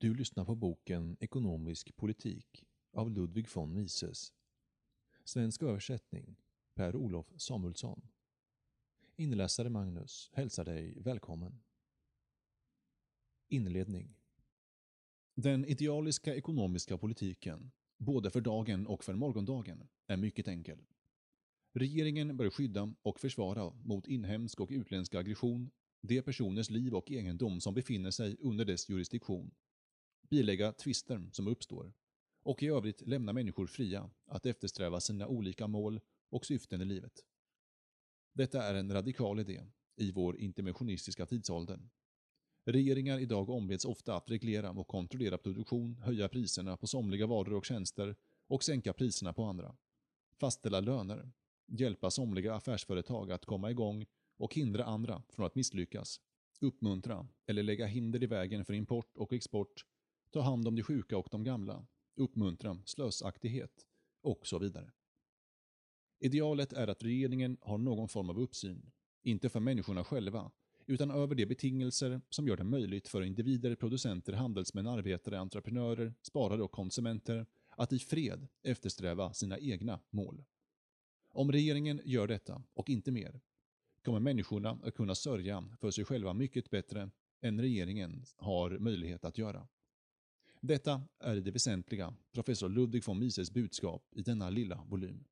Du lyssnar på boken Ekonomisk politik av Ludwig von Mises. Svensk översättning Per-Olof Samuelsson. Inläsare Magnus hälsar dig välkommen. Inledning Den idealiska ekonomiska politiken, både för dagen och för morgondagen, är mycket enkel. Regeringen bör skydda och försvara mot inhemsk och utländsk aggression de personers liv och egendom som befinner sig under dess jurisdiktion bilägga tvister som uppstår och i övrigt lämna människor fria att eftersträva sina olika mål och syften i livet. Detta är en radikal idé i vår interventionistiska tidsålder. Regeringar idag ombeds ofta att reglera och kontrollera produktion, höja priserna på somliga varor och tjänster och sänka priserna på andra. Fastställa löner, hjälpa somliga affärsföretag att komma igång och hindra andra från att misslyckas. Uppmuntra eller lägga hinder i vägen för import och export ta hand om de sjuka och de gamla, uppmuntra slösaktighet och så vidare. Idealet är att regeringen har någon form av uppsyn, inte för människorna själva, utan över de betingelser som gör det möjligt för individer, producenter, handelsmän, arbetare, entreprenörer, sparare och konsumenter att i fred eftersträva sina egna mål. Om regeringen gör detta, och inte mer, kommer människorna att kunna sörja för sig själva mycket bättre än regeringen har möjlighet att göra. Detta är det väsentliga professor Ludwig von Mises budskap i denna lilla volym.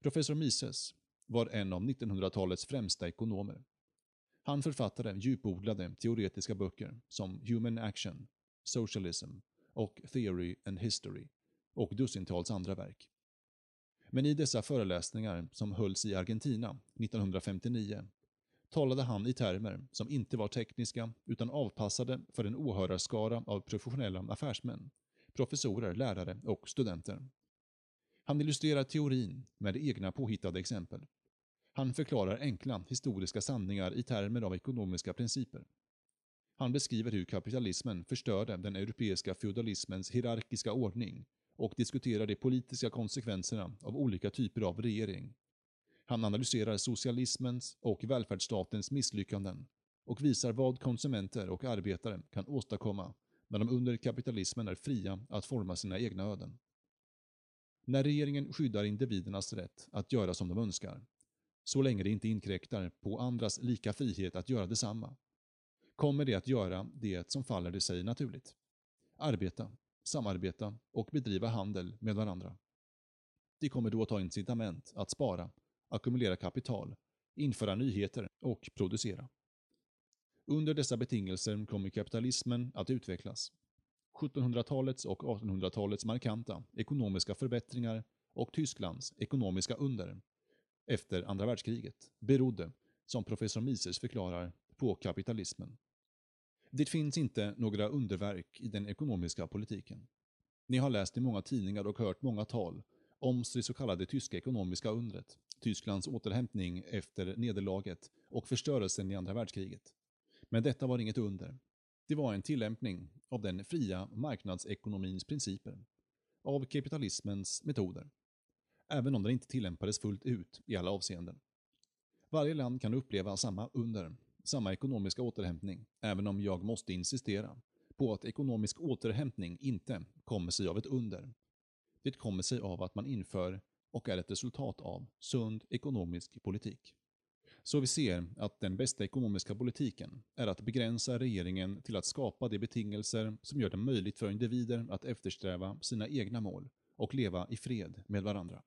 Professor Mises var en av 1900-talets främsta ekonomer. Han författade djupodlade teoretiska böcker som Human Action, Socialism och Theory and History och dussintals andra verk. Men i dessa föreläsningar som hölls i Argentina 1959 talade han i termer som inte var tekniska utan avpassade för en åhörarskara av professionella affärsmän, professorer, lärare och studenter. Han illustrerar teorin med egna påhittade exempel. Han förklarar enkla historiska sanningar i termer av ekonomiska principer. Han beskriver hur kapitalismen förstörde den europeiska feudalismens hierarkiska ordning och diskuterar de politiska konsekvenserna av olika typer av regering, han analyserar socialismens och välfärdsstatens misslyckanden och visar vad konsumenter och arbetare kan åstadkomma när de under kapitalismen är fria att forma sina egna öden. När regeringen skyddar individernas rätt att göra som de önskar, så länge det inte inkräktar på andras lika frihet att göra detsamma, kommer det att göra det som faller det sig naturligt. Arbeta, samarbeta och bedriva handel med varandra. De kommer då att ha incitament att spara ackumulera kapital, införa nyheter och producera. Under dessa betingelser kommer kapitalismen att utvecklas. 1700-talets och 1800-talets markanta ekonomiska förbättringar och Tysklands ekonomiska under efter andra världskriget berodde, som professor Mises förklarar, på kapitalismen. Det finns inte några underverk i den ekonomiska politiken. Ni har läst i många tidningar och hört många tal om det så kallade tyska ekonomiska undret, Tysklands återhämtning efter nederlaget och förstörelsen i andra världskriget. Men detta var inget under. Det var en tillämpning av den fria marknadsekonomins principer, av kapitalismens metoder, även om den inte tillämpades fullt ut i alla avseenden. Varje land kan uppleva samma under, samma ekonomiska återhämtning, även om jag måste insistera på att ekonomisk återhämtning inte kommer sig av ett under, det kommer sig av att man inför och är ett resultat av sund ekonomisk politik. Så vi ser att den bästa ekonomiska politiken är att begränsa regeringen till att skapa de betingelser som gör det möjligt för individer att eftersträva sina egna mål och leva i fred med varandra.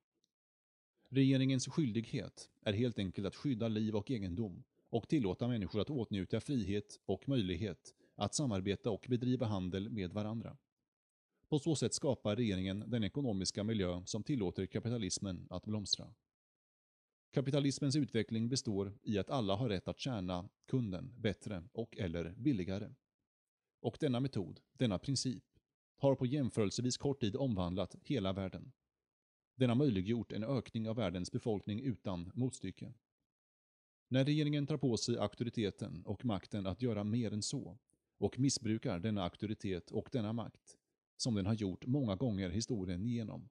Regeringens skyldighet är helt enkelt att skydda liv och egendom och tillåta människor att åtnjuta frihet och möjlighet att samarbeta och bedriva handel med varandra. På så sätt skapar regeringen den ekonomiska miljö som tillåter kapitalismen att blomstra. Kapitalismens utveckling består i att alla har rätt att tjäna kunden bättre och eller billigare. Och denna metod, denna princip, har på jämförelsevis kort tid omvandlat hela världen. Den har möjliggjort en ökning av världens befolkning utan motstycke. När regeringen tar på sig auktoriteten och makten att göra mer än så och missbrukar denna auktoritet och denna makt som den har gjort många gånger historien igenom.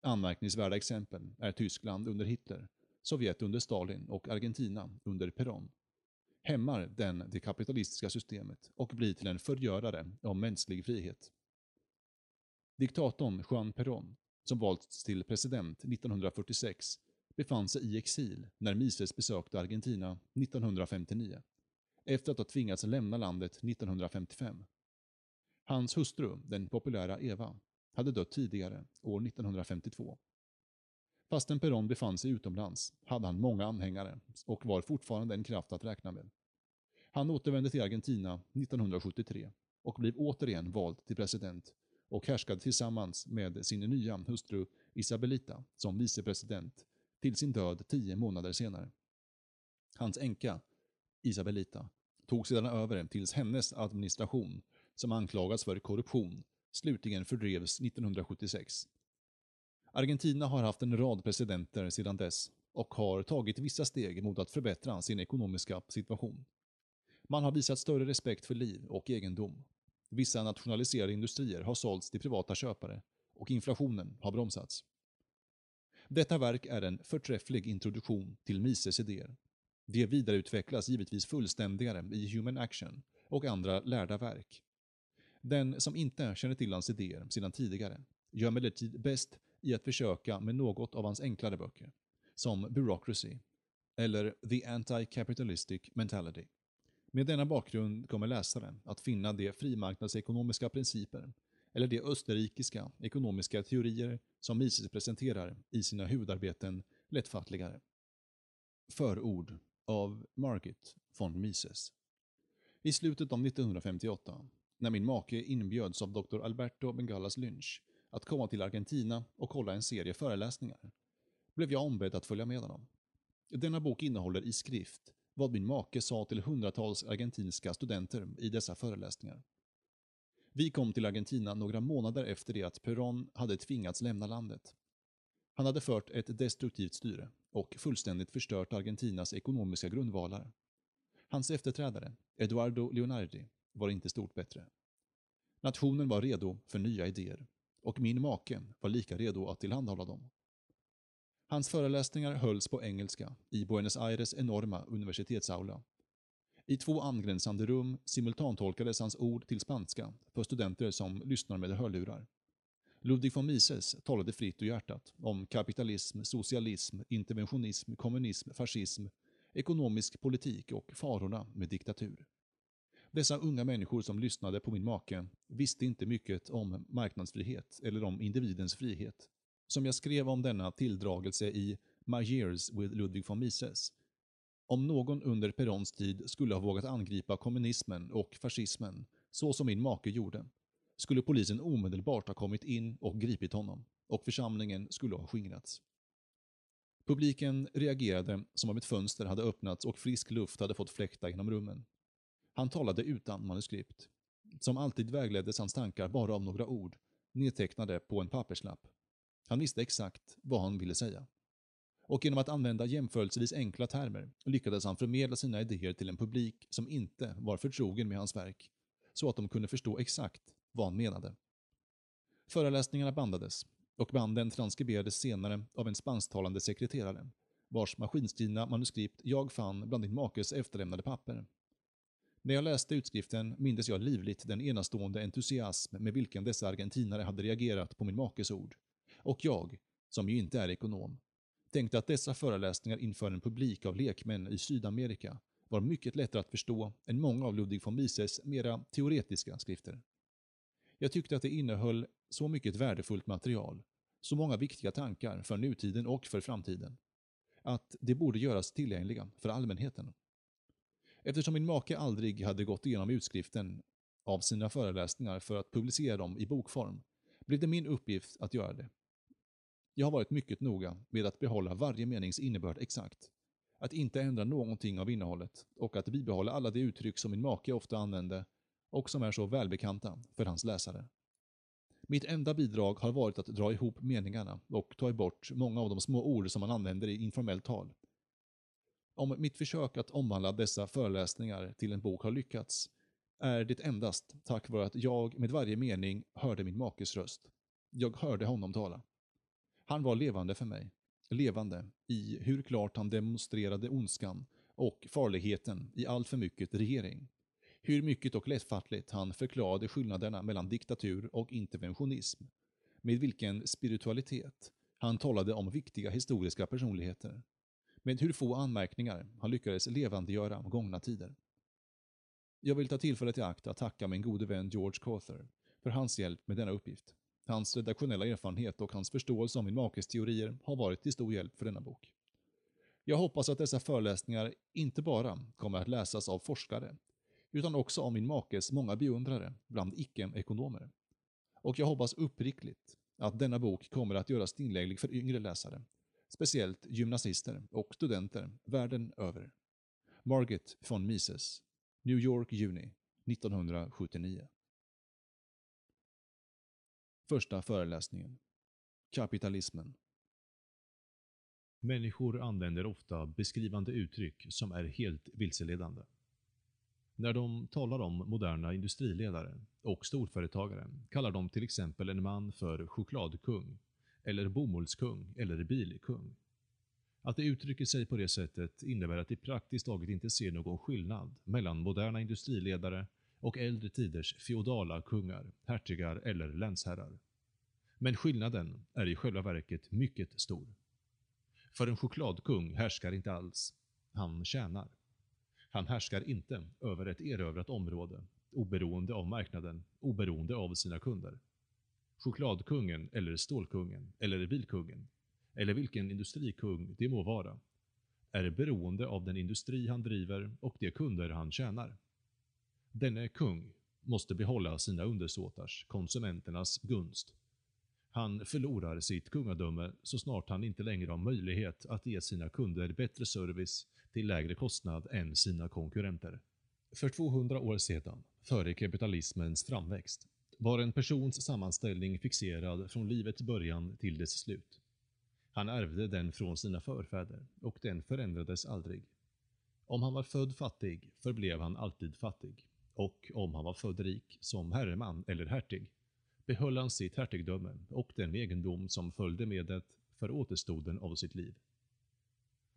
Anmärkningsvärda exempel är Tyskland under Hitler, Sovjet under Stalin och Argentina under Perón. hämmar den det kapitalistiska systemet och blir till en förgörare av mänsklig frihet. Diktatorn Juan Perón, som valts till president 1946, befann sig i exil när Mises besökte Argentina 1959, efter att ha tvingats lämna landet 1955. Hans hustru, den populära Eva, hade dött tidigare, år 1952. Fastän Perón befann sig utomlands hade han många anhängare och var fortfarande en kraft att räkna med. Han återvände till Argentina 1973 och blev återigen vald till president och härskade tillsammans med sin nya hustru Isabelita som vicepresident till sin död tio månader senare. Hans änka, Isabelita, tog sedan över tills hennes administration, som anklagats för korruption, slutligen fördrevs 1976. Argentina har haft en rad presidenter sedan dess och har tagit vissa steg mot att förbättra sin ekonomiska situation. Man har visat större respekt för liv och egendom. Vissa nationaliserade industrier har sålts till privata köpare och inflationen har bromsats. Detta verk är en förträfflig introduktion till Mises idéer. Det vidareutvecklas givetvis fullständigare i Human Action och andra lärda verk. Den som inte känner till hans idéer sedan tidigare gör emellertid bäst i att försöka med något av hans enklare böcker, som Bureaucracy eller The Anti-Capitalistic Mentality. Med denna bakgrund kommer läsaren att finna de frimarknadsekonomiska principer eller de österrikiska ekonomiska teorier som Mises presenterar i sina huvudarbeten lättfattligare. Förord av Margit von Mises I slutet av 1958, när min make inbjöds av Dr. Alberto Bengalas Lynch att komma till Argentina och hålla en serie föreläsningar, blev jag ombedd att följa med honom. Denna bok innehåller i skrift vad min make sa till hundratals argentinska studenter i dessa föreläsningar. Vi kom till Argentina några månader efter det att Perón hade tvingats lämna landet. Han hade fört ett destruktivt styre och fullständigt förstört Argentinas ekonomiska grundvalar. Hans efterträdare, Eduardo Leonardi, var inte stort bättre. Nationen var redo för nya idéer och min make var lika redo att tillhandahålla dem. Hans föreläsningar hölls på engelska i Buenos Aires enorma universitetsaula. I två angränsande rum simultantolkades hans ord till spanska för studenter som lyssnar med hörlurar. Ludwig von Mises talade fritt ur hjärtat om kapitalism, socialism, interventionism, kommunism, fascism, ekonomisk politik och farorna med diktatur. Dessa unga människor som lyssnade på min make visste inte mycket om marknadsfrihet eller om individens frihet. Som jag skrev om denna tilldragelse i My Years with Ludwig von Mises. Om någon under Perons tid skulle ha vågat angripa kommunismen och fascismen, så som min make gjorde, skulle polisen omedelbart ha kommit in och gripit honom och församlingen skulle ha skingrats. Publiken reagerade som om ett fönster hade öppnats och frisk luft hade fått fläkta genom rummen. Han talade utan manuskript. Som alltid vägleddes hans tankar bara av några ord, nedtecknade på en papperslapp. Han visste exakt vad han ville säga. Och genom att använda jämförelsevis enkla termer lyckades han förmedla sina idéer till en publik som inte var förtrogen med hans verk, så att de kunde förstå exakt vad han menade. Föreläsningarna bandades, och banden transkriberades senare av en spansktalande sekreterare, vars maskinskrivna manuskript jag fann bland din makes efterlämnade papper. När jag läste utskriften mindes jag livligt den enastående entusiasm med vilken dessa argentinare hade reagerat på min makes ord. Och jag, som ju inte är ekonom, tänkte att dessa föreläsningar inför en publik av lekmän i Sydamerika var mycket lättare att förstå än många av Ludwig von Mises mera teoretiska skrifter. Jag tyckte att det innehöll så mycket värdefullt material, så många viktiga tankar för nutiden och för framtiden, att det borde göras tillgängliga för allmänheten. Eftersom min make aldrig hade gått igenom utskriften av sina föreläsningar för att publicera dem i bokform, blev det min uppgift att göra det. Jag har varit mycket noga med att behålla varje menings innebörd exakt, att inte ändra någonting av innehållet och att bibehålla alla de uttryck som min make ofta använde och som är så välbekanta för hans läsare. Mitt enda bidrag har varit att dra ihop meningarna och ta bort många av de små ord som man använder i informellt tal. Om mitt försök att omvandla dessa föreläsningar till en bok har lyckats är det endast tack vare att jag med varje mening hörde min makes röst. Jag hörde honom tala. Han var levande för mig. Levande i hur klart han demonstrerade ondskan och farligheten i allt för mycket regering. Hur mycket och lättfattligt han förklarade skillnaderna mellan diktatur och interventionism. Med vilken spiritualitet han talade om viktiga historiska personligheter. Med hur få anmärkningar han lyckades levandegöra gångna tider. Jag vill ta tillfället i akt att tacka min gode vän George Cawther för hans hjälp med denna uppgift. Hans redaktionella erfarenhet och hans förståelse om min makes teorier har varit till stor hjälp för denna bok. Jag hoppas att dessa föreläsningar inte bara kommer att läsas av forskare, utan också av min makes många beundrare bland icke-ekonomer. Och jag hoppas uppriktigt att denna bok kommer att göras tillgänglig för yngre läsare, speciellt gymnasister och studenter världen över. Margit von Mises, New York, juni 1979. Första föreläsningen. Kapitalismen. Människor använder ofta beskrivande uttryck som är helt vilseledande. När de talar om moderna industriledare och storföretagare kallar de till exempel en man för chokladkung, eller bomullskung eller bilkung. Att de uttrycker sig på det sättet innebär att de praktiskt taget inte ser någon skillnad mellan moderna industriledare och äldre tiders feodala kungar, hertigar eller länsherrar. Men skillnaden är i själva verket mycket stor. För en chokladkung härskar inte alls. Han tjänar. Han härskar inte över ett erövrat område, oberoende av marknaden, oberoende av sina kunder. Chokladkungen eller stålkungen eller bilkungen eller vilken industrikung det må vara, är beroende av den industri han driver och de kunder han tjänar. Denne kung måste behålla sina undersåtars, konsumenternas, gunst. Han förlorar sitt kungadöme så snart han inte längre har möjlighet att ge sina kunder bättre service till lägre kostnad än sina konkurrenter. För 200 år sedan, före kapitalismens framväxt, var en persons sammanställning fixerad från livets början till dess slut. Han ärvde den från sina förfäder och den förändrades aldrig. Om han var född fattig förblev han alltid fattig och om han var född rik som herreman eller hertig behöll han sitt hertigdöme och den egendom som följde med det för återstoden av sitt liv.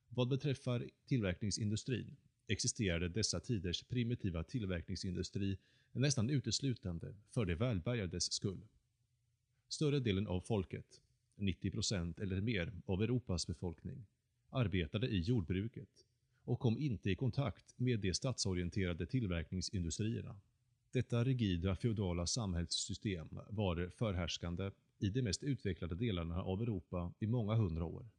Vad beträffar tillverkningsindustrin existerade dessa tiders primitiva tillverkningsindustri nästan uteslutande för de välbärgades skull. Större delen av folket, 90% eller mer av Europas befolkning, arbetade i jordbruket och kom inte i kontakt med de statsorienterade tillverkningsindustrierna. Detta rigida feodala samhällssystem var förhärskande i de mest utvecklade delarna av Europa i många hundra år.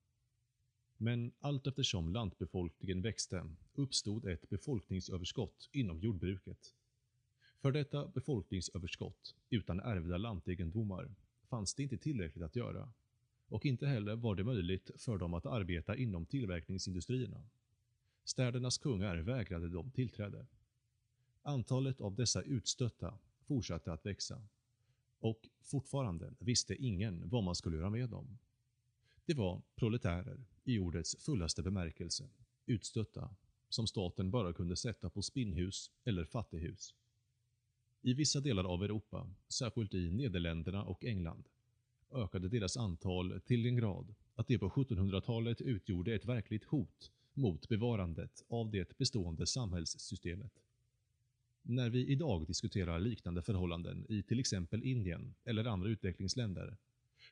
Men allt eftersom lantbefolkningen växte uppstod ett befolkningsöverskott inom jordbruket. För detta befolkningsöverskott, utan ärvda lantegendomar, fanns det inte tillräckligt att göra och inte heller var det möjligt för dem att arbeta inom tillverkningsindustrierna. Städernas kungar vägrade dem tillträde. Antalet av dessa utstötta fortsatte att växa och fortfarande visste ingen vad man skulle göra med dem. Det var proletärer i ordets fullaste bemärkelse, utstötta, som staten bara kunde sätta på spinnhus eller fattighus. I vissa delar av Europa, särskilt i Nederländerna och England, ökade deras antal till en grad att det på 1700-talet utgjorde ett verkligt hot mot bevarandet av det bestående samhällssystemet. När vi idag diskuterar liknande förhållanden i till exempel Indien eller andra utvecklingsländer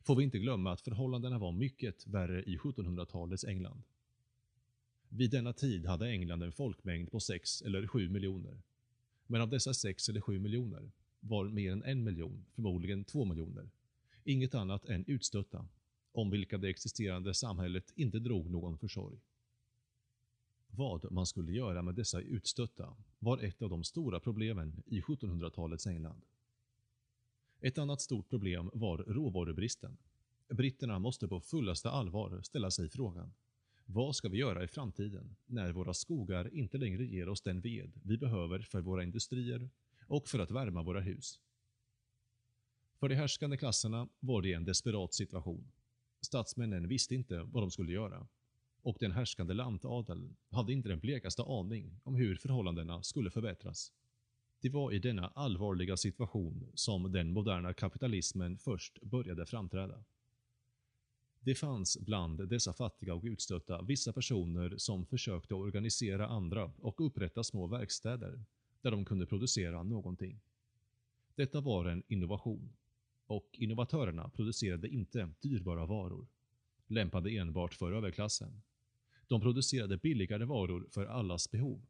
får vi inte glömma att förhållandena var mycket värre i 1700-talets England. Vid denna tid hade England en folkmängd på 6 eller 7 miljoner. Men av dessa 6 eller 7 miljoner var mer än en miljon, förmodligen 2 miljoner, inget annat än utstötta, om vilka det existerande samhället inte drog någon försorg. Vad man skulle göra med dessa utstötta var ett av de stora problemen i 1700-talets England. Ett annat stort problem var råvarubristen. Britterna måste på fullaste allvar ställa sig frågan vad ska vi göra i framtiden när våra skogar inte längre ger oss den ved vi behöver för våra industrier och för att värma våra hus? För de härskande klasserna var det en desperat situation. Statsmännen visste inte vad de skulle göra och den härskande lantadeln hade inte den blekaste aning om hur förhållandena skulle förbättras. Det var i denna allvarliga situation som den moderna kapitalismen först började framträda. Det fanns bland dessa fattiga och utstötta vissa personer som försökte organisera andra och upprätta små verkstäder där de kunde producera någonting. Detta var en innovation och innovatörerna producerade inte dyrbara varor, lämpade enbart för överklassen. De producerade billigare varor för allas behov.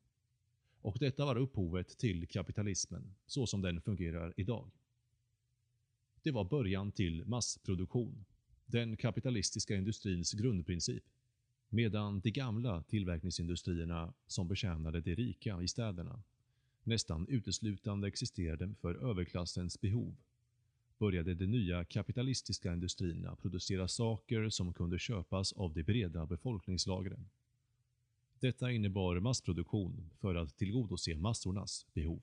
Och detta var upphovet till kapitalismen, så som den fungerar idag. Det var början till massproduktion, den kapitalistiska industrins grundprincip, medan de gamla tillverkningsindustrierna som betjänade de rika i städerna nästan uteslutande existerade för överklassens behov började de nya kapitalistiska industrierna producera saker som kunde köpas av de breda befolkningslagren. Detta innebar massproduktion för att tillgodose massornas behov.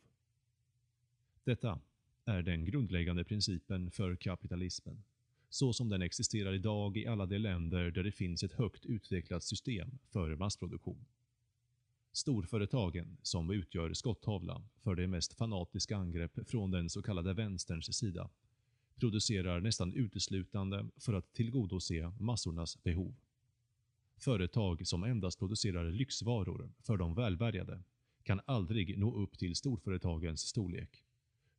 Detta är den grundläggande principen för kapitalismen, så som den existerar idag i alla de länder där det finns ett högt utvecklat system för massproduktion. Storföretagen, som utgör skottavla för de mest fanatiska angrepp från den så kallade vänsterns sida, producerar nästan uteslutande för att tillgodose massornas behov. Företag som endast producerar lyxvaror för de välbärgade kan aldrig nå upp till storföretagens storlek.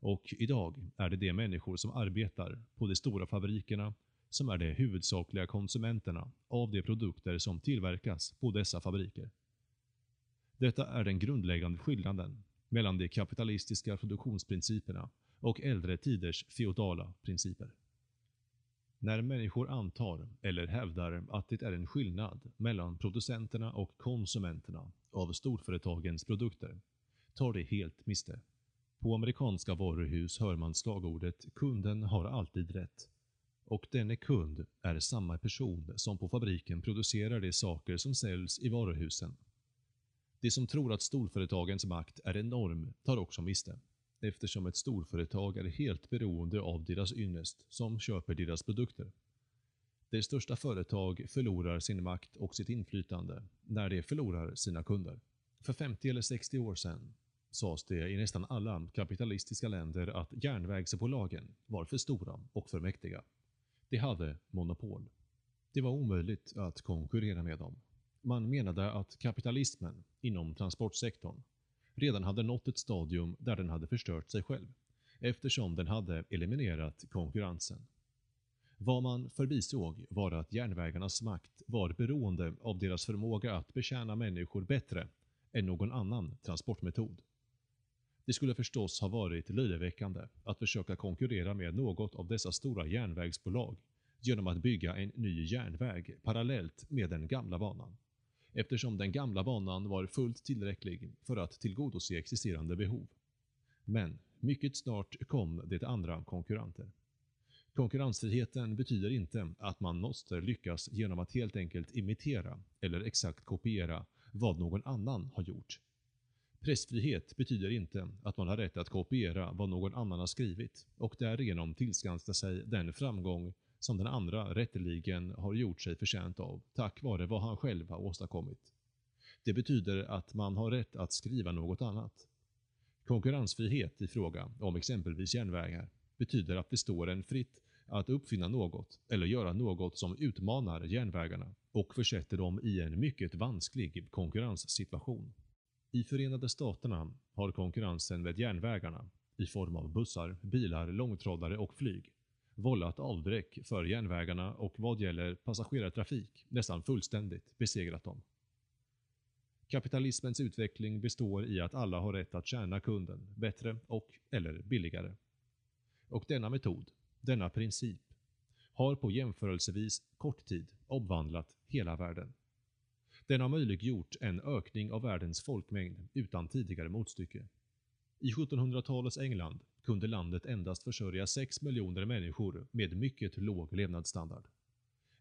Och idag är det de människor som arbetar på de stora fabrikerna som är de huvudsakliga konsumenterna av de produkter som tillverkas på dessa fabriker. Detta är den grundläggande skillnaden mellan de kapitalistiska produktionsprinciperna och äldre tiders feodala principer. När människor antar eller hävdar att det är en skillnad mellan producenterna och konsumenterna av storföretagens produkter tar de helt miste. På amerikanska varuhus hör man slagordet “kunden har alltid rätt” och denne kund är samma person som på fabriken producerar de saker som säljs i varuhusen. De som tror att storföretagens makt är enorm tar också miste eftersom ett storföretag är helt beroende av deras ynnest som köper deras produkter. Det största företag förlorar sin makt och sitt inflytande när det förlorar sina kunder. För 50 eller 60 år sedan sades det i nästan alla kapitalistiska länder att järnvägsbolagen var för stora och för mäktiga. De hade monopol. Det var omöjligt att konkurrera med dem. Man menade att kapitalismen inom transportsektorn redan hade nått ett stadium där den hade förstört sig själv, eftersom den hade eliminerat konkurrensen. Vad man förbisåg var att järnvägarnas makt var beroende av deras förmåga att betjäna människor bättre än någon annan transportmetod. Det skulle förstås ha varit löjeväckande att försöka konkurrera med något av dessa stora järnvägsbolag genom att bygga en ny järnväg parallellt med den gamla banan eftersom den gamla banan var fullt tillräcklig för att tillgodose existerande behov. Men mycket snart kom det andra konkurrenter. Konkurrensfriheten betyder inte att man måste lyckas genom att helt enkelt imitera eller exakt kopiera vad någon annan har gjort. Pressfrihet betyder inte att man har rätt att kopiera vad någon annan har skrivit och därigenom tillskansa sig den framgång som den andra rätteligen har gjort sig förtjänt av, tack vare vad han själv har åstadkommit. Det betyder att man har rätt att skriva något annat. Konkurrensfrihet i fråga om exempelvis järnvägar betyder att det står en fritt att uppfinna något eller göra något som utmanar järnvägarna och försätter dem i en mycket vansklig konkurrenssituation. I Förenade Staterna har konkurrensen med järnvägarna, i form av bussar, bilar, långtradare och flyg, vållat avbräck för järnvägarna och vad gäller passagerartrafik nästan fullständigt besegrat dem. Kapitalismens utveckling består i att alla har rätt att tjäna kunden bättre och eller billigare. Och denna metod, denna princip, har på jämförelsevis kort tid omvandlat hela världen. Den har möjliggjort en ökning av världens folkmängd utan tidigare motstycke. I 1700-talets England kunde landet endast försörja 6 miljoner människor med mycket låg levnadsstandard.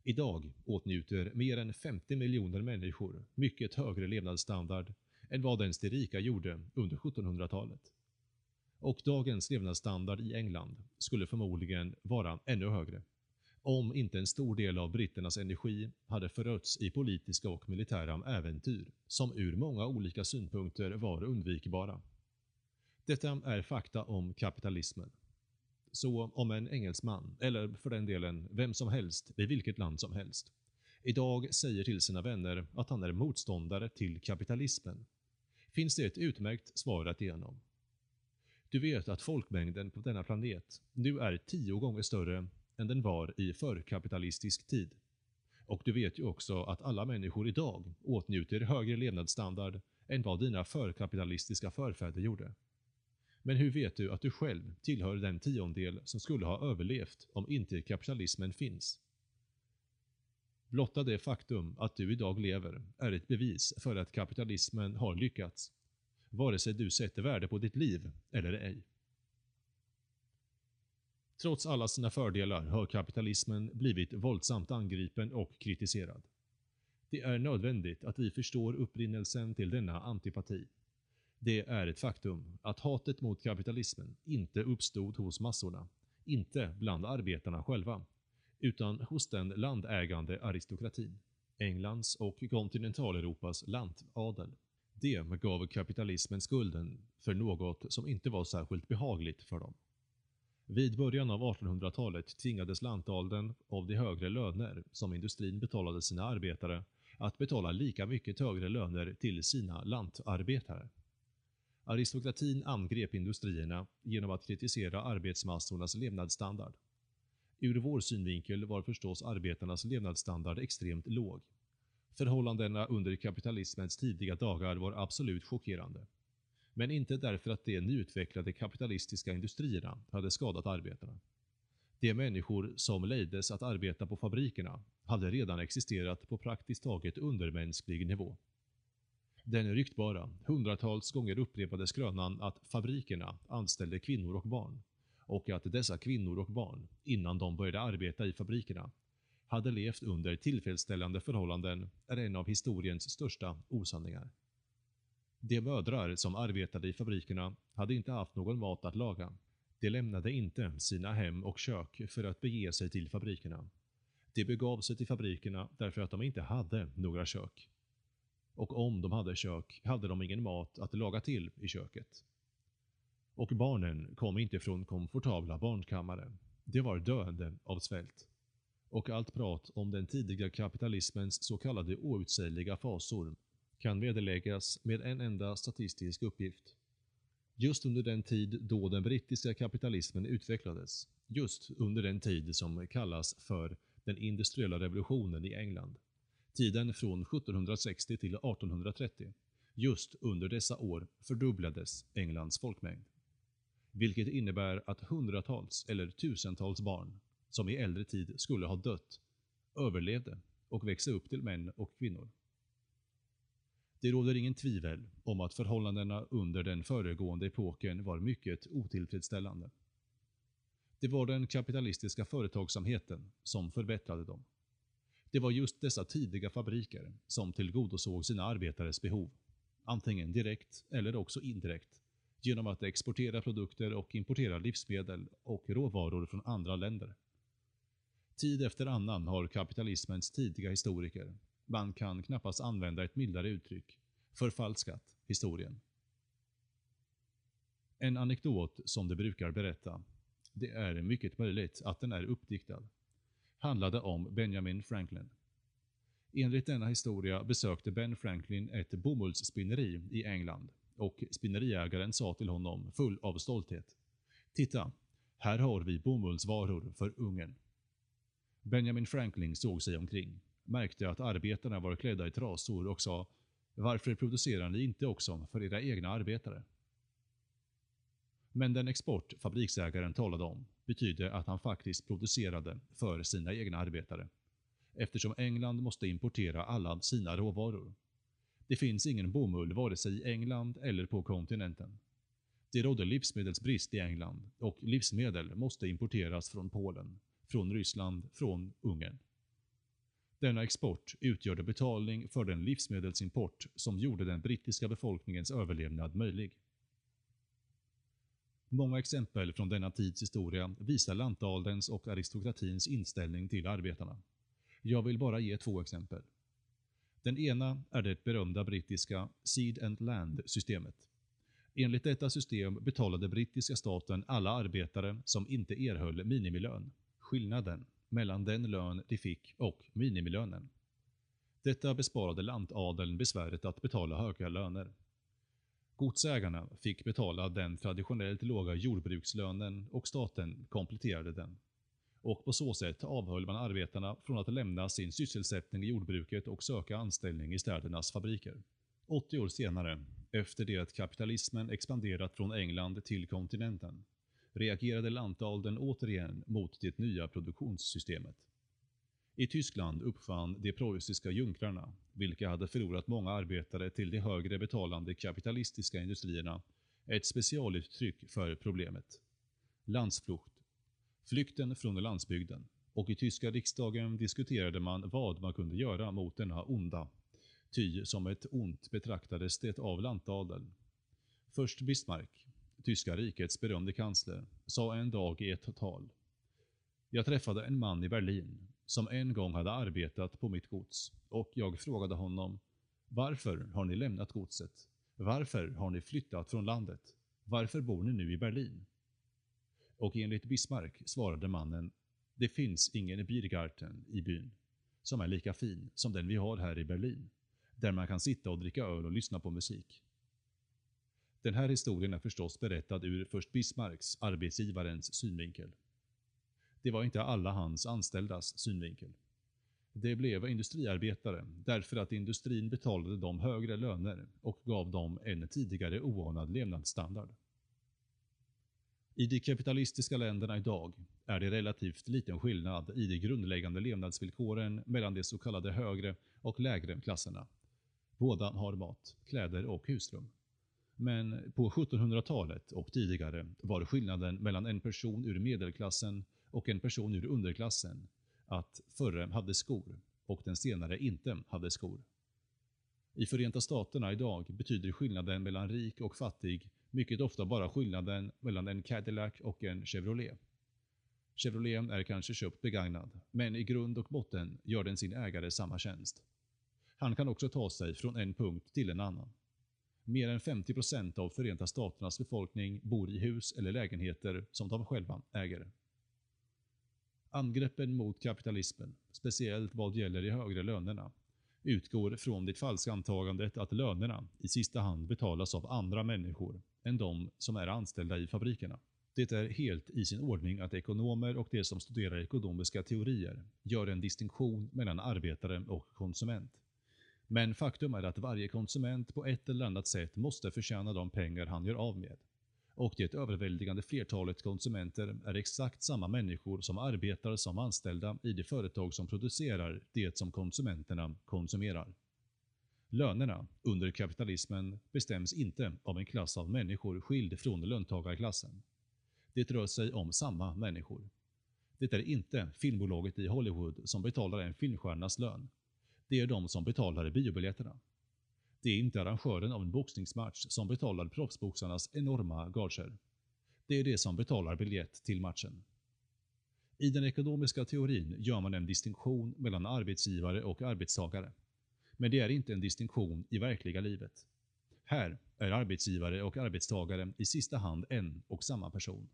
Idag åtnjuter mer än 50 miljoner människor mycket högre levnadsstandard än vad ens de rika gjorde under 1700-talet. Och dagens levnadsstandard i England skulle förmodligen vara ännu högre, om inte en stor del av britternas energi hade förötts i politiska och militära äventyr, som ur många olika synpunkter var undvikbara. Detta är fakta om kapitalismen. Så om en engelsman, eller för den delen vem som helst i vilket land som helst, idag säger till sina vänner att han är motståndare till kapitalismen, finns det ett utmärkt svar att ge honom. Du vet att folkmängden på denna planet nu är tio gånger större än den var i förkapitalistisk tid. Och du vet ju också att alla människor idag åtnjuter högre levnadsstandard än vad dina förkapitalistiska förfäder gjorde. Men hur vet du att du själv tillhör den tiondel som skulle ha överlevt om inte kapitalismen finns? Blotta det faktum att du idag lever är ett bevis för att kapitalismen har lyckats, vare sig du sätter värde på ditt liv eller ej. Trots alla sina fördelar har kapitalismen blivit våldsamt angripen och kritiserad. Det är nödvändigt att vi förstår upprinnelsen till denna antipati. Det är ett faktum att hatet mot kapitalismen inte uppstod hos massorna, inte bland arbetarna själva, utan hos den landägande aristokratin, Englands och kontinentaleuropas lantadel. De gav kapitalismen skulden för något som inte var särskilt behagligt för dem. Vid början av 1800-talet tvingades lantalden av de högre löner som industrin betalade sina arbetare att betala lika mycket högre löner till sina lantarbetare. Aristokratin angrep industrierna genom att kritisera arbetsmassornas levnadsstandard. Ur vår synvinkel var förstås arbetarnas levnadsstandard extremt låg. Förhållandena under kapitalismens tidiga dagar var absolut chockerande. Men inte därför att de nyutvecklade kapitalistiska industrierna hade skadat arbetarna. De människor som lejdes att arbeta på fabrikerna hade redan existerat på praktiskt taget undermänsklig nivå. Den ryktbara, hundratals gånger upprepade skrönan att fabrikerna anställde kvinnor och barn och att dessa kvinnor och barn, innan de började arbeta i fabrikerna, hade levt under tillfredsställande förhållanden är en av historiens största osanningar. De mödrar som arbetade i fabrikerna hade inte haft någon mat att laga. De lämnade inte sina hem och kök för att bege sig till fabrikerna. De begav sig till fabrikerna därför att de inte hade några kök. Och om de hade kök hade de ingen mat att laga till i köket. Och barnen kom inte från komfortabla barnkammare. De var döende av svält. Och allt prat om den tidiga kapitalismens så kallade outsägliga fasor kan vederläggas med en enda statistisk uppgift. Just under den tid då den brittiska kapitalismen utvecklades, just under den tid som kallas för den industriella revolutionen i England, tiden från 1760 till 1830, just under dessa år fördubblades Englands folkmängd. Vilket innebär att hundratals eller tusentals barn, som i äldre tid skulle ha dött, överlevde och växte upp till män och kvinnor. Det råder ingen tvivel om att förhållandena under den föregående epoken var mycket otillfredsställande. Det var den kapitalistiska företagsamheten som förbättrade dem. Det var just dessa tidiga fabriker som tillgodosåg sina arbetares behov, antingen direkt eller också indirekt, genom att exportera produkter och importera livsmedel och råvaror från andra länder. Tid efter annan har kapitalismens tidiga historiker man kan knappast använda ett mildare uttryck, förfalskat historien. En anekdot som de brukar berätta, det är mycket möjligt att den är uppdiktad, handlade om Benjamin Franklin. Enligt denna historia besökte Ben Franklin ett bomullsspinneri i England och spinneriägaren sa till honom full av stolthet. Titta, här har vi bomullsvaror för Ungern. Benjamin Franklin såg sig omkring märkte att arbetarna var klädda i trasor och sa “Varför producerar ni inte också för era egna arbetare?” Men den export fabriksägaren talade om betydde att han faktiskt producerade för sina egna arbetare, eftersom England måste importera alla sina råvaror. Det finns ingen bomull vare sig i England eller på kontinenten. Det rådde livsmedelsbrist i England och livsmedel måste importeras från Polen, från Ryssland, från Ungern. Denna export utgjorde betalning för den livsmedelsimport som gjorde den brittiska befolkningens överlevnad möjlig. Många exempel från denna tids historia visar lantadelns och aristokratins inställning till arbetarna. Jag vill bara ge två exempel. Den ena är det berömda brittiska Seed and Land-systemet. Enligt detta system betalade brittiska staten alla arbetare som inte erhöll minimilön, skillnaden mellan den lön de fick och minimilönen. Detta besparade lantadeln besväret att betala höga löner. Godsägarna fick betala den traditionellt låga jordbrukslönen och staten kompletterade den. Och på så sätt avhöll man arbetarna från att lämna sin sysselsättning i jordbruket och söka anställning i städernas fabriker. 80 år senare, efter det att kapitalismen expanderat från England till kontinenten, reagerade lantadeln återigen mot det nya produktionssystemet. I Tyskland uppfann de preussiska junkrarna, vilka hade förlorat många arbetare till de högre betalande kapitalistiska industrierna, ett specialuttryck för problemet. Landsflucht. Flykten från landsbygden. Och i tyska riksdagen diskuterade man vad man kunde göra mot denna onda, ty som ett ont betraktades det av lantadeln. Först Bismarck, tyska rikets berömde kansler, sa en dag i ett tal. Jag träffade en man i Berlin som en gång hade arbetat på mitt gods och jag frågade honom Varför har ni lämnat godset? Varför har ni flyttat från landet? Varför bor ni nu i Berlin? Och enligt Bismarck svarade mannen Det finns ingen Biergarten i byn som är lika fin som den vi har här i Berlin, där man kan sitta och dricka öl och lyssna på musik. Den här historien är förstås berättad ur först Bismarcks, arbetsgivarens, synvinkel. Det var inte alla hans anställdas synvinkel. Det blev industriarbetare därför att industrin betalade dem högre löner och gav dem en tidigare oanad levnadsstandard. I de kapitalistiska länderna idag är det relativt liten skillnad i de grundläggande levnadsvillkoren mellan de så kallade högre och lägre klasserna. Båda har mat, kläder och husrum. Men på 1700-talet och tidigare var skillnaden mellan en person ur medelklassen och en person ur underklassen att förre hade skor och den senare inte hade skor. I Förenta Staterna idag betyder skillnaden mellan rik och fattig mycket ofta bara skillnaden mellan en Cadillac och en Chevrolet. Chevrolet är kanske köpt begagnad, men i grund och botten gör den sin ägare samma tjänst. Han kan också ta sig från en punkt till en annan. Mer än 50% av Förenta Staternas befolkning bor i hus eller lägenheter som de själva äger. Angreppen mot kapitalismen, speciellt vad gäller de högre lönerna, utgår från det falska antagandet att lönerna i sista hand betalas av andra människor än de som är anställda i fabrikerna. Det är helt i sin ordning att ekonomer och de som studerar ekonomiska teorier gör en distinktion mellan arbetare och konsument. Men faktum är att varje konsument på ett eller annat sätt måste förtjäna de pengar han gör av med. Och det överväldigande flertalet konsumenter är exakt samma människor som arbetar som anställda i de företag som producerar det som konsumenterna konsumerar. Lönerna under kapitalismen bestäms inte av en klass av människor skild från löntagarklassen. Det rör sig om samma människor. Det är inte filmbolaget i Hollywood som betalar en filmstjärnas lön. Det är de som betalar biobiljetterna. Det är inte arrangören av en boxningsmatch som betalar proffsboxarnas enorma gager. Det är det som betalar biljett till matchen. I den ekonomiska teorin gör man en distinktion mellan arbetsgivare och arbetstagare. Men det är inte en distinktion i verkliga livet. Här är arbetsgivare och arbetstagare i sista hand en och samma person.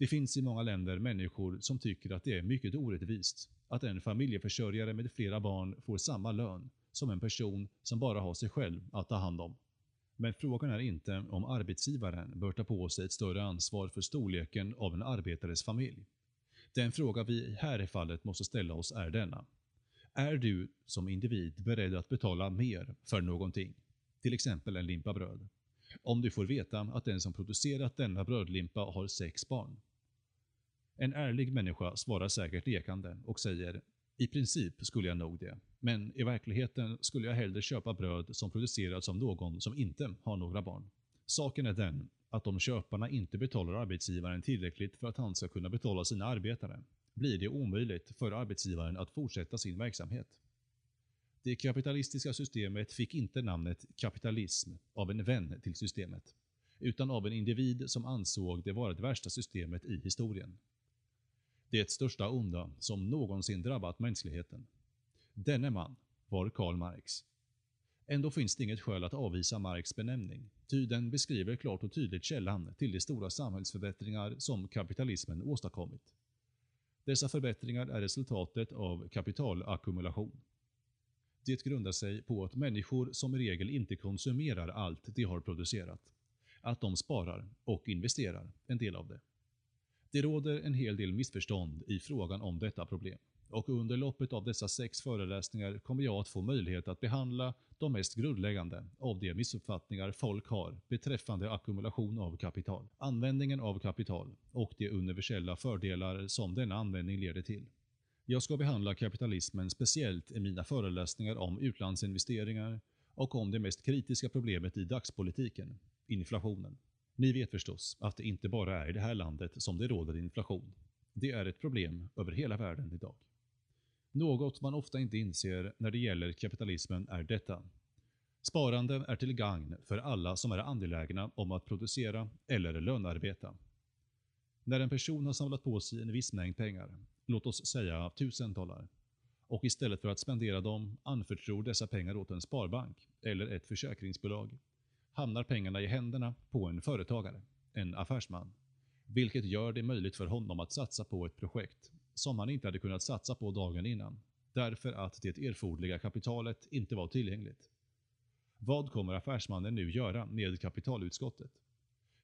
Det finns i många länder människor som tycker att det är mycket orättvist att en familjeförsörjare med flera barn får samma lön som en person som bara har sig själv att ta hand om. Men frågan är inte om arbetsgivaren bör ta på sig ett större ansvar för storleken av en arbetares familj. Den fråga vi här i fallet måste ställa oss är denna. Är du som individ beredd att betala mer för någonting? Till exempel en limpa bröd. Om du får veta att den som producerat denna brödlimpa har sex barn. En ärlig människa svarar säkert lekande och säger i princip skulle jag nog det, men i verkligheten skulle jag hellre köpa bröd som producerats av någon som inte har några barn. Saken är den att om köparna inte betalar arbetsgivaren tillräckligt för att han ska kunna betala sina arbetare, blir det omöjligt för arbetsgivaren att fortsätta sin verksamhet. Det kapitalistiska systemet fick inte namnet kapitalism av en vän till systemet, utan av en individ som ansåg det vara det värsta systemet i historien det största onda som någonsin drabbat mänskligheten. Denne man var Karl Marx. Ändå finns det inget skäl att avvisa Marx benämning, ty den beskriver klart och tydligt källan till de stora samhällsförbättringar som kapitalismen åstadkommit. Dessa förbättringar är resultatet av kapitalackumulation. Det grundar sig på att människor som regel inte konsumerar allt de har producerat. Att de sparar och investerar en del av det. Det råder en hel del missförstånd i frågan om detta problem och under loppet av dessa sex föreläsningar kommer jag att få möjlighet att behandla de mest grundläggande av de missuppfattningar folk har beträffande ackumulation av kapital, användningen av kapital och de universella fördelar som denna användning leder till. Jag ska behandla kapitalismen speciellt i mina föreläsningar om utlandsinvesteringar och om det mest kritiska problemet i dagspolitiken, inflationen. Ni vet förstås att det inte bara är i det här landet som det råder inflation. Det är ett problem över hela världen idag. Något man ofta inte inser när det gäller kapitalismen är detta. Sparande är till gagn för alla som är angelägna om att producera eller lönearbeta. När en person har samlat på sig en viss mängd pengar, låt oss säga 1000 dollar, och istället för att spendera dem anförtror dessa pengar åt en sparbank eller ett försäkringsbolag, hamnar pengarna i händerna på en företagare, en affärsman, vilket gör det möjligt för honom att satsa på ett projekt som han inte hade kunnat satsa på dagen innan, därför att det erforderliga kapitalet inte var tillgängligt. Vad kommer affärsmannen nu göra med kapitalutskottet?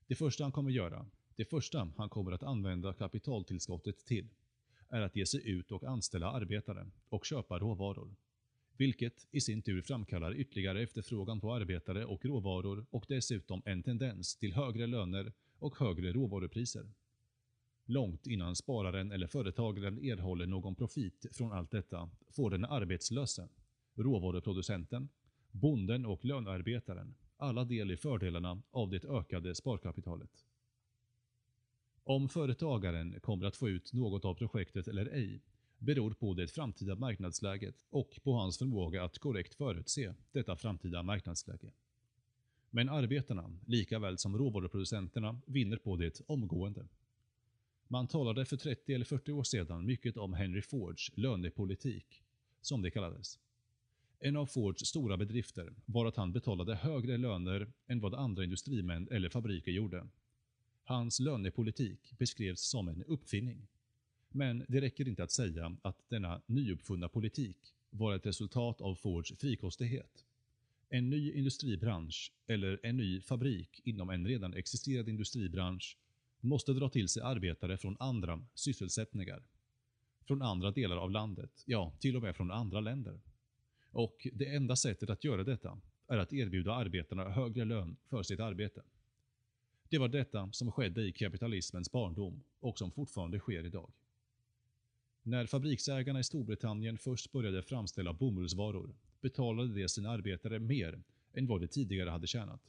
Det första han kommer göra, det första han kommer att använda kapitaltillskottet till, är att ge sig ut och anställa arbetare och köpa råvaror. Vilket i sin tur framkallar ytterligare efterfrågan på arbetare och råvaror och dessutom en tendens till högre löner och högre råvarupriser långt innan spararen eller företagaren erhåller någon profit från allt detta får den arbetslöse, råvaruproducenten, bonden och lönearbetaren alla del i fördelarna av det ökade sparkapitalet. Om företagaren kommer att få ut något av projektet eller ej beror på det framtida marknadsläget och på hans förmåga att korrekt förutse detta framtida marknadsläge. Men arbetarna, lika väl som råvaruproducenterna, vinner på det omgående. Man talade för 30 eller 40 år sedan mycket om Henry Fords lönepolitik, som det kallades. En av Fords stora bedrifter var att han betalade högre löner än vad andra industrimän eller fabriker gjorde. Hans lönepolitik beskrevs som en uppfinning. Men det räcker inte att säga att denna nyuppfunna politik var ett resultat av Fords frikostighet. En ny industribransch eller en ny fabrik inom en redan existerande industribransch måste dra till sig arbetare från andra sysselsättningar. Från andra delar av landet, ja, till och med från andra länder. Och det enda sättet att göra detta är att erbjuda arbetarna högre lön för sitt arbete. Det var detta som skedde i kapitalismens barndom och som fortfarande sker idag. När fabriksägarna i Storbritannien först började framställa bomullsvaror betalade de sina arbetare mer än vad de tidigare hade tjänat.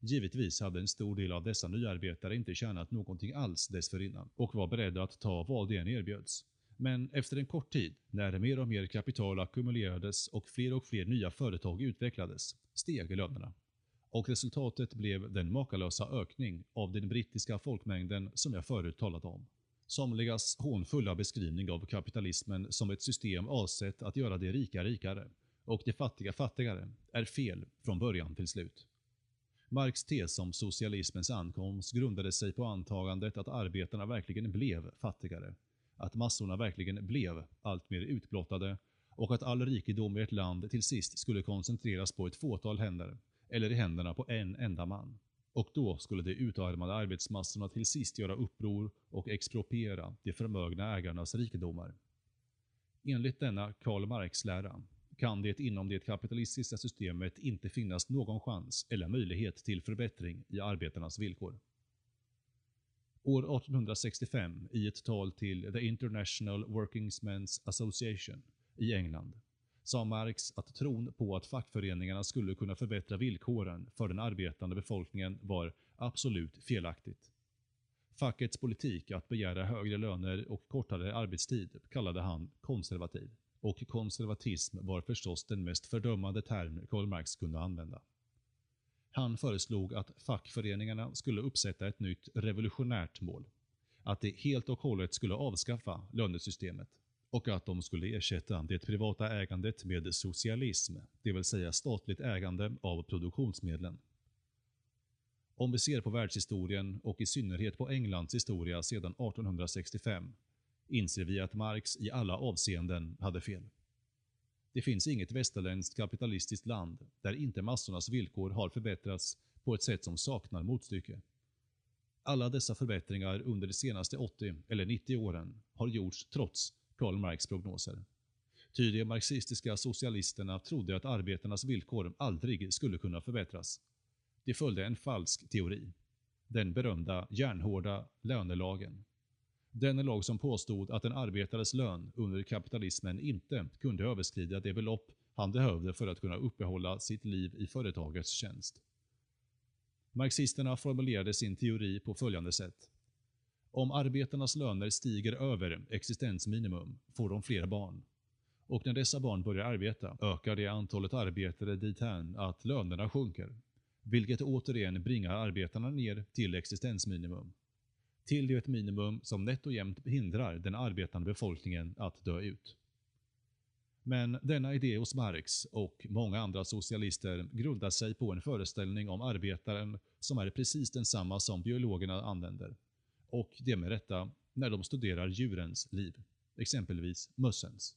Givetvis hade en stor del av dessa nyarbetare inte tjänat någonting alls dessförinnan och var beredda att ta vad det än erbjöds. Men efter en kort tid, när mer och mer kapital ackumulerades och fler och fler nya företag utvecklades, steg lönerna. Och resultatet blev den makalösa ökning av den brittiska folkmängden som jag förut talade om. Somligas hånfulla beskrivning av kapitalismen som ett system avsett att göra de rika rikare och de fattiga fattigare är fel från början till slut. Marx tes om socialismens ankomst grundade sig på antagandet att arbetarna verkligen blev fattigare, att massorna verkligen blev alltmer utblottade och att all rikedom i ett land till sist skulle koncentreras på ett fåtal händer, eller i händerna på en enda man. Och då skulle de utarmade arbetsmassorna till sist göra uppror och expropriera de förmögna ägarnas rikedomar. Enligt denna Karl Marx-lära kan det inom det kapitalistiska systemet inte finnas någon chans eller möjlighet till förbättring i arbetarnas villkor. År 1865, i ett tal till The International Workingsmen's Association i England, sa Marx att tron på att fackföreningarna skulle kunna förbättra villkoren för den arbetande befolkningen var absolut felaktigt. Fackets politik att begära högre löner och kortare arbetstid kallade han konservativ och konservatism var förstås den mest fördömande term Karl Marx kunde använda. Han föreslog att fackföreningarna skulle uppsätta ett nytt revolutionärt mål. Att de helt och hållet skulle avskaffa lönesystemet och att de skulle ersätta det privata ägandet med socialism, det vill säga statligt ägande av produktionsmedlen. Om vi ser på världshistorien och i synnerhet på Englands historia sedan 1865 inser vi att Marx i alla avseenden hade fel. Det finns inget västerländskt kapitalistiskt land där inte massornas villkor har förbättrats på ett sätt som saknar motstycke. Alla dessa förbättringar under de senaste 80 eller 90 åren har gjorts trots Karl Marx prognoser. Ty de marxistiska socialisterna trodde att arbetarnas villkor aldrig skulle kunna förbättras. De följde en falsk teori. Den berömda järnhårda lönelagen. Den lag som påstod att en arbetares lön under kapitalismen inte kunde överskrida det belopp han behövde för att kunna uppehålla sitt liv i företagets tjänst. Marxisterna formulerade sin teori på följande sätt. Om arbetarnas löner stiger över existensminimum får de fler barn. Och när dessa barn börjar arbeta ökar det antalet arbetare dithän att lönerna sjunker, vilket återigen bringar arbetarna ner till existensminimum. Till det minimum som nätt och jämnt hindrar den arbetande befolkningen att dö ut. Men denna idé hos Marx och många andra socialister grundar sig på en föreställning om arbetaren som är precis densamma som biologerna använder. Och det med rätta när de studerar djurens liv, exempelvis mössens.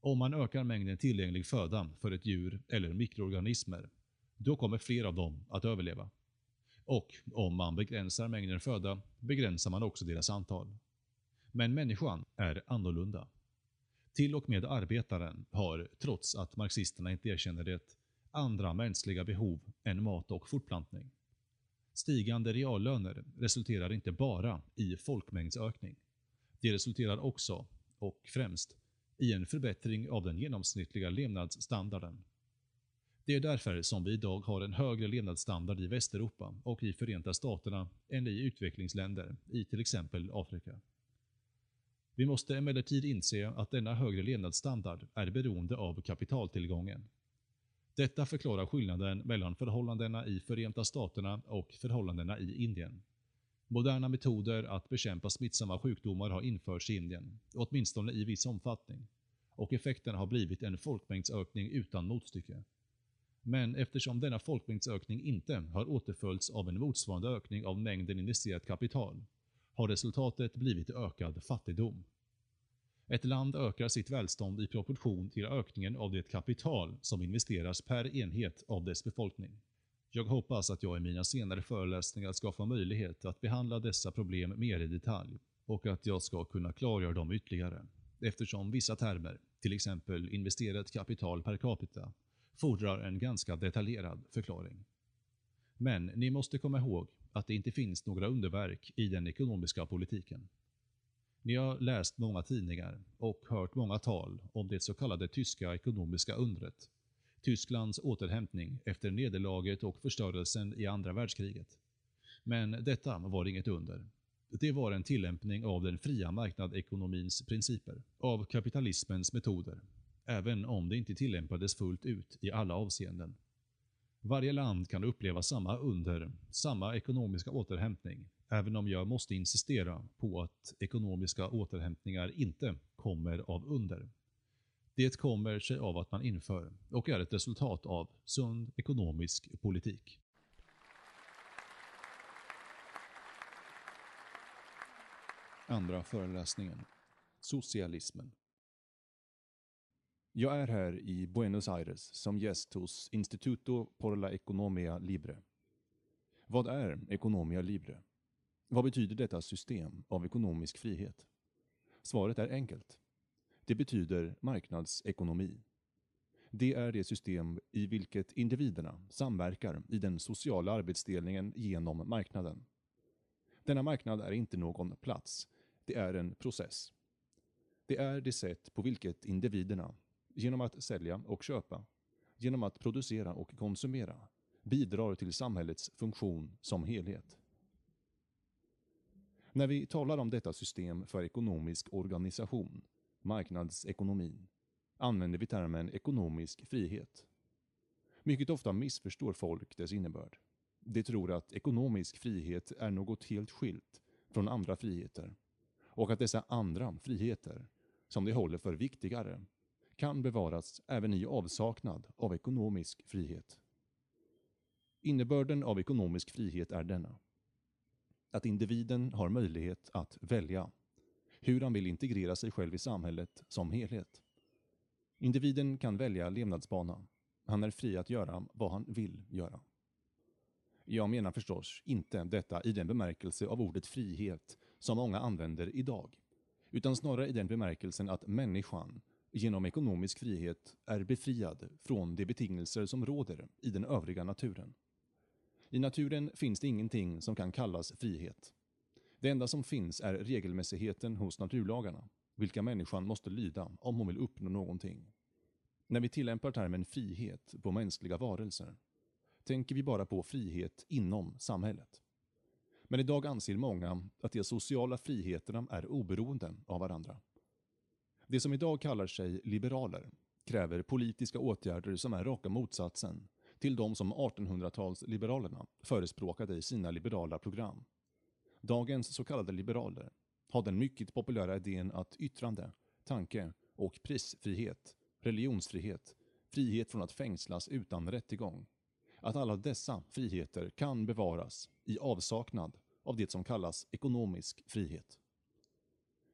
Om man ökar mängden tillgänglig föda för ett djur eller mikroorganismer, då kommer fler av dem att överleva. Och om man begränsar mängden föda begränsar man också deras antal. Men människan är annorlunda. Till och med arbetaren har, trots att marxisterna inte erkänner det, andra mänskliga behov än mat och fortplantning. Stigande reallöner resulterar inte bara i folkmängdsökning. Det resulterar också, och främst, i en förbättring av den genomsnittliga levnadsstandarden. Det är därför som vi idag har en högre levnadsstandard i Västeuropa och i Förenta Staterna än i utvecklingsländer i till exempel Afrika. Vi måste emellertid inse att denna högre levnadsstandard är beroende av kapitaltillgången. Detta förklarar skillnaden mellan förhållandena i Förenta Staterna och förhållandena i Indien. Moderna metoder att bekämpa smittsamma sjukdomar har införts i Indien, åtminstone i viss omfattning, och effekten har blivit en folkmängdsökning utan motstycke. Men eftersom denna folkmängdsökning inte har återföljts av en motsvarande ökning av mängden investerat kapital, har resultatet blivit ökad fattigdom. Ett land ökar sitt välstånd i proportion till ökningen av det kapital som investeras per enhet av dess befolkning. Jag hoppas att jag i mina senare föreläsningar ska få möjlighet att behandla dessa problem mer i detalj och att jag ska kunna klargöra dem ytterligare, eftersom vissa termer, till exempel investerat kapital per capita, fordrar en ganska detaljerad förklaring. Men ni måste komma ihåg att det inte finns några underverk i den ekonomiska politiken. Ni har läst många tidningar och hört många tal om det så kallade tyska ekonomiska undret, Tysklands återhämtning efter nederlaget och förstörelsen i andra världskriget. Men detta var inget under. Det var en tillämpning av den fria marknadekonomins principer, av kapitalismens metoder, även om det inte tillämpades fullt ut i alla avseenden. Varje land kan uppleva samma under, samma ekonomiska återhämtning, även om jag måste insistera på att ekonomiska återhämtningar inte kommer av under. Det kommer sig av att man inför, och är ett resultat av, sund ekonomisk politik. Andra föreläsningen. Socialismen. Jag är här i Buenos Aires som gäst hos Instituto por la Economia Libre. Vad är Economia Libre? Vad betyder detta system av ekonomisk frihet? Svaret är enkelt. Det betyder marknadsekonomi. Det är det system i vilket individerna samverkar i den sociala arbetsdelningen genom marknaden. Denna marknad är inte någon plats, det är en process. Det är det sätt på vilket individerna, genom att sälja och köpa, genom att producera och konsumera, bidrar till samhällets funktion som helhet. När vi talar om detta system för ekonomisk organisation, marknadsekonomin, använder vi termen ekonomisk frihet. Mycket ofta missförstår folk dess innebörd. De tror att ekonomisk frihet är något helt skilt från andra friheter och att dessa andra friheter som de håller för viktigare, kan bevaras även i avsaknad av ekonomisk frihet. Innebörden av ekonomisk frihet är denna. Att individen har möjlighet att välja hur han vill integrera sig själv i samhället som helhet. Individen kan välja levnadsbana. Han är fri att göra vad han vill göra. Jag menar förstås inte detta i den bemärkelse av ordet frihet som många använder idag, utan snarare i den bemärkelsen att människan genom ekonomisk frihet är befriad från de betingelser som råder i den övriga naturen. I naturen finns det ingenting som kan kallas frihet. Det enda som finns är regelmässigheten hos naturlagarna, vilka människan måste lyda om hon vill uppnå någonting. När vi tillämpar termen frihet på mänskliga varelser tänker vi bara på frihet inom samhället. Men idag anser många att de sociala friheterna är oberoende av varandra. De som idag kallar sig liberaler kräver politiska åtgärder som är raka motsatsen till de som 1800-talsliberalerna förespråkade i sina liberala program. Dagens så kallade liberaler har den mycket populära idén att yttrande, tanke och prisfrihet, religionsfrihet, frihet från att fängslas utan rättegång, att alla dessa friheter kan bevaras i avsaknad av det som kallas ekonomisk frihet.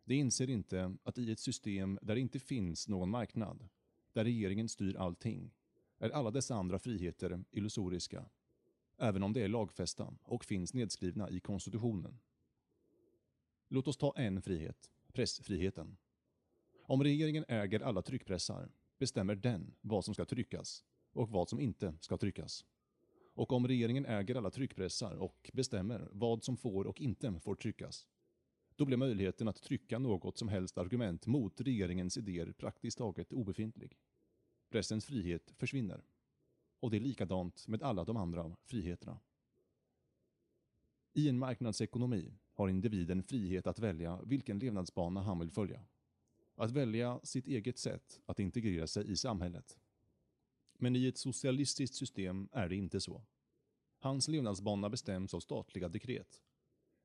De inser inte att i ett system där det inte finns någon marknad, där regeringen styr allting, är alla dessa andra friheter illusoriska, även om de är lagfästa och finns nedskrivna i konstitutionen. Låt oss ta en frihet, pressfriheten. Om regeringen äger alla tryckpressar bestämmer den vad som ska tryckas och vad som inte ska tryckas. Och om regeringen äger alla tryckpressar och bestämmer vad som får och inte får tryckas, då blir möjligheten att trycka något som helst argument mot regeringens idéer praktiskt taget obefintlig. Pressens frihet försvinner. Och det är likadant med alla de andra friheterna. I en marknadsekonomi har individen frihet att välja vilken levnadsbana han vill följa. Att välja sitt eget sätt att integrera sig i samhället. Men i ett socialistiskt system är det inte så. Hans levnadsbana bestäms av statliga dekret.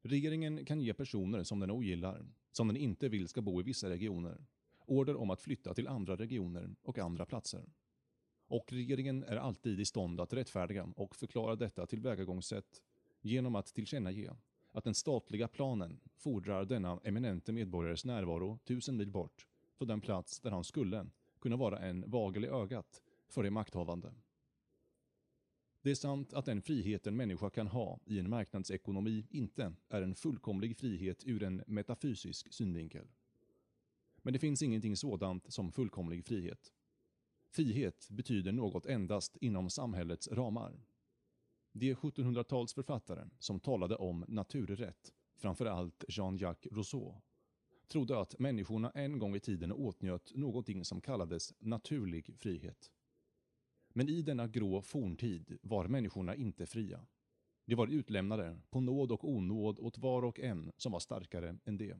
Regeringen kan ge personer som den ogillar, som den inte vill ska bo i vissa regioner, order om att flytta till andra regioner och andra platser. Och regeringen är alltid i stånd att rättfärdiga och förklara detta tillvägagångssätt genom att tillkännage att den statliga planen fordrar denna eminente medborgares närvaro tusen mil bort från den plats där han skulle kunna vara en vagel i ögat för de makthavande. Det är sant att den frihet en människa kan ha i en marknadsekonomi inte är en fullkomlig frihet ur en metafysisk synvinkel. Men det finns ingenting sådant som fullkomlig frihet. Frihet betyder något endast inom samhällets ramar. De 1700-talsförfattare som talade om naturrätt, framförallt Jean-Jacques Rousseau, trodde att människorna en gång i tiden åtnjöt någonting som kallades naturlig frihet. Men i denna grå forntid var människorna inte fria. De var utlämnade på nåd och onåd åt var och en som var starkare än det.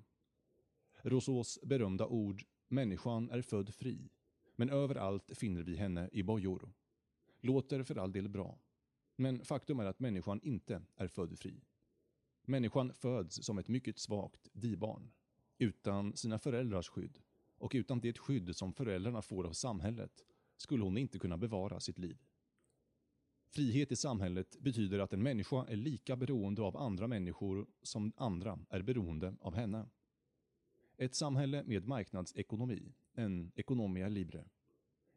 Rousseaus berömda ord “människan är född fri, men överallt finner vi henne i bojor” låter för all del bra. Men faktum är att människan inte är född fri. Människan föds som ett mycket svagt dibarn, utan sina föräldrars skydd och utan det skydd som föräldrarna får av samhället skulle hon inte kunna bevara sitt liv. Frihet i samhället betyder att en människa är lika beroende av andra människor som andra är beroende av henne. Ett samhälle med marknadsekonomi, en economia libre,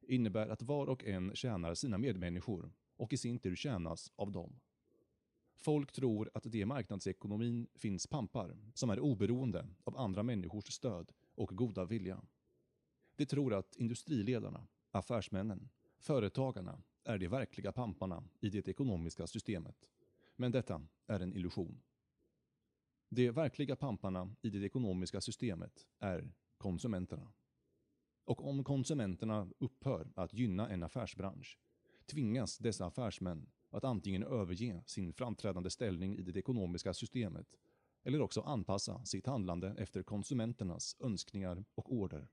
innebär att var och en tjänar sina medmänniskor och i sin tur tjänas av dem. Folk tror att det i marknadsekonomin finns pampar som är oberoende av andra människors stöd och goda vilja. De tror att industriledarna, affärsmännen, företagarna är de verkliga pamparna i det ekonomiska systemet. Men detta är en illusion. De verkliga pamparna i det ekonomiska systemet är konsumenterna. Och om konsumenterna upphör att gynna en affärsbransch tvingas dessa affärsmän att antingen överge sin framträdande ställning i det ekonomiska systemet eller också anpassa sitt handlande efter konsumenternas önskningar och order.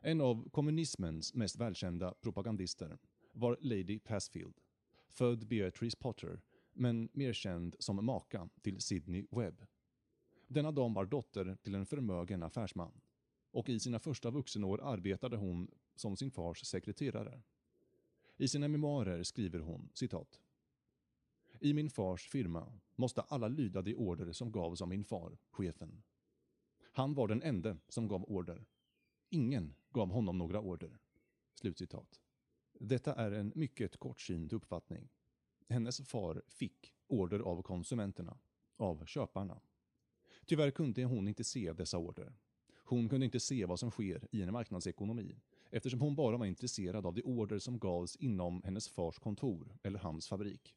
En av kommunismens mest välkända propagandister var Lady Passfield, född Beatrice Potter, men mer känd som maka till Sidney Webb. Denna dam var dotter till en förmögen affärsman och i sina första vuxenår arbetade hon som sin fars sekreterare. I sina memoarer skriver hon citat. I min fars firma måste alla lyda de order som gavs av min far, chefen. Han var den enda som gav order. Ingen gav honom några order. Slutcitat. Detta är en mycket kortsynt uppfattning. Hennes far fick order av konsumenterna, av köparna. Tyvärr kunde hon inte se dessa order. Hon kunde inte se vad som sker i en marknadsekonomi eftersom hon bara var intresserad av de order som gavs inom hennes fars kontor eller hans fabrik.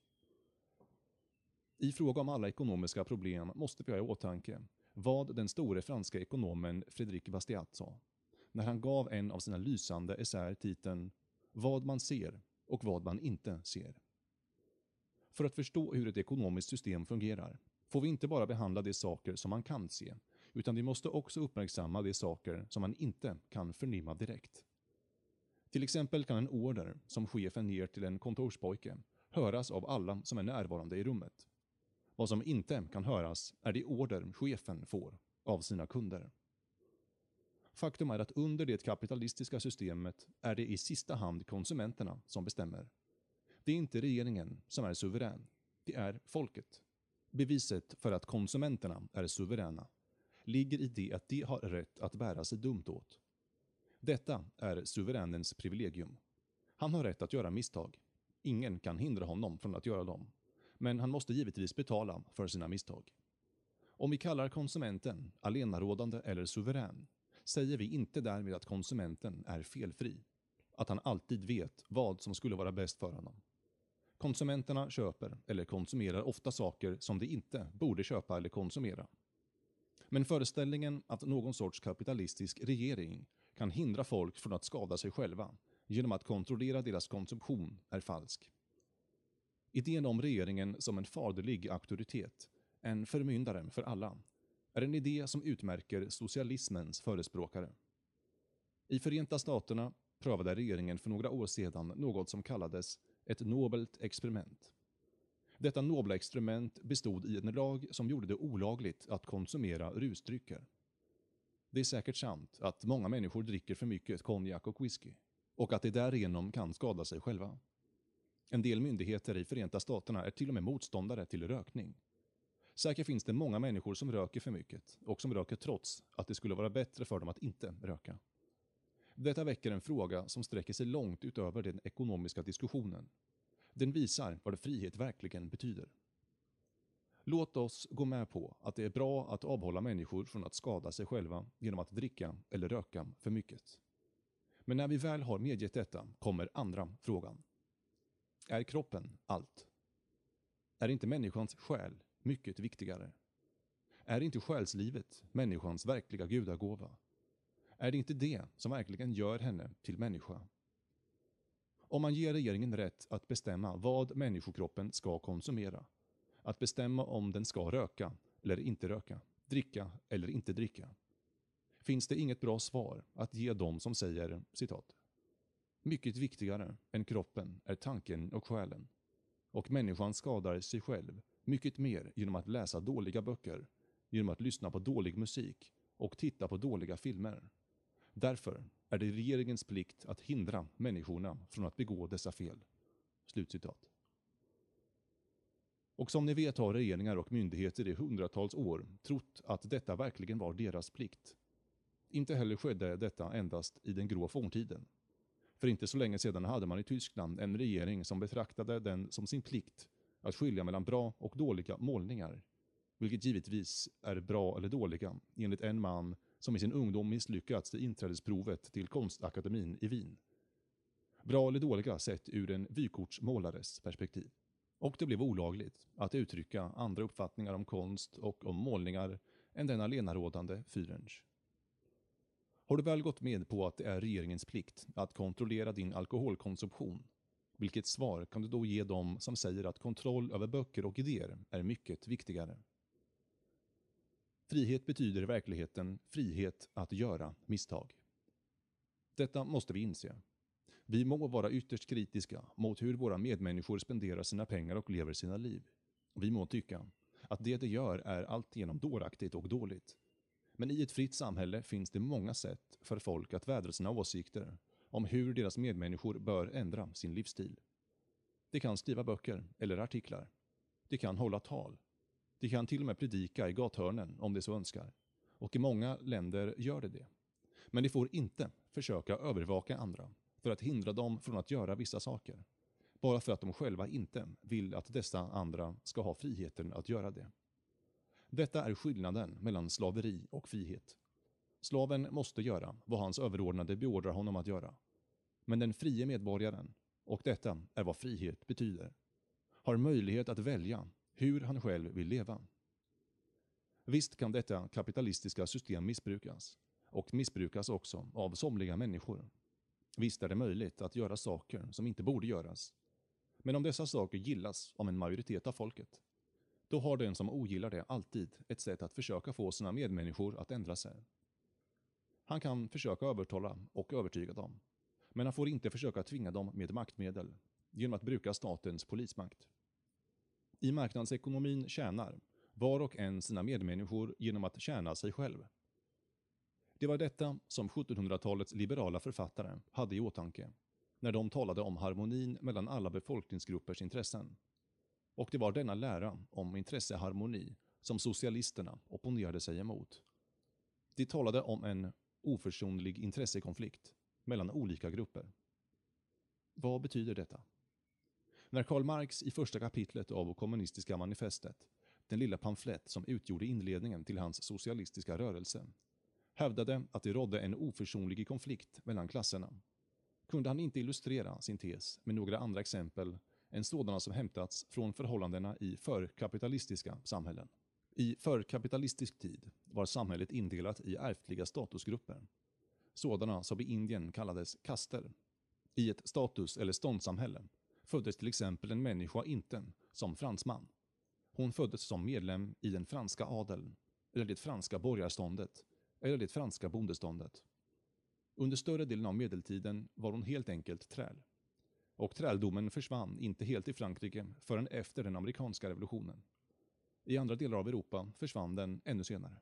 I fråga om alla ekonomiska problem måste vi ha i åtanke vad den store franska ekonomen Frédéric Bastiat sa när han gav en av sina lysande essäer titeln Vad man ser och vad man inte ser. För att förstå hur ett ekonomiskt system fungerar får vi inte bara behandla de saker som man kan se, utan vi måste också uppmärksamma de saker som man inte kan förnimma direkt. Till exempel kan en order som chefen ger till en kontorspojke höras av alla som är närvarande i rummet. Vad som inte kan höras är de order chefen får av sina kunder. Faktum är att under det kapitalistiska systemet är det i sista hand konsumenterna som bestämmer. Det är inte regeringen som är suverän, det är folket. Beviset för att konsumenterna är suveräna ligger i det att de har rätt att bära sig dumt åt. Detta är suveränens privilegium. Han har rätt att göra misstag. Ingen kan hindra honom från att göra dem. Men han måste givetvis betala för sina misstag. Om vi kallar konsumenten allenarådande eller suverän säger vi inte därmed att konsumenten är felfri. Att han alltid vet vad som skulle vara bäst för honom. Konsumenterna köper eller konsumerar ofta saker som de inte borde köpa eller konsumera. Men föreställningen att någon sorts kapitalistisk regering kan hindra folk från att skada sig själva genom att kontrollera deras konsumtion är falsk. Idén om regeringen som en faderlig auktoritet, en förmyndare för alla, är en idé som utmärker socialismens förespråkare. I Förenta Staterna prövade regeringen för några år sedan något som kallades ett nobelt experiment. Detta nobla experiment bestod i en lag som gjorde det olagligt att konsumera rusdrycker. Det är säkert sant att många människor dricker för mycket konjak och whisky och att de därigenom kan skada sig själva. En del myndigheter i Förenta Staterna är till och med motståndare till rökning. Säkert finns det många människor som röker för mycket och som röker trots att det skulle vara bättre för dem att inte röka. Detta väcker en fråga som sträcker sig långt utöver den ekonomiska diskussionen. Den visar vad frihet verkligen betyder. Låt oss gå med på att det är bra att avhålla människor från att skada sig själva genom att dricka eller röka för mycket. Men när vi väl har medgett detta kommer andra frågan. Är kroppen allt? Är inte människans själ mycket viktigare? Är inte själslivet människans verkliga gudagåva? Är det inte det som verkligen gör henne till människa? Om man ger regeringen rätt att bestämma vad människokroppen ska konsumera, att bestämma om den ska röka eller inte röka, dricka eller inte dricka, finns det inget bra svar att ge dem som säger citat mycket viktigare än kroppen är tanken och själen. Och människan skadar sig själv mycket mer genom att läsa dåliga böcker, genom att lyssna på dålig musik och titta på dåliga filmer. Därför är det regeringens plikt att hindra människorna från att begå dessa fel. Slutcitat. Och som ni vet har regeringar och myndigheter i hundratals år trott att detta verkligen var deras plikt. Inte heller skedde detta endast i den grå forntiden. För inte så länge sedan hade man i Tyskland en regering som betraktade den som sin plikt att skilja mellan bra och dåliga målningar. Vilket givetvis är bra eller dåliga, enligt en man som i sin ungdom misslyckats i inträdesprovet till konstakademin i Wien. Bra eller dåliga sett ur en vykortsmålares perspektiv. Och det blev olagligt att uttrycka andra uppfattningar om konst och om målningar än den allenarådande Führerns. Har du väl gått med på att det är regeringens plikt att kontrollera din alkoholkonsumtion? Vilket svar kan du då ge dem som säger att kontroll över böcker och idéer är mycket viktigare? Frihet betyder i verkligheten frihet att göra misstag. Detta måste vi inse. Vi må vara ytterst kritiska mot hur våra medmänniskor spenderar sina pengar och lever sina liv. Vi må tycka att det de gör är alltigenom dåraktigt och dåligt. Men i ett fritt samhälle finns det många sätt för folk att vädra sina åsikter om hur deras medmänniskor bör ändra sin livsstil. De kan skriva böcker eller artiklar. De kan hålla tal. De kan till och med predika i gathörnen om de så önskar. Och i många länder gör de det. Men de får inte försöka övervaka andra för att hindra dem från att göra vissa saker. Bara för att de själva inte vill att dessa andra ska ha friheten att göra det. Detta är skillnaden mellan slaveri och frihet. Slaven måste göra vad hans överordnade beordrar honom att göra. Men den frie medborgaren, och detta är vad frihet betyder, har möjlighet att välja hur han själv vill leva. Visst kan detta kapitalistiska system missbrukas, och missbrukas också av somliga människor. Visst är det möjligt att göra saker som inte borde göras. Men om dessa saker gillas av en majoritet av folket, då har den som ogillar det alltid ett sätt att försöka få sina medmänniskor att ändra sig. Han kan försöka övertala och övertyga dem, men han får inte försöka tvinga dem med maktmedel, genom att bruka statens polismakt. I marknadsekonomin tjänar var och en sina medmänniskor genom att tjäna sig själv. Det var detta som 1700-talets liberala författare hade i åtanke när de talade om harmonin mellan alla befolkningsgruppers intressen. Och det var denna lära om intresseharmoni som socialisterna opponerade sig emot. De talade om en oförsonlig intressekonflikt mellan olika grupper. Vad betyder detta? När Karl Marx i första kapitlet av kommunistiska manifestet, den lilla pamflett som utgjorde inledningen till hans socialistiska rörelse, hävdade att det rådde en oförsonlig konflikt mellan klasserna, kunde han inte illustrera sin tes med några andra exempel än sådana som hämtats från förhållandena i förkapitalistiska samhällen. I förkapitalistisk tid var samhället indelat i ärftliga statusgrupper, sådana som i Indien kallades kaster. I ett status eller ståndssamhälle föddes till exempel en människa inte som fransman. Hon föddes som medlem i den franska adeln, eller det franska borgarståndet, eller det franska bondeståndet. Under större delen av medeltiden var hon helt enkelt träl. Och träldomen försvann inte helt i Frankrike förrän efter den amerikanska revolutionen. I andra delar av Europa försvann den ännu senare.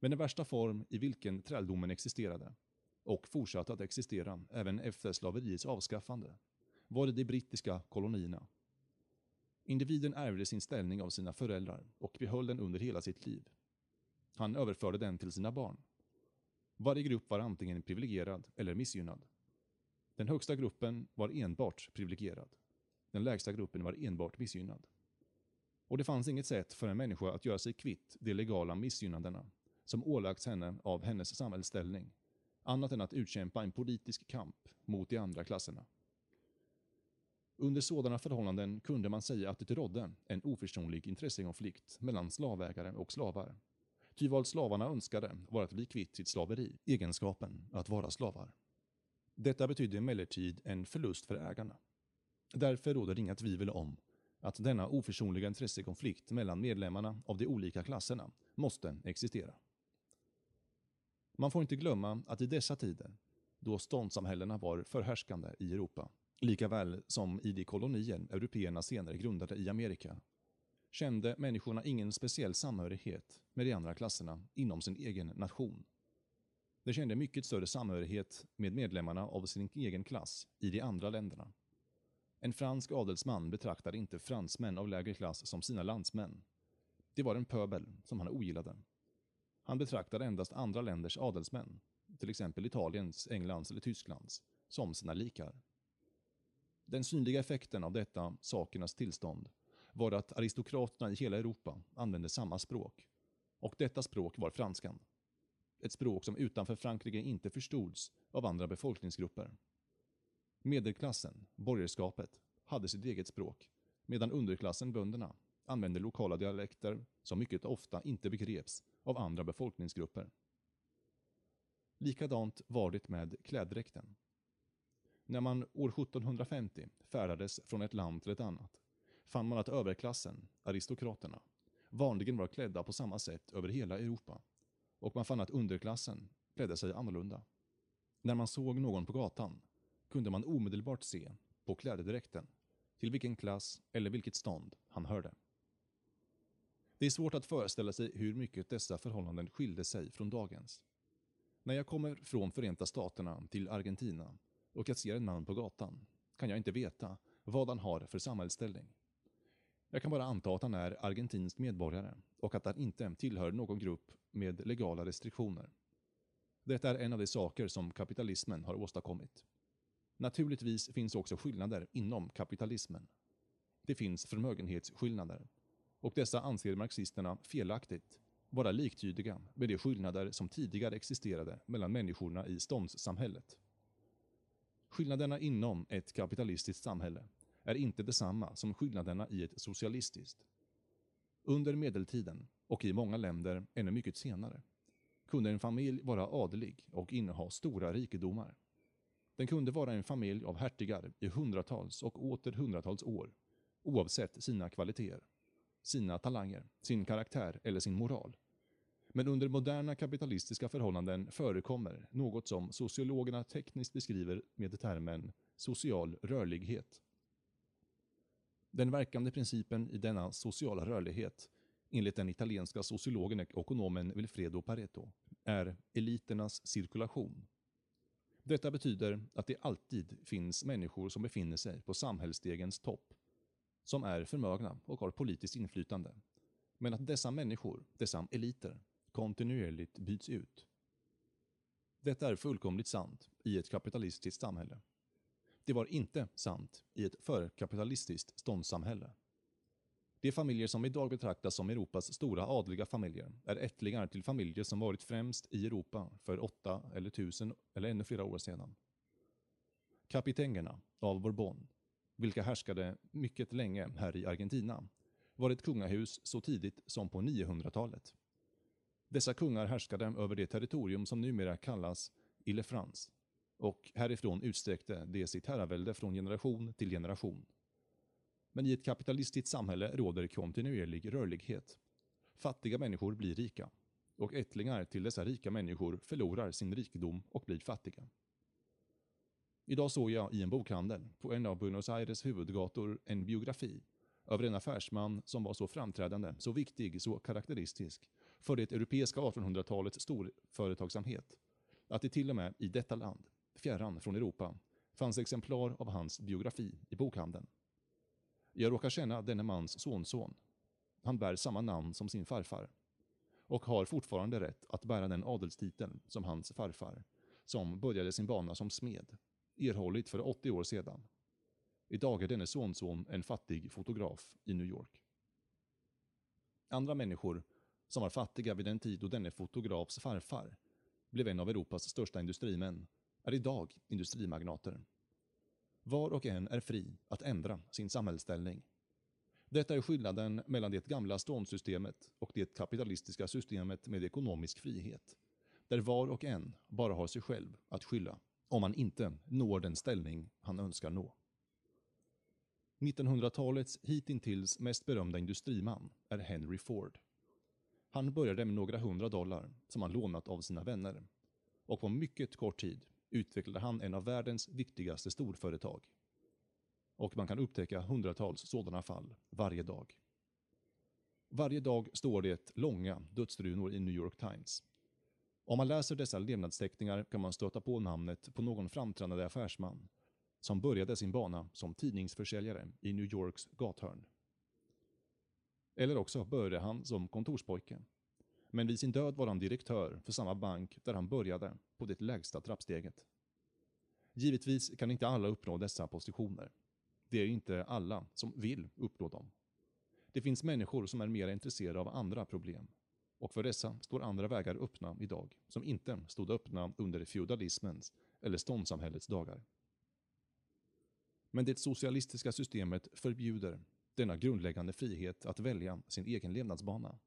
Men den värsta form i vilken träldomen existerade, och fortsatte att existera även efter slaveriets avskaffande, var i de brittiska kolonierna. Individen ärvde sin ställning av sina föräldrar och behöll den under hela sitt liv. Han överförde den till sina barn. Varje grupp var antingen privilegierad eller missgynnad. Den högsta gruppen var enbart privilegierad. Den lägsta gruppen var enbart missgynnad. Och det fanns inget sätt för en människa att göra sig kvitt de legala missgynnandena som ålagts henne av hennes samhällsställning, annat än att utkämpa en politisk kamp mot de andra klasserna. Under sådana förhållanden kunde man säga att det rådde en oförsonlig intressekonflikt mellan slavägare och slavar. Ty vad slavarna önskade var att bli kvitt sitt slaveri, egenskapen att vara slavar. Detta betydde emellertid en förlust för ägarna. Därför råder inga tvivel om att denna oförsonliga intressekonflikt mellan medlemmarna av de olika klasserna måste existera. Man får inte glömma att i dessa tider, då ståndssamhällena var förhärskande i Europa, likaväl som i de kolonier européerna senare grundade i Amerika, kände människorna ingen speciell samhörighet med de andra klasserna inom sin egen nation. De kände mycket större samhörighet med medlemmarna av sin egen klass i de andra länderna. En fransk adelsman betraktade inte fransmän av lägre klass som sina landsmän. Det var en pöbel som han ogillade. Han betraktade endast andra länders adelsmän, till exempel Italiens, Englands eller Tysklands, som sina likar. Den synliga effekten av detta sakernas tillstånd var att aristokraterna i hela Europa använde samma språk. Och detta språk var franskan. Ett språk som utanför Frankrike inte förstods av andra befolkningsgrupper. Medelklassen, borgerskapet, hade sitt eget språk, medan underklassen, bönderna, använde lokala dialekter som mycket ofta inte begreps av andra befolkningsgrupper. Likadant var det med kläddräkten. När man år 1750 färdades från ett land till ett annat fann man att överklassen, aristokraterna, vanligen var klädda på samma sätt över hela Europa och man fann att underklassen klädde sig annorlunda. När man såg någon på gatan kunde man omedelbart se på klädedräkten till vilken klass eller vilket stånd han hörde. Det är svårt att föreställa sig hur mycket dessa förhållanden skilde sig från dagens. När jag kommer från Förenta Staterna till Argentina och jag ser en man på gatan kan jag inte veta vad han har för samhällsställning. Jag kan bara anta att han är argentinsk medborgare och att han inte tillhör någon grupp med legala restriktioner. Detta är en av de saker som kapitalismen har åstadkommit. Naturligtvis finns också skillnader inom kapitalismen. Det finns förmögenhetsskillnader och dessa anser marxisterna felaktigt vara liktydiga med de skillnader som tidigare existerade mellan människorna i ståndssamhället. Skillnaderna inom ett kapitalistiskt samhälle är inte detsamma som skillnaderna i ett socialistiskt. Under medeltiden, och i många länder ännu mycket senare, kunde en familj vara adlig och inneha stora rikedomar. Den kunde vara en familj av hertigar i hundratals och åter hundratals år, oavsett sina kvaliteter, sina talanger, sin karaktär eller sin moral. Men under moderna kapitalistiska förhållanden förekommer något som sociologerna tekniskt beskriver med termen social rörlighet. Den verkande principen i denna sociala rörlighet, enligt den italienska sociologen och ekonomen Wilfredo Pareto, är eliternas cirkulation. Detta betyder att det alltid finns människor som befinner sig på samhällsstegens topp, som är förmögna och har politiskt inflytande. Men att dessa människor, dessa eliter, kontinuerligt byts ut. Detta är fullkomligt sant i ett kapitalistiskt samhälle. Det var inte sant i ett förkapitalistiskt ståndssamhälle. De familjer som idag betraktas som Europas stora adliga familjer är ättlingar till familjer som varit främst i Europa för åtta eller tusen eller ännu flera år sedan. Kapitängerna av Bourbon, vilka härskade mycket länge här i Argentina, var ett kungahus så tidigt som på 900-talet. Dessa kungar härskade över det territorium som numera kallas Ile-France och härifrån utsträckte de sitt herravälde från generation till generation. Men i ett kapitalistiskt samhälle råder kontinuerlig rörlighet. Fattiga människor blir rika och ättlingar till dessa rika människor förlorar sin rikedom och blir fattiga. Idag såg jag i en bokhandel på en av Buenos Aires huvudgator en biografi över en affärsman som var så framträdande, så viktig, så karaktäristisk för det europeiska 1800-talets storföretagsamhet att det till och med i detta land, fjärran från Europa, fanns exemplar av hans biografi i bokhandeln. Jag råkar känna denne mans sonson. Han bär samma namn som sin farfar och har fortfarande rätt att bära den adelstiteln som hans farfar, som började sin bana som smed, erhållit för 80 år sedan. Idag är denne sonson en fattig fotograf i New York. Andra människor som var fattiga vid den tid då denne fotografs farfar blev en av Europas största industrimän, är idag industrimagnater. Var och en är fri att ändra sin samhällsställning. Detta är skillnaden mellan det gamla ståndssystemet och det kapitalistiska systemet med ekonomisk frihet, där var och en bara har sig själv att skylla om man inte når den ställning han önskar nå. 1900-talets hitintills mest berömda industriman är Henry Ford. Han började med några hundra dollar som han lånat av sina vänner och på mycket kort tid utvecklade han en av världens viktigaste storföretag. Och man kan upptäcka hundratals sådana fall varje dag. Varje dag står det långa dödsrunor i New York Times. Om man läser dessa levnadsteckningar kan man stöta på namnet på någon framträdande affärsman som började sin bana som tidningsförsäljare i New Yorks gathörn. Eller också började han som kontorspojke. Men vid sin död var han direktör för samma bank där han började, på det lägsta trappsteget. Givetvis kan inte alla uppnå dessa positioner. Det är inte alla som vill uppnå dem. Det finns människor som är mer intresserade av andra problem. Och för dessa står andra vägar öppna idag, som inte stod öppna under feudalismens eller ståndssamhällets dagar. Men det socialistiska systemet förbjuder denna grundläggande frihet att välja sin egen levnadsbana.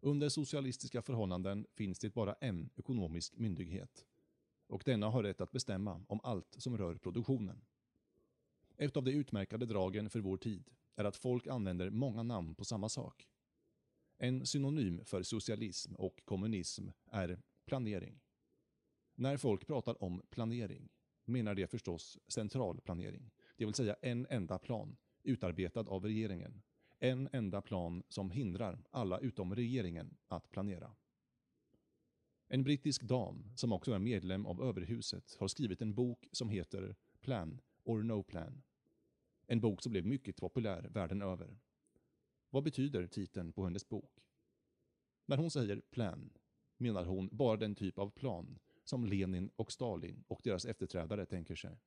Under socialistiska förhållanden finns det bara en ekonomisk myndighet och denna har rätt att bestämma om allt som rör produktionen. Ett av de utmärkande dragen för vår tid är att folk använder många namn på samma sak. En synonym för socialism och kommunism är planering. När folk pratar om planering menar de förstås central planering, det vill säga en enda plan utarbetad av regeringen. En enda plan som hindrar alla utom regeringen att planera. En brittisk dam, som också är medlem av överhuset, har skrivit en bok som heter Plan or No Plan. En bok som blev mycket populär världen över. Vad betyder titeln på hennes bok? När hon säger plan menar hon bara den typ av plan som Lenin och Stalin och deras efterträdare tänker sig.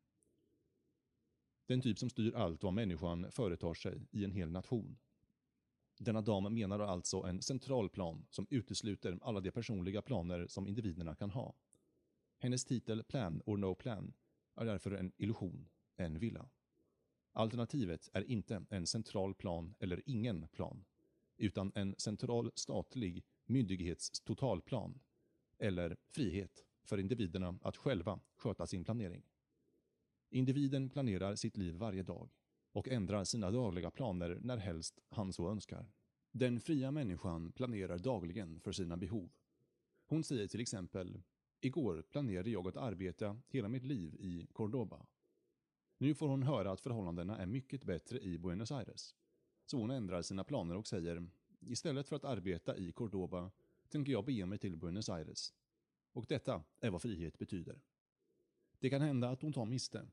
Den typ som styr allt vad människan företar sig i en hel nation. Denna dam menar alltså en central plan som utesluter alla de personliga planer som individerna kan ha. Hennes titel Plan or No Plan är därför en illusion, en villa. Alternativet är inte en central plan eller ingen plan, utan en central statlig myndighets totalplan eller frihet för individerna att själva sköta sin planering. Individen planerar sitt liv varje dag och ändrar sina dagliga planer när helst han så önskar. Den fria människan planerar dagligen för sina behov. Hon säger till exempel Igår planerade jag att arbeta hela mitt liv i Cordoba. Nu får hon höra att förhållandena är mycket bättre i Buenos Aires. Så hon ändrar sina planer och säger Istället för att arbeta i Cordoba tänker jag bege mig till Buenos Aires. Och detta är vad frihet betyder. Det kan hända att hon tar miste.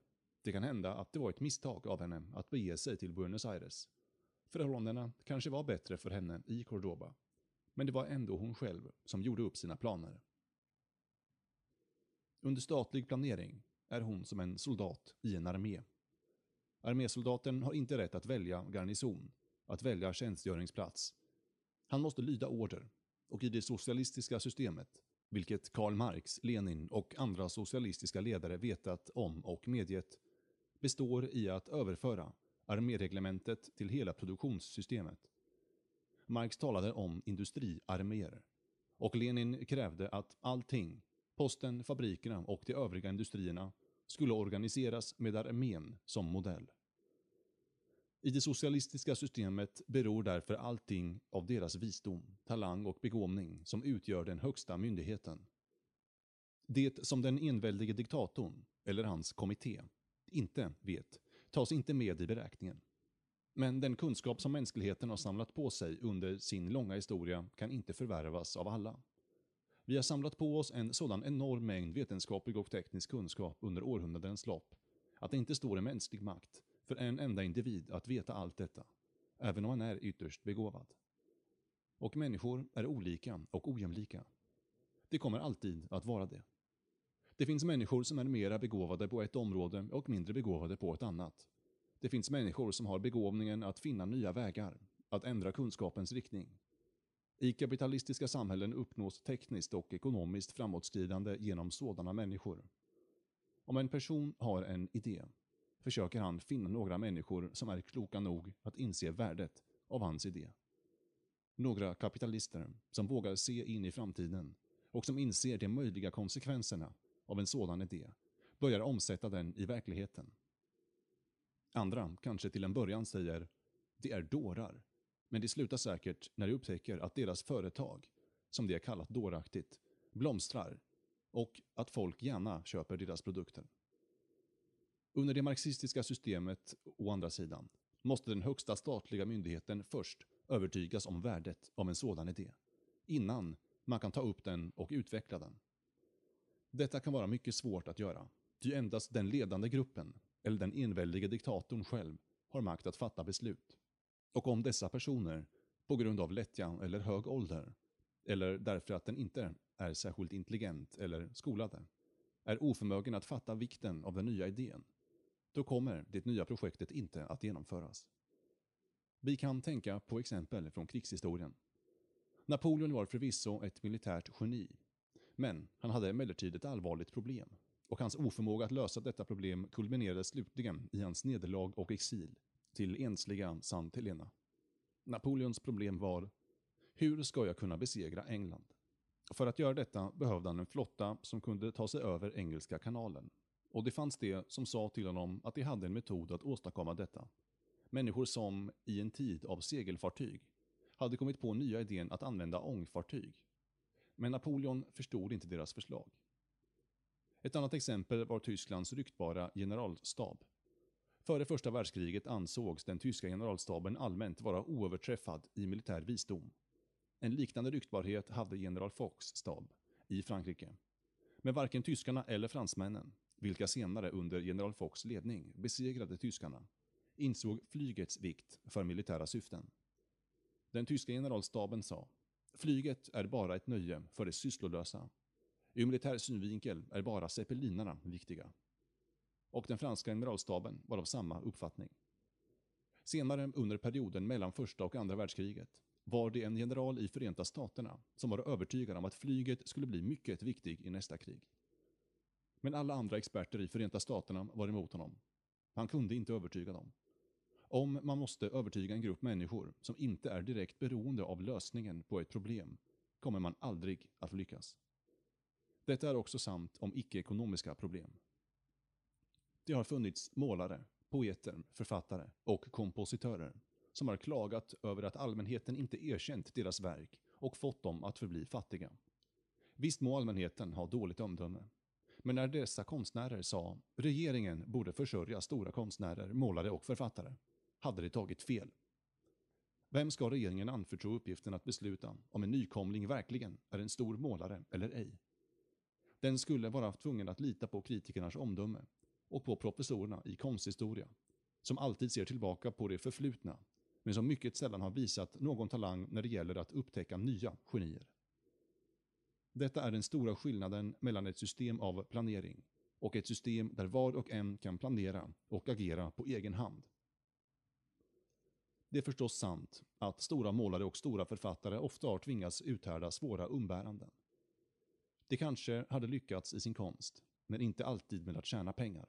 Det kan hända att det var ett misstag av henne att bege sig till Buenos Aires. Förhållandena kanske var bättre för henne i Cordoba. Men det var ändå hon själv som gjorde upp sina planer. Under statlig planering är hon som en soldat i en armé. Armésoldaten har inte rätt att välja garnison, att välja tjänstgöringsplats. Han måste lyda order och i det socialistiska systemet, vilket Karl Marx, Lenin och andra socialistiska ledare vetat om och medgett, består i att överföra arméreglementet till hela produktionssystemet. Marx talade om industriarméer och Lenin krävde att allting, posten, fabrikerna och de övriga industrierna, skulle organiseras med armén som modell. I det socialistiska systemet beror därför allting av deras visdom, talang och begåvning som utgör den högsta myndigheten. Det som den enväldige diktatorn, eller hans kommitté, inte vet tas inte med i beräkningen. Men den kunskap som mänskligheten har samlat på sig under sin långa historia kan inte förvärvas av alla. Vi har samlat på oss en sådan enorm mängd vetenskaplig och teknisk kunskap under århundradens lopp att det inte står i mänsklig makt för en enda individ att veta allt detta, även om han är ytterst begåvad. Och människor är olika och ojämlika. Det kommer alltid att vara det. Det finns människor som är mera begåvade på ett område och mindre begåvade på ett annat. Det finns människor som har begåvningen att finna nya vägar, att ändra kunskapens riktning. I kapitalistiska samhällen uppnås tekniskt och ekonomiskt framåtskridande genom sådana människor. Om en person har en idé försöker han finna några människor som är kloka nog att inse värdet av hans idé. Några kapitalister som vågar se in i framtiden och som inser de möjliga konsekvenserna av en sådan idé börjar omsätta den i verkligheten. Andra kanske till en början säger “det är dårar” men det slutar säkert när de upptäcker att deras företag, som de har kallat dåraktigt, blomstrar och att folk gärna köper deras produkter. Under det marxistiska systemet, å andra sidan, måste den högsta statliga myndigheten först övertygas om värdet av en sådan idé, innan man kan ta upp den och utveckla den. Detta kan vara mycket svårt att göra, ty endast den ledande gruppen, eller den enväldige diktatorn själv, har makt att fatta beslut. Och om dessa personer, på grund av lättja eller hög ålder, eller därför att den inte är särskilt intelligent eller skolade, är oförmögen att fatta vikten av den nya idén, då kommer det nya projektet inte att genomföras. Vi kan tänka på exempel från krigshistorien. Napoleon var förvisso ett militärt geni, men han hade emellertid ett allvarligt problem och hans oförmåga att lösa detta problem kulminerade slutligen i hans nederlag och exil till ensliga Sant Helena. Napoleons problem var hur ska jag kunna besegra England? För att göra detta behövde han en flotta som kunde ta sig över Engelska kanalen. Och det fanns det som sa till honom att de hade en metod att åstadkomma detta. Människor som, i en tid av segelfartyg, hade kommit på nya idén att använda ångfartyg. Men Napoleon förstod inte deras förslag. Ett annat exempel var Tysklands ryktbara generalstab. Före första världskriget ansågs den tyska generalstaben allmänt vara oöverträffad i militär visdom. En liknande ryktbarhet hade general Fox stab i Frankrike. Men varken tyskarna eller fransmännen, vilka senare under general Fox ledning besegrade tyskarna, insåg flygets vikt för militära syften. Den tyska generalstaben sa Flyget är bara ett nöje för de sysslolösa. Ur militär synvinkel är bara zeppelinarna viktiga. Och den franska generalstaben var av samma uppfattning. Senare under perioden mellan första och andra världskriget var det en general i Förenta Staterna som var övertygad om att flyget skulle bli mycket viktigt i nästa krig. Men alla andra experter i Förenta Staterna var emot honom. Han kunde inte övertyga dem. Om man måste övertyga en grupp människor som inte är direkt beroende av lösningen på ett problem kommer man aldrig att lyckas. Detta är också sant om icke-ekonomiska problem. Det har funnits målare, poeter, författare och kompositörer som har klagat över att allmänheten inte erkänt deras verk och fått dem att förbli fattiga. Visst må allmänheten ha dåligt omdöme. Men när dessa konstnärer sa regeringen borde försörja stora konstnärer, målare och författare hade det tagit fel. Vem ska regeringen anförtro uppgiften att besluta om en nykomling verkligen är en stor målare eller ej? Den skulle vara tvungen att lita på kritikernas omdöme och på professorerna i konsthistoria, som alltid ser tillbaka på det förflutna, men som mycket sällan har visat någon talang när det gäller att upptäcka nya genier. Detta är den stora skillnaden mellan ett system av planering och ett system där var och en kan planera och agera på egen hand. Det är förstås sant att stora målare och stora författare ofta har tvingats uthärda svåra umbäranden. De kanske hade lyckats i sin konst, men inte alltid med att tjäna pengar.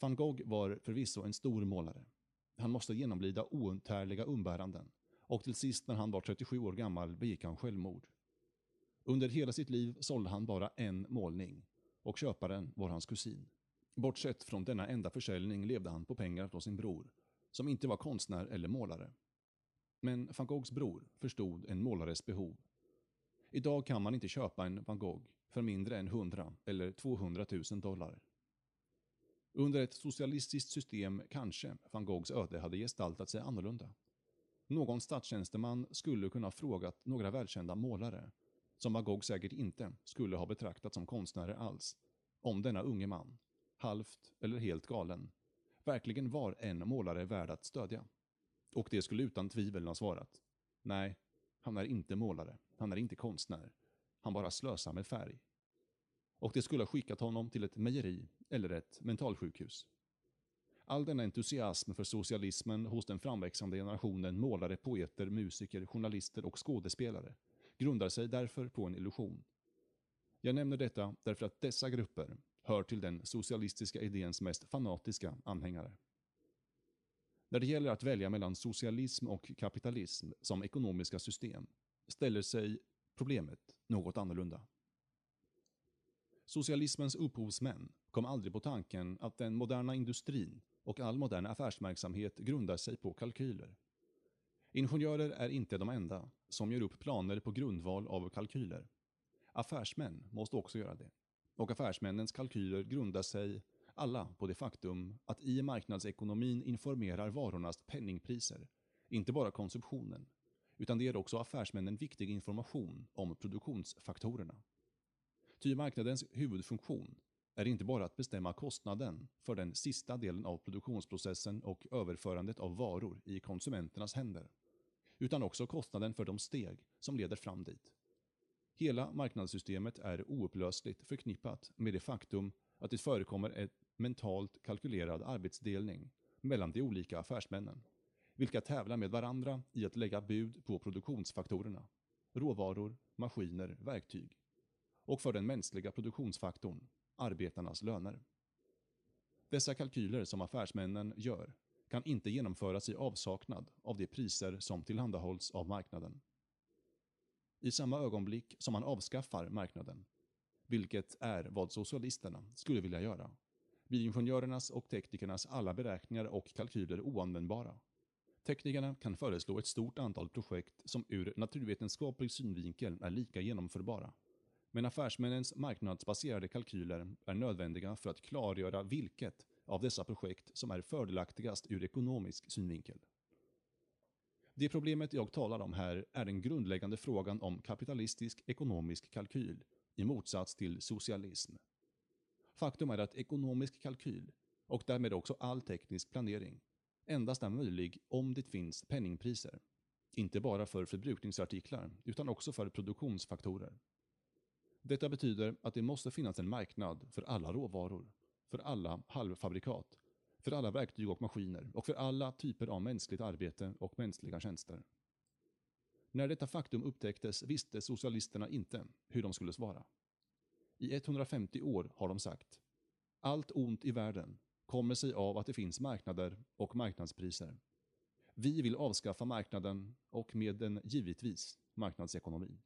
Van Gogh var förvisso en stor målare. Han måste genomlida outhärdliga umbäranden och till sist när han var 37 år gammal begick han självmord. Under hela sitt liv sålde han bara en målning och köparen var hans kusin. Bortsett från denna enda försäljning levde han på pengar från sin bror som inte var konstnär eller målare. Men van Goghs bror förstod en målares behov. Idag kan man inte köpa en van Gogh för mindre än 100 eller 200 000 dollar. Under ett socialistiskt system kanske van Goghs öde hade gestaltat sig annorlunda. Någon statstjänsteman skulle kunna ha frågat några välkända målare, som van Gogh säkert inte skulle ha betraktat som konstnärer alls, om denna unge man, halvt eller helt galen, verkligen var en målare värd att stödja. Och det skulle utan tvivel ha svarat. Nej, han är inte målare, han är inte konstnär. Han bara slösar med färg. Och det skulle ha skickat honom till ett mejeri eller ett mentalsjukhus. All denna entusiasm för socialismen hos den framväxande generationen målare, poeter, musiker, journalister och skådespelare grundar sig därför på en illusion. Jag nämner detta därför att dessa grupper, hör till den socialistiska idéns mest fanatiska anhängare. När det gäller att välja mellan socialism och kapitalism som ekonomiska system ställer sig problemet något annorlunda. Socialismens upphovsmän kom aldrig på tanken att den moderna industrin och all modern affärsverksamhet grundar sig på kalkyler. Ingenjörer är inte de enda som gör upp planer på grundval av kalkyler. Affärsmän måste också göra det och affärsmännens kalkyler grundar sig alla på det faktum att i marknadsekonomin informerar varornas penningpriser, inte bara konsumtionen, utan det ger också affärsmännen viktig information om produktionsfaktorerna. Ty marknadens huvudfunktion är inte bara att bestämma kostnaden för den sista delen av produktionsprocessen och överförandet av varor i konsumenternas händer, utan också kostnaden för de steg som leder fram dit. Hela marknadssystemet är oupplösligt förknippat med det faktum att det förekommer en mentalt kalkylerad arbetsdelning mellan de olika affärsmännen, vilka tävlar med varandra i att lägga bud på produktionsfaktorerna, råvaror, maskiner, verktyg och för den mänskliga produktionsfaktorn, arbetarnas löner. Dessa kalkyler som affärsmännen gör kan inte genomföras i avsaknad av de priser som tillhandahålls av marknaden i samma ögonblick som man avskaffar marknaden, vilket är vad socialisterna skulle vilja göra, Bioingenjörernas och teknikernas alla beräkningar och kalkyler oanvändbara. Teknikerna kan föreslå ett stort antal projekt som ur naturvetenskaplig synvinkel är lika genomförbara. Men affärsmännens marknadsbaserade kalkyler är nödvändiga för att klargöra vilket av dessa projekt som är fördelaktigast ur ekonomisk synvinkel. Det problemet jag talar om här är den grundläggande frågan om kapitalistisk ekonomisk kalkyl i motsats till socialism. Faktum är att ekonomisk kalkyl, och därmed också all teknisk planering, endast är möjlig om det finns penningpriser. Inte bara för förbrukningsartiklar, utan också för produktionsfaktorer. Detta betyder att det måste finnas en marknad för alla råvaror, för alla halvfabrikat, för alla verktyg och maskiner och för alla typer av mänskligt arbete och mänskliga tjänster. När detta faktum upptäcktes visste socialisterna inte hur de skulle svara. I 150 år har de sagt allt ont i världen kommer sig av att det finns marknader och marknadspriser. Vi vill avskaffa marknaden och med den givetvis marknadsekonomin.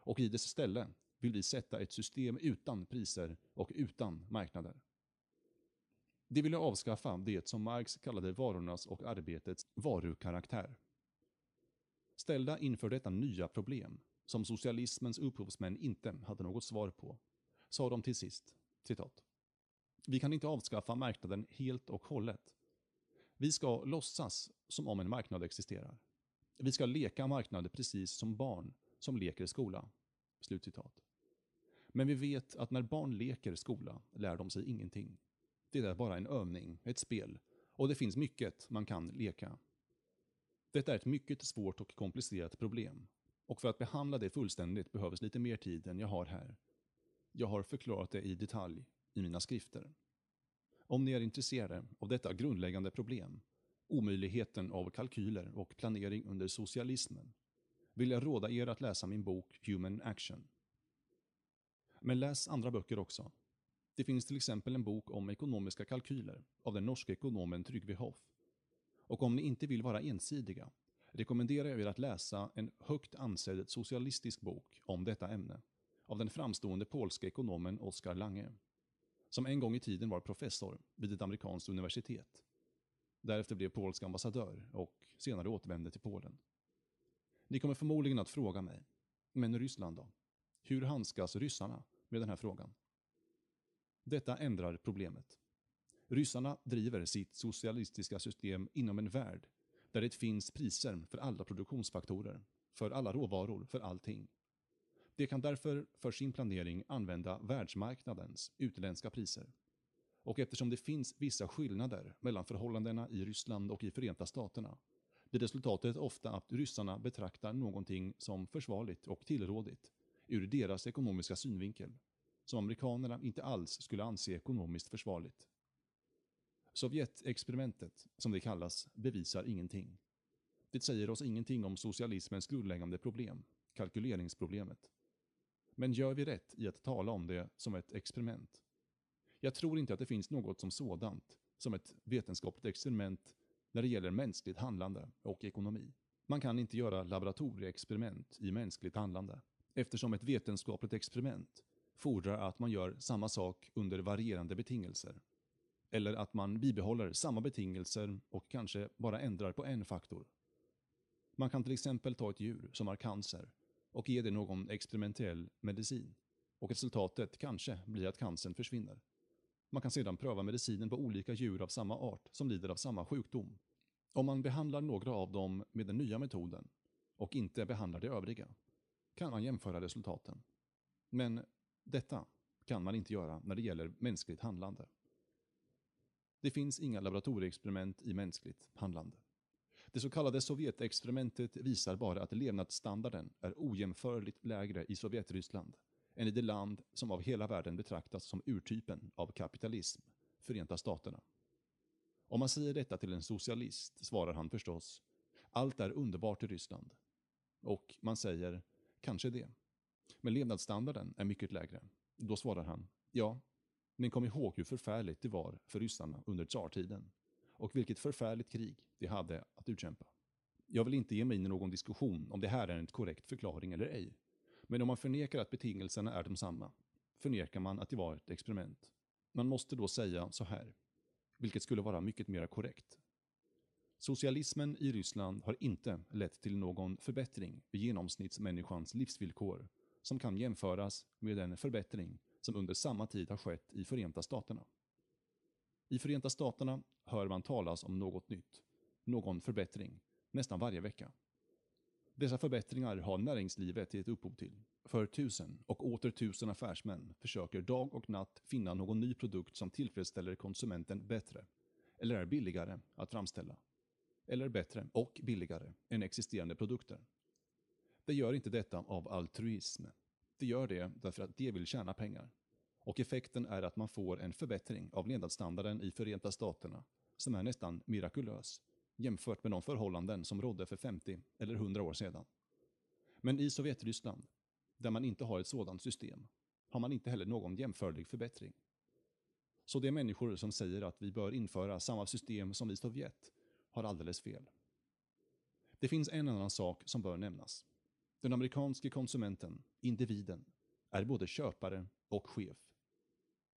Och i dess ställe vill vi sätta ett system utan priser och utan marknader. De ville avskaffa det som Marx kallade varornas och arbetets varukaraktär. Ställda inför detta nya problem, som socialismens upphovsmän inte hade något svar på, sa de till sist, citat. Vi kan inte avskaffa marknaden helt och hållet. Vi ska låtsas som om en marknad existerar. Vi ska leka marknad precis som barn som leker skola. Slutcitat. Men vi vet att när barn leker skola lär de sig ingenting. Det är bara en övning, ett spel, och det finns mycket man kan leka. Detta är ett mycket svårt och komplicerat problem, och för att behandla det fullständigt behövs lite mer tid än jag har här. Jag har förklarat det i detalj i mina skrifter. Om ni är intresserade av detta grundläggande problem, omöjligheten av kalkyler och planering under socialismen, vill jag råda er att läsa min bok Human Action. Men läs andra böcker också. Det finns till exempel en bok om ekonomiska kalkyler av den norske ekonomen Trygve Hoff. Och om ni inte vill vara ensidiga rekommenderar jag er att läsa en högt ansedd socialistisk bok om detta ämne av den framstående polska ekonomen Oskar Lange, som en gång i tiden var professor vid ett amerikanskt universitet. Därefter blev polsk ambassadör och senare återvände till Polen. Ni kommer förmodligen att fråga mig, men Ryssland då? Hur handskas ryssarna med den här frågan? Detta ändrar problemet. Ryssarna driver sitt socialistiska system inom en värld där det finns priser för alla produktionsfaktorer, för alla råvaror, för allting. De kan därför för sin planering använda världsmarknadens utländska priser. Och eftersom det finns vissa skillnader mellan förhållandena i Ryssland och i Förenta Staterna blir resultatet ofta att ryssarna betraktar någonting som försvarligt och tillrådigt ur deras ekonomiska synvinkel, som amerikanerna inte alls skulle anse ekonomiskt försvarligt. Sovjetexperimentet, som det kallas, bevisar ingenting. Det säger oss ingenting om socialismens grundläggande problem, kalkyleringsproblemet. Men gör vi rätt i att tala om det som ett experiment? Jag tror inte att det finns något som sådant, som ett vetenskapligt experiment när det gäller mänskligt handlande och ekonomi. Man kan inte göra laboratorieexperiment i mänskligt handlande, eftersom ett vetenskapligt experiment fordrar att man gör samma sak under varierande betingelser. Eller att man bibehåller samma betingelser och kanske bara ändrar på en faktor. Man kan till exempel ta ett djur som har cancer och ge det någon experimentell medicin. Och resultatet kanske blir att cancern försvinner. Man kan sedan pröva medicinen på olika djur av samma art som lider av samma sjukdom. Om man behandlar några av dem med den nya metoden och inte behandlar de övriga kan man jämföra resultaten. Men detta kan man inte göra när det gäller mänskligt handlande. Det finns inga laboratorieexperiment i mänskligt handlande. Det så kallade Sovjetexperimentet visar bara att levnadsstandarden är ojämförligt lägre i Sovjetryssland än i det land som av hela världen betraktas som urtypen av kapitalism, Förenta Staterna. Om man säger detta till en socialist svarar han förstås allt är underbart i Ryssland. Och man säger kanske det. Men levnadsstandarden är mycket lägre. Då svarar han ja, men kom ihåg hur förfärligt det var för ryssarna under tsartiden och vilket förfärligt krig de hade att utkämpa. Jag vill inte ge mig in i någon diskussion om det här är en korrekt förklaring eller ej. Men om man förnekar att betingelserna är de samma, förnekar man att det var ett experiment. Man måste då säga så här, vilket skulle vara mycket mer korrekt. Socialismen i Ryssland har inte lett till någon förbättring i genomsnittsmänniskans livsvillkor som kan jämföras med den förbättring som under samma tid har skett i Förenta Staterna. I Förenta Staterna hör man talas om något nytt, någon förbättring, nästan varje vecka. Dessa förbättringar har näringslivet gett upphov till. För tusen och åter tusen affärsmän försöker dag och natt finna någon ny produkt som tillfredsställer konsumenten bättre, eller är billigare att framställa. Eller bättre och billigare än existerande produkter. De gör inte detta av altruism. De gör det därför att de vill tjäna pengar. Och effekten är att man får en förbättring av levnadsstandarden i Förenta Staterna som är nästan mirakulös jämfört med de förhållanden som rådde för 50 eller 100 år sedan. Men i Sovjetryssland, där man inte har ett sådant system, har man inte heller någon jämförlig förbättring. Så de människor som säger att vi bör införa samma system som i Sovjet har alldeles fel. Det finns en annan sak som bör nämnas. Den amerikanske konsumenten, individen, är både köpare och chef.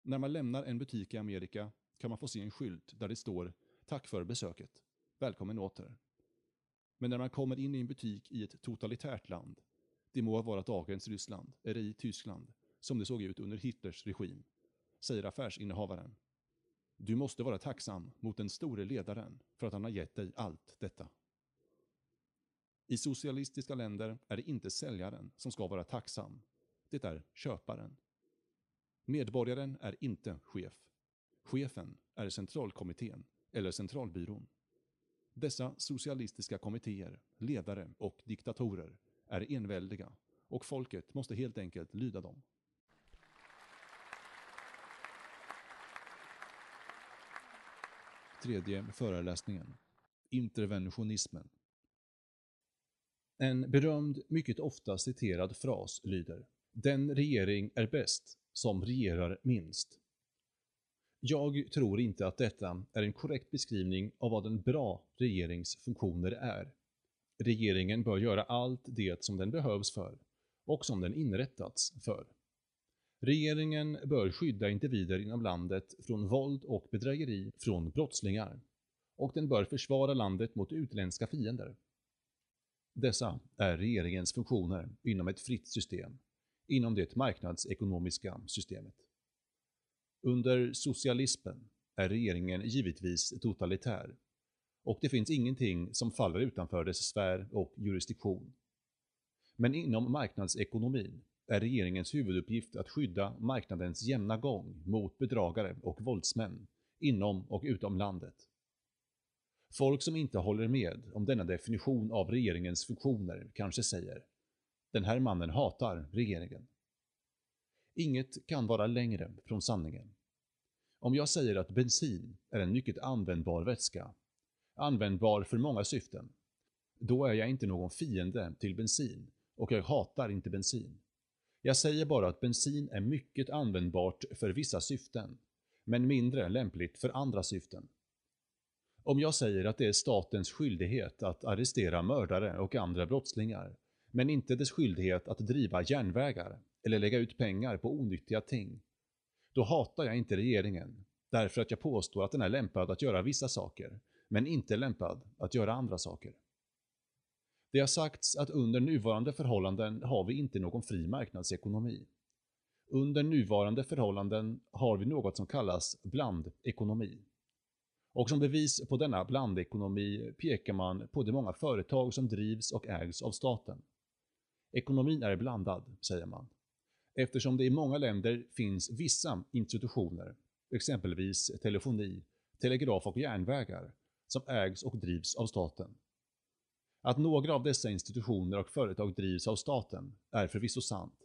När man lämnar en butik i Amerika kan man få se en skylt där det står “Tack för besöket. Välkommen åter”. Men när man kommer in i en butik i ett totalitärt land, det må vara dagens Ryssland eller i Tyskland, som det såg ut under Hitlers regim, säger affärsinnehavaren. Du måste vara tacksam mot den store ledaren för att han har gett dig allt detta. I socialistiska länder är det inte säljaren som ska vara tacksam. Det är köparen. Medborgaren är inte chef. Chefen är centralkommittén eller centralbyrån. Dessa socialistiska kommittéer, ledare och diktatorer är enväldiga och folket måste helt enkelt lyda dem. Tredje föreläsningen. Interventionismen. En berömd, mycket ofta citerad fras lyder Den regering är bäst som regerar minst. Jag tror inte att detta är en korrekt beskrivning av vad en bra regerings funktioner är. Regeringen bör göra allt det som den behövs för och som den inrättats för. Regeringen bör skydda individer inom landet från våld och bedrägeri från brottslingar och den bör försvara landet mot utländska fiender. Dessa är regeringens funktioner inom ett fritt system, inom det marknadsekonomiska systemet. Under socialismen är regeringen givetvis totalitär och det finns ingenting som faller utanför dess sfär och jurisdiktion. Men inom marknadsekonomin är regeringens huvuduppgift att skydda marknadens jämna gång mot bedragare och våldsmän inom och utom landet. Folk som inte håller med om denna definition av regeringens funktioner kanske säger “Den här mannen hatar regeringen”. Inget kan vara längre från sanningen. Om jag säger att bensin är en mycket användbar vätska, användbar för många syften, då är jag inte någon fiende till bensin och jag hatar inte bensin. Jag säger bara att bensin är mycket användbart för vissa syften, men mindre lämpligt för andra syften. Om jag säger att det är statens skyldighet att arrestera mördare och andra brottslingar, men inte dess skyldighet att driva järnvägar eller lägga ut pengar på onyttiga ting, då hatar jag inte regeringen, därför att jag påstår att den är lämpad att göra vissa saker, men inte lämpad att göra andra saker. Det har sagts att under nuvarande förhållanden har vi inte någon fri marknadsekonomi. Under nuvarande förhållanden har vi något som kallas blandekonomi. Och som bevis på denna blandekonomi pekar man på de många företag som drivs och ägs av staten. Ekonomin är blandad, säger man, eftersom det i många länder finns vissa institutioner, exempelvis telefoni, telegraf och järnvägar, som ägs och drivs av staten. Att några av dessa institutioner och företag drivs av staten är förvisso sant,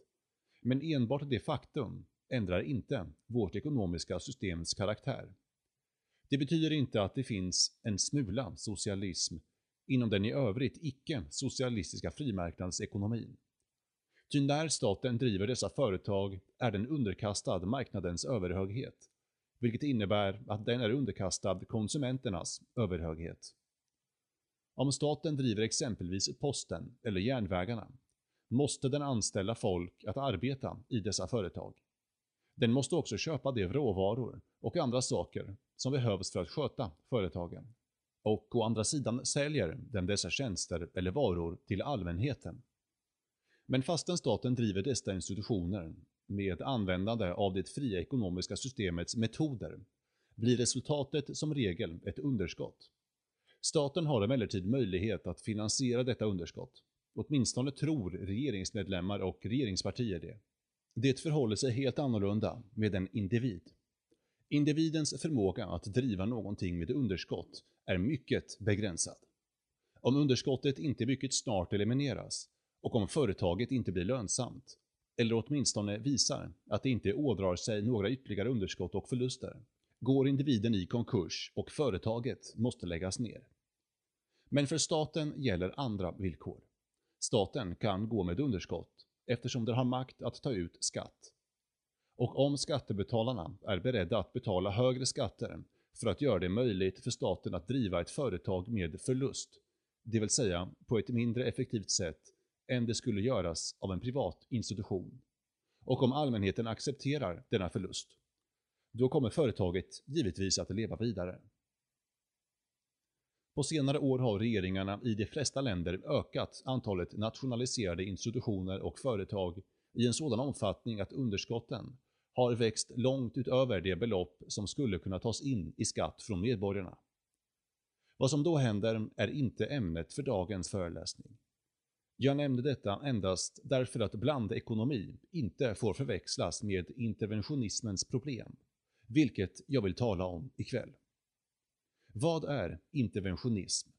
men enbart det faktum ändrar inte vårt ekonomiska systems karaktär. Det betyder inte att det finns en smula socialism inom den i övrigt icke-socialistiska frimarknadsekonomin. Ty när staten driver dessa företag är den underkastad marknadens överhöghet, vilket innebär att den är underkastad konsumenternas överhöghet. Om staten driver exempelvis posten eller järnvägarna måste den anställa folk att arbeta i dessa företag. Den måste också köpa de råvaror och andra saker som behövs för att sköta företagen. Och å andra sidan säljer den dessa tjänster eller varor till allmänheten. Men fastän staten driver dessa institutioner med användande av det fria ekonomiska systemets metoder blir resultatet som regel ett underskott. Staten har emellertid möjlighet att finansiera detta underskott. Åtminstone tror regeringsmedlemmar och regeringspartier det. Det förhåller sig helt annorlunda med en individ. Individens förmåga att driva någonting med underskott är mycket begränsad. Om underskottet inte mycket snart elimineras och om företaget inte blir lönsamt, eller åtminstone visar att det inte ådrar sig några ytterligare underskott och förluster, går individen i konkurs och företaget måste läggas ner. Men för staten gäller andra villkor. Staten kan gå med underskott eftersom den har makt att ta ut skatt. Och om skattebetalarna är beredda att betala högre skatter för att göra det möjligt för staten att driva ett företag med förlust, det vill säga på ett mindre effektivt sätt än det skulle göras av en privat institution, och om allmänheten accepterar denna förlust, då kommer företaget givetvis att leva vidare. På senare år har regeringarna i de flesta länder ökat antalet nationaliserade institutioner och företag i en sådan omfattning att underskotten har växt långt utöver det belopp som skulle kunna tas in i skatt från medborgarna. Vad som då händer är inte ämnet för dagens föreläsning. Jag nämnde detta endast därför att blandekonomi inte får förväxlas med interventionismens problem, vilket jag vill tala om ikväll. Vad är interventionism?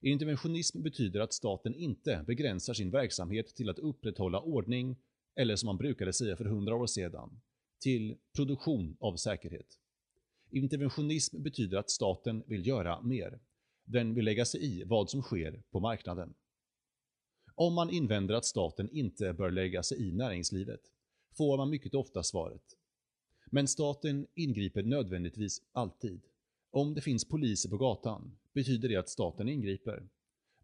Interventionism betyder att staten inte begränsar sin verksamhet till att upprätthålla ordning, eller som man brukade säga för hundra år sedan, till produktion av säkerhet. Interventionism betyder att staten vill göra mer. Den vill lägga sig i vad som sker på marknaden. Om man invänder att staten inte bör lägga sig i näringslivet, får man mycket ofta svaret. Men staten ingriper nödvändigtvis alltid. Om det finns poliser på gatan betyder det att staten ingriper.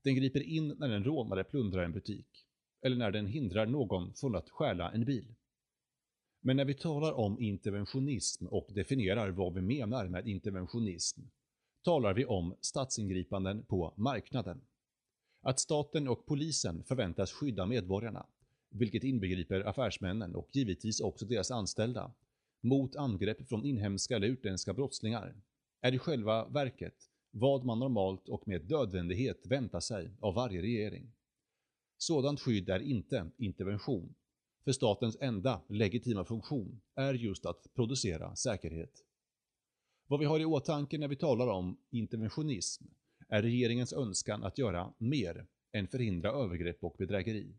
Den griper in när en rånare plundrar en butik, eller när den hindrar någon från att stjäla en bil. Men när vi talar om interventionism och definierar vad vi menar med interventionism, talar vi om statsingripanden på marknaden. Att staten och polisen förväntas skydda medborgarna, vilket inbegriper affärsmännen och givetvis också deras anställda, mot angrepp från inhemska eller utländska brottslingar, är i själva verket vad man normalt och med dödvändighet väntar sig av varje regering. Sådant skydd är inte intervention, för statens enda legitima funktion är just att producera säkerhet. Vad vi har i åtanke när vi talar om interventionism är regeringens önskan att göra mer än förhindra övergrepp och bedrägeri.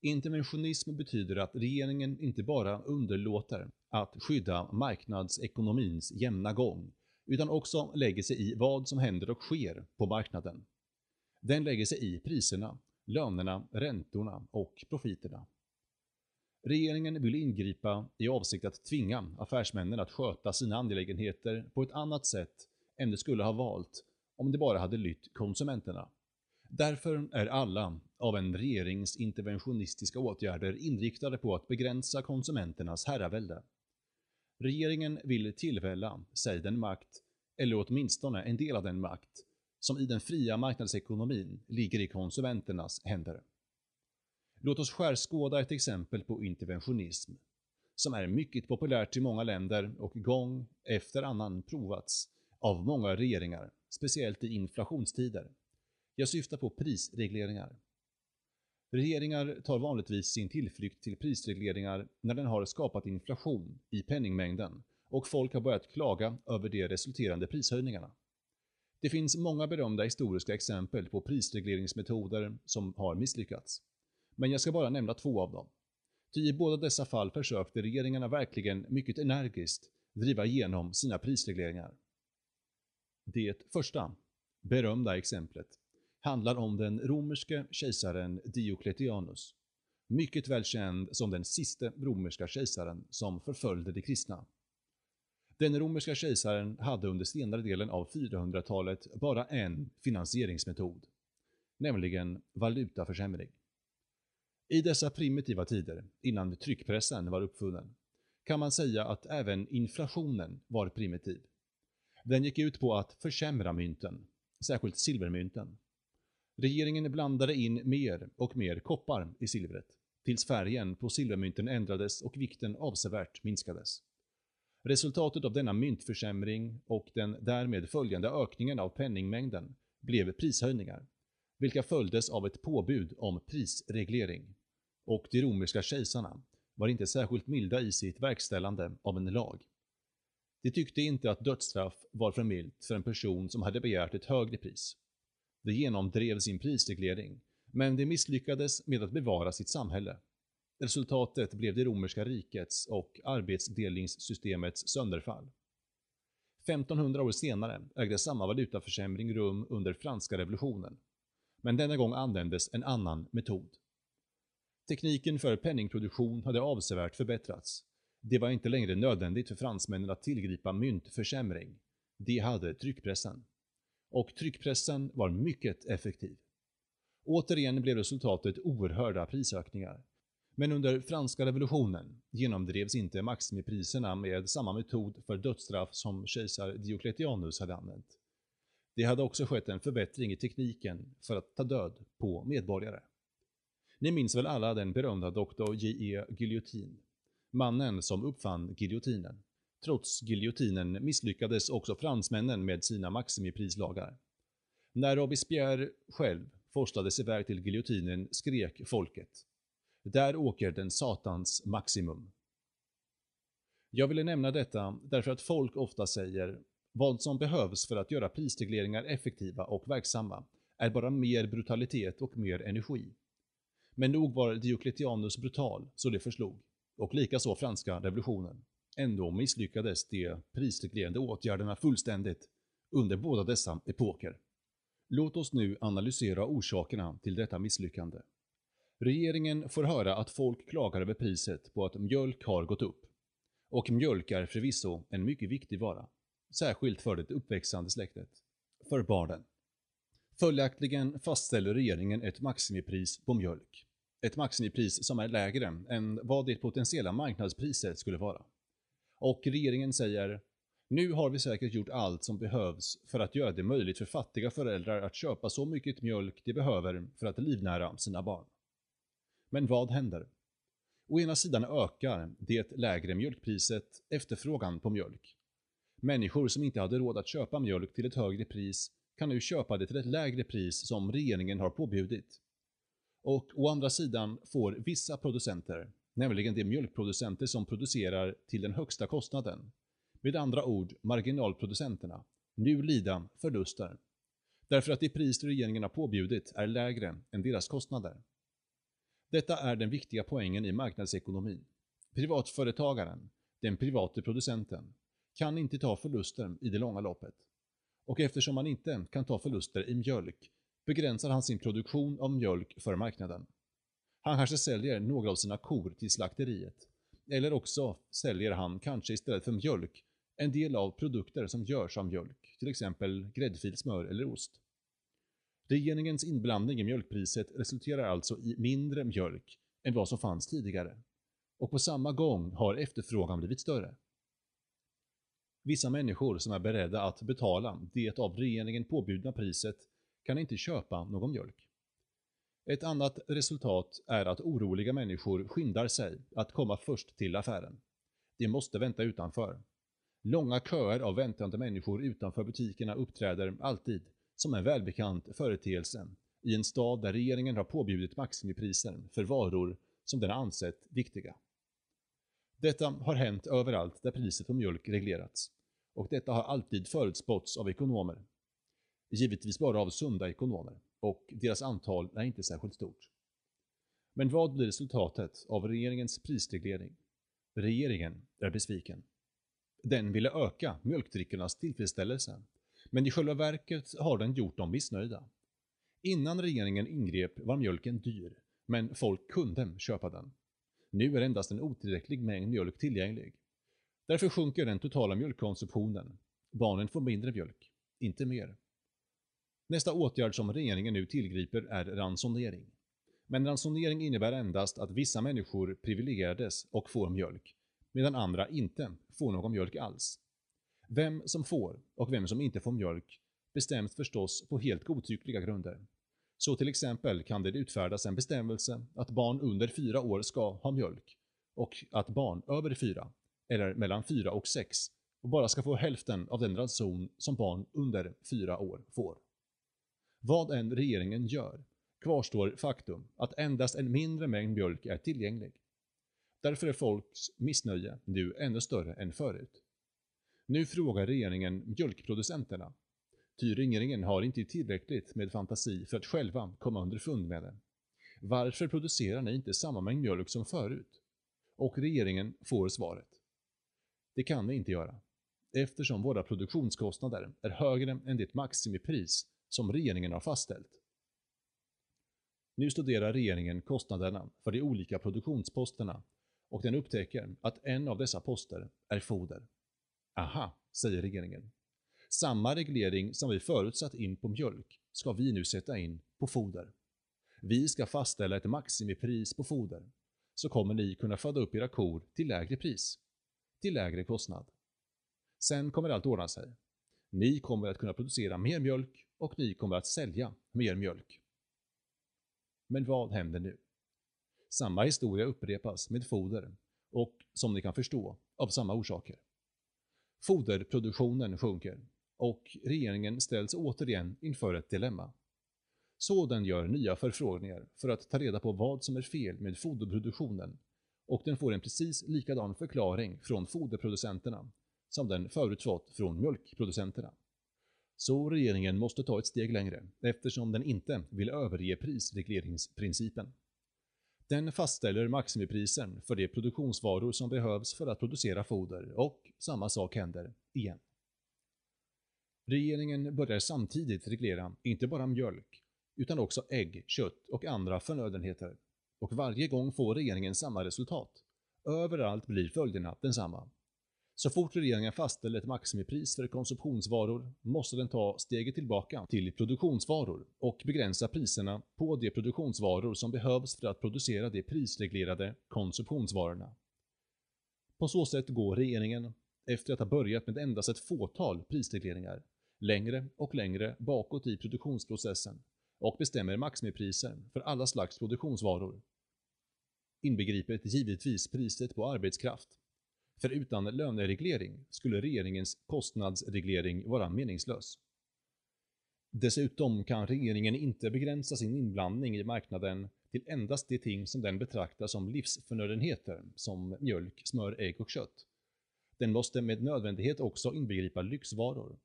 Interventionism betyder att regeringen inte bara underlåter att skydda marknadsekonomins jämna gång, utan också lägger sig i vad som händer och sker på marknaden. Den lägger sig i priserna, lönerna, räntorna och profiterna. Regeringen vill ingripa i avsikt att tvinga affärsmännen att sköta sina angelägenheter på ett annat sätt än de skulle ha valt om de bara hade lytt konsumenterna. Därför är alla av en regerings interventionistiska åtgärder inriktade på att begränsa konsumenternas herravälde. Regeringen vill tillvälla sig den makt, eller åtminstone en del av den makt, som i den fria marknadsekonomin ligger i konsumenternas händer. Låt oss skärskåda ett exempel på interventionism, som är mycket populärt i många länder och gång efter annan provats av många regeringar, speciellt i inflationstider. Jag syftar på prisregleringar. Regeringar tar vanligtvis sin tillflykt till prisregleringar när den har skapat inflation i penningmängden och folk har börjat klaga över de resulterande prishöjningarna. Det finns många berömda historiska exempel på prisregleringsmetoder som har misslyckats. Men jag ska bara nämna två av dem. Ty i båda dessa fall försökte regeringarna verkligen mycket energiskt driva igenom sina prisregleringar. Det första, berömda exemplet, handlar om den romerske kejsaren Diocletianus, mycket välkänd som den siste romerska kejsaren som förföljde de kristna. Den romerska kejsaren hade under senare delen av 400-talet bara en finansieringsmetod, nämligen valutaförsämring. I dessa primitiva tider, innan tryckpressen var uppfunnen, kan man säga att även inflationen var primitiv. Den gick ut på att försämra mynten, särskilt silvermynten. Regeringen blandade in mer och mer koppar i silvret, tills färgen på silvermynten ändrades och vikten avsevärt minskades. Resultatet av denna myntförsämring och den därmed följande ökningen av penningmängden blev prishöjningar, vilka följdes av ett påbud om prisreglering. Och de romerska kejsarna var inte särskilt milda i sitt verkställande av en lag. De tyckte inte att dödsstraff var för milt för en person som hade begärt ett högre pris. De genomdrev sin prisreglering, men de misslyckades med att bevara sitt samhälle. Resultatet blev det romerska rikets och arbetsdelningssystemets sönderfall. 1500 år senare ägde samma valutaförsämring rum under franska revolutionen. Men denna gång användes en annan metod. Tekniken för penningproduktion hade avsevärt förbättrats. Det var inte längre nödvändigt för fransmännen att tillgripa myntförsämring. De hade tryckpressen. Och tryckpressen var mycket effektiv. Återigen blev resultatet oerhörda prisökningar. Men under franska revolutionen genomdrevs inte maximipriserna med samma metod för dödsstraff som kejsar Diocletianus hade använt. Det hade också skett en förbättring i tekniken för att ta död på medborgare. Ni minns väl alla den berömda Dr. J.E. Guillotin? Mannen som uppfann giljotinen. Trots giljotinen misslyckades också fransmännen med sina maximiprislagar. När Robespierre själv forslades iväg till giljotinen skrek folket där åker den satans maximum. Jag ville nämna detta därför att folk ofta säger vad som behövs för att göra prisregleringar effektiva och verksamma är bara mer brutalitet och mer energi. Men nog var Diocletianus brutal så det förslog, och likaså franska revolutionen. Ändå misslyckades de prisreglerande åtgärderna fullständigt under båda dessa epoker. Låt oss nu analysera orsakerna till detta misslyckande. Regeringen får höra att folk klagar över priset på att mjölk har gått upp. Och mjölk är förvisso en mycket viktig vara. Särskilt för det uppväxande släktet. För barnen. Följaktligen fastställer regeringen ett maximipris på mjölk. Ett maximipris som är lägre än vad det potentiella marknadspriset skulle vara. Och regeringen säger nu har vi säkert gjort allt som behövs för att göra det möjligt för fattiga föräldrar att köpa så mycket mjölk de behöver för att livnära sina barn. Men vad händer? Å ena sidan ökar det lägre mjölkpriset efterfrågan på mjölk. Människor som inte hade råd att köpa mjölk till ett högre pris kan nu köpa det till ett lägre pris som regeringen har påbjudit. Och å andra sidan får vissa producenter, nämligen de mjölkproducenter som producerar till den högsta kostnaden, med andra ord marginalproducenterna, nu lida förluster. Därför att det pris regeringen har påbjudit är lägre än deras kostnader. Detta är den viktiga poängen i marknadsekonomin. Privatföretagaren, den private producenten, kan inte ta förluster i det långa loppet. Och eftersom man inte kan ta förluster i mjölk begränsar han sin produktion av mjölk för marknaden. Han kanske säljer några av sina kor till slakteriet. Eller också säljer han kanske istället för mjölk en del av produkter som görs av mjölk, till exempel gräddfil, smör eller ost. Regeringens inblandning i mjölkpriset resulterar alltså i mindre mjölk än vad som fanns tidigare. Och på samma gång har efterfrågan blivit större. Vissa människor som är beredda att betala det av regeringen påbjudna priset kan inte köpa någon mjölk. Ett annat resultat är att oroliga människor skyndar sig att komma först till affären. De måste vänta utanför. Långa köer av väntande människor utanför butikerna uppträder alltid som en välbekant företeelse i en stad där regeringen har påbjudit maximipriser för varor som den har ansett viktiga. Detta har hänt överallt där priset på mjölk reglerats och detta har alltid förutspåtts av ekonomer. Givetvis bara av sunda ekonomer och deras antal är inte särskilt stort. Men vad blir resultatet av regeringens prisreglering? Regeringen är besviken. Den ville öka mjölkdrickornas tillfredsställelse men i själva verket har den gjort dem missnöjda. Innan regeringen ingrep var mjölken dyr, men folk kunde köpa den. Nu är endast en otillräcklig mängd mjölk tillgänglig. Därför sjunker den totala mjölkkonsumtionen. Barnen får mindre mjölk, inte mer. Nästa åtgärd som regeringen nu tillgriper är ransonering. Men ransonering innebär endast att vissa människor privilegierades och får mjölk, medan andra inte får någon mjölk alls. Vem som får och vem som inte får mjölk bestäms förstås på helt godtyckliga grunder. Så till exempel kan det utfärdas en bestämmelse att barn under fyra år ska ha mjölk och att barn över fyra eller mellan 4 och 6 bara ska få hälften av den ranson som barn under 4 år får. Vad än regeringen gör kvarstår faktum att endast en mindre mängd mjölk är tillgänglig. Därför är folks missnöje nu ännu större än förut. Nu frågar regeringen mjölkproducenterna, ty regeringen har inte tillräckligt med fantasi för att själva komma underfund med det. Varför producerar ni inte samma mängd mjölk som förut? Och regeringen får svaret. Det kan ni inte göra, eftersom våra produktionskostnader är högre än det maximipris som regeringen har fastställt. Nu studerar regeringen kostnaderna för de olika produktionsposterna och den upptäcker att en av dessa poster är foder. Aha, säger regeringen. Samma reglering som vi förutsatt in på mjölk ska vi nu sätta in på foder. Vi ska fastställa ett maximipris på foder, så kommer ni kunna föda upp era kor till lägre pris, till lägre kostnad. Sen kommer allt ordna sig. Ni kommer att kunna producera mer mjölk och ni kommer att sälja mer mjölk. Men vad händer nu? Samma historia upprepas med foder och, som ni kan förstå, av samma orsaker. Foderproduktionen sjunker och regeringen ställs återigen inför ett dilemma. Så den gör nya förfrågningar för att ta reda på vad som är fel med foderproduktionen och den får en precis likadan förklaring från foderproducenterna som den förut fått från mjölkproducenterna. Så regeringen måste ta ett steg längre eftersom den inte vill överge prisregleringsprincipen. Den fastställer maximiprisen för de produktionsvaror som behövs för att producera foder och samma sak händer igen. Regeringen börjar samtidigt reglera inte bara mjölk utan också ägg, kött och andra förnödenheter. Och varje gång får regeringen samma resultat. Överallt blir följderna densamma. Så fort regeringen fastställer ett maximipris för konsumtionsvaror måste den ta steget tillbaka till produktionsvaror och begränsa priserna på de produktionsvaror som behövs för att producera de prisreglerade konsumtionsvarorna. På så sätt går regeringen, efter att ha börjat med endast ett fåtal prisregleringar, längre och längre bakåt i produktionsprocessen och bestämmer maximipriser för alla slags produktionsvaror, inbegripet givetvis priset på arbetskraft. För utan lönereglering skulle regeringens kostnadsreglering vara meningslös. Dessutom kan regeringen inte begränsa sin inblandning i marknaden till endast de ting som den betraktar som livsförnödenheter, som mjölk, smör, ägg och kött. Den måste med nödvändighet också inbegripa lyxvaror,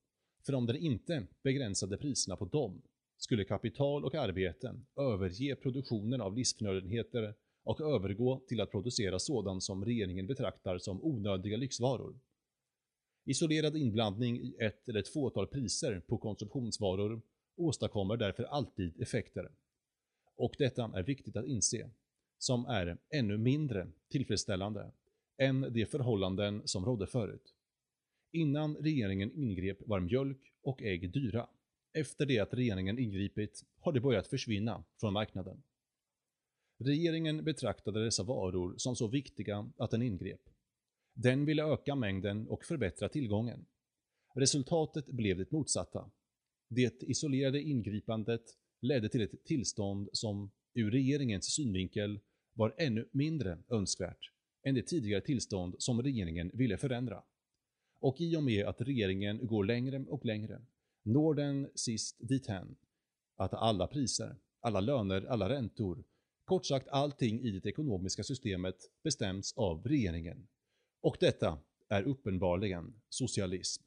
för om den inte begränsade priserna på dem skulle kapital och arbete överge produktionen av livsförnödenheter och övergå till att producera sådant som regeringen betraktar som onödiga lyxvaror. Isolerad inblandning i ett eller ett fåtal priser på konsumtionsvaror åstadkommer därför alltid effekter. Och detta är viktigt att inse, som är ännu mindre tillfredsställande än de förhållanden som rådde förut. Innan regeringen ingrep var mjölk och ägg dyra. Efter det att regeringen ingripit har det börjat försvinna från marknaden. Regeringen betraktade dessa varor som så viktiga att den ingrep. Den ville öka mängden och förbättra tillgången. Resultatet blev det motsatta. Det isolerade ingripandet ledde till ett tillstånd som ur regeringens synvinkel var ännu mindre önskvärt än det tidigare tillstånd som regeringen ville förändra. Och i och med att regeringen går längre och längre når den sist dithän att alla priser, alla löner, alla räntor, kort sagt allting i det ekonomiska systemet bestäms av regeringen. Och detta är uppenbarligen socialism.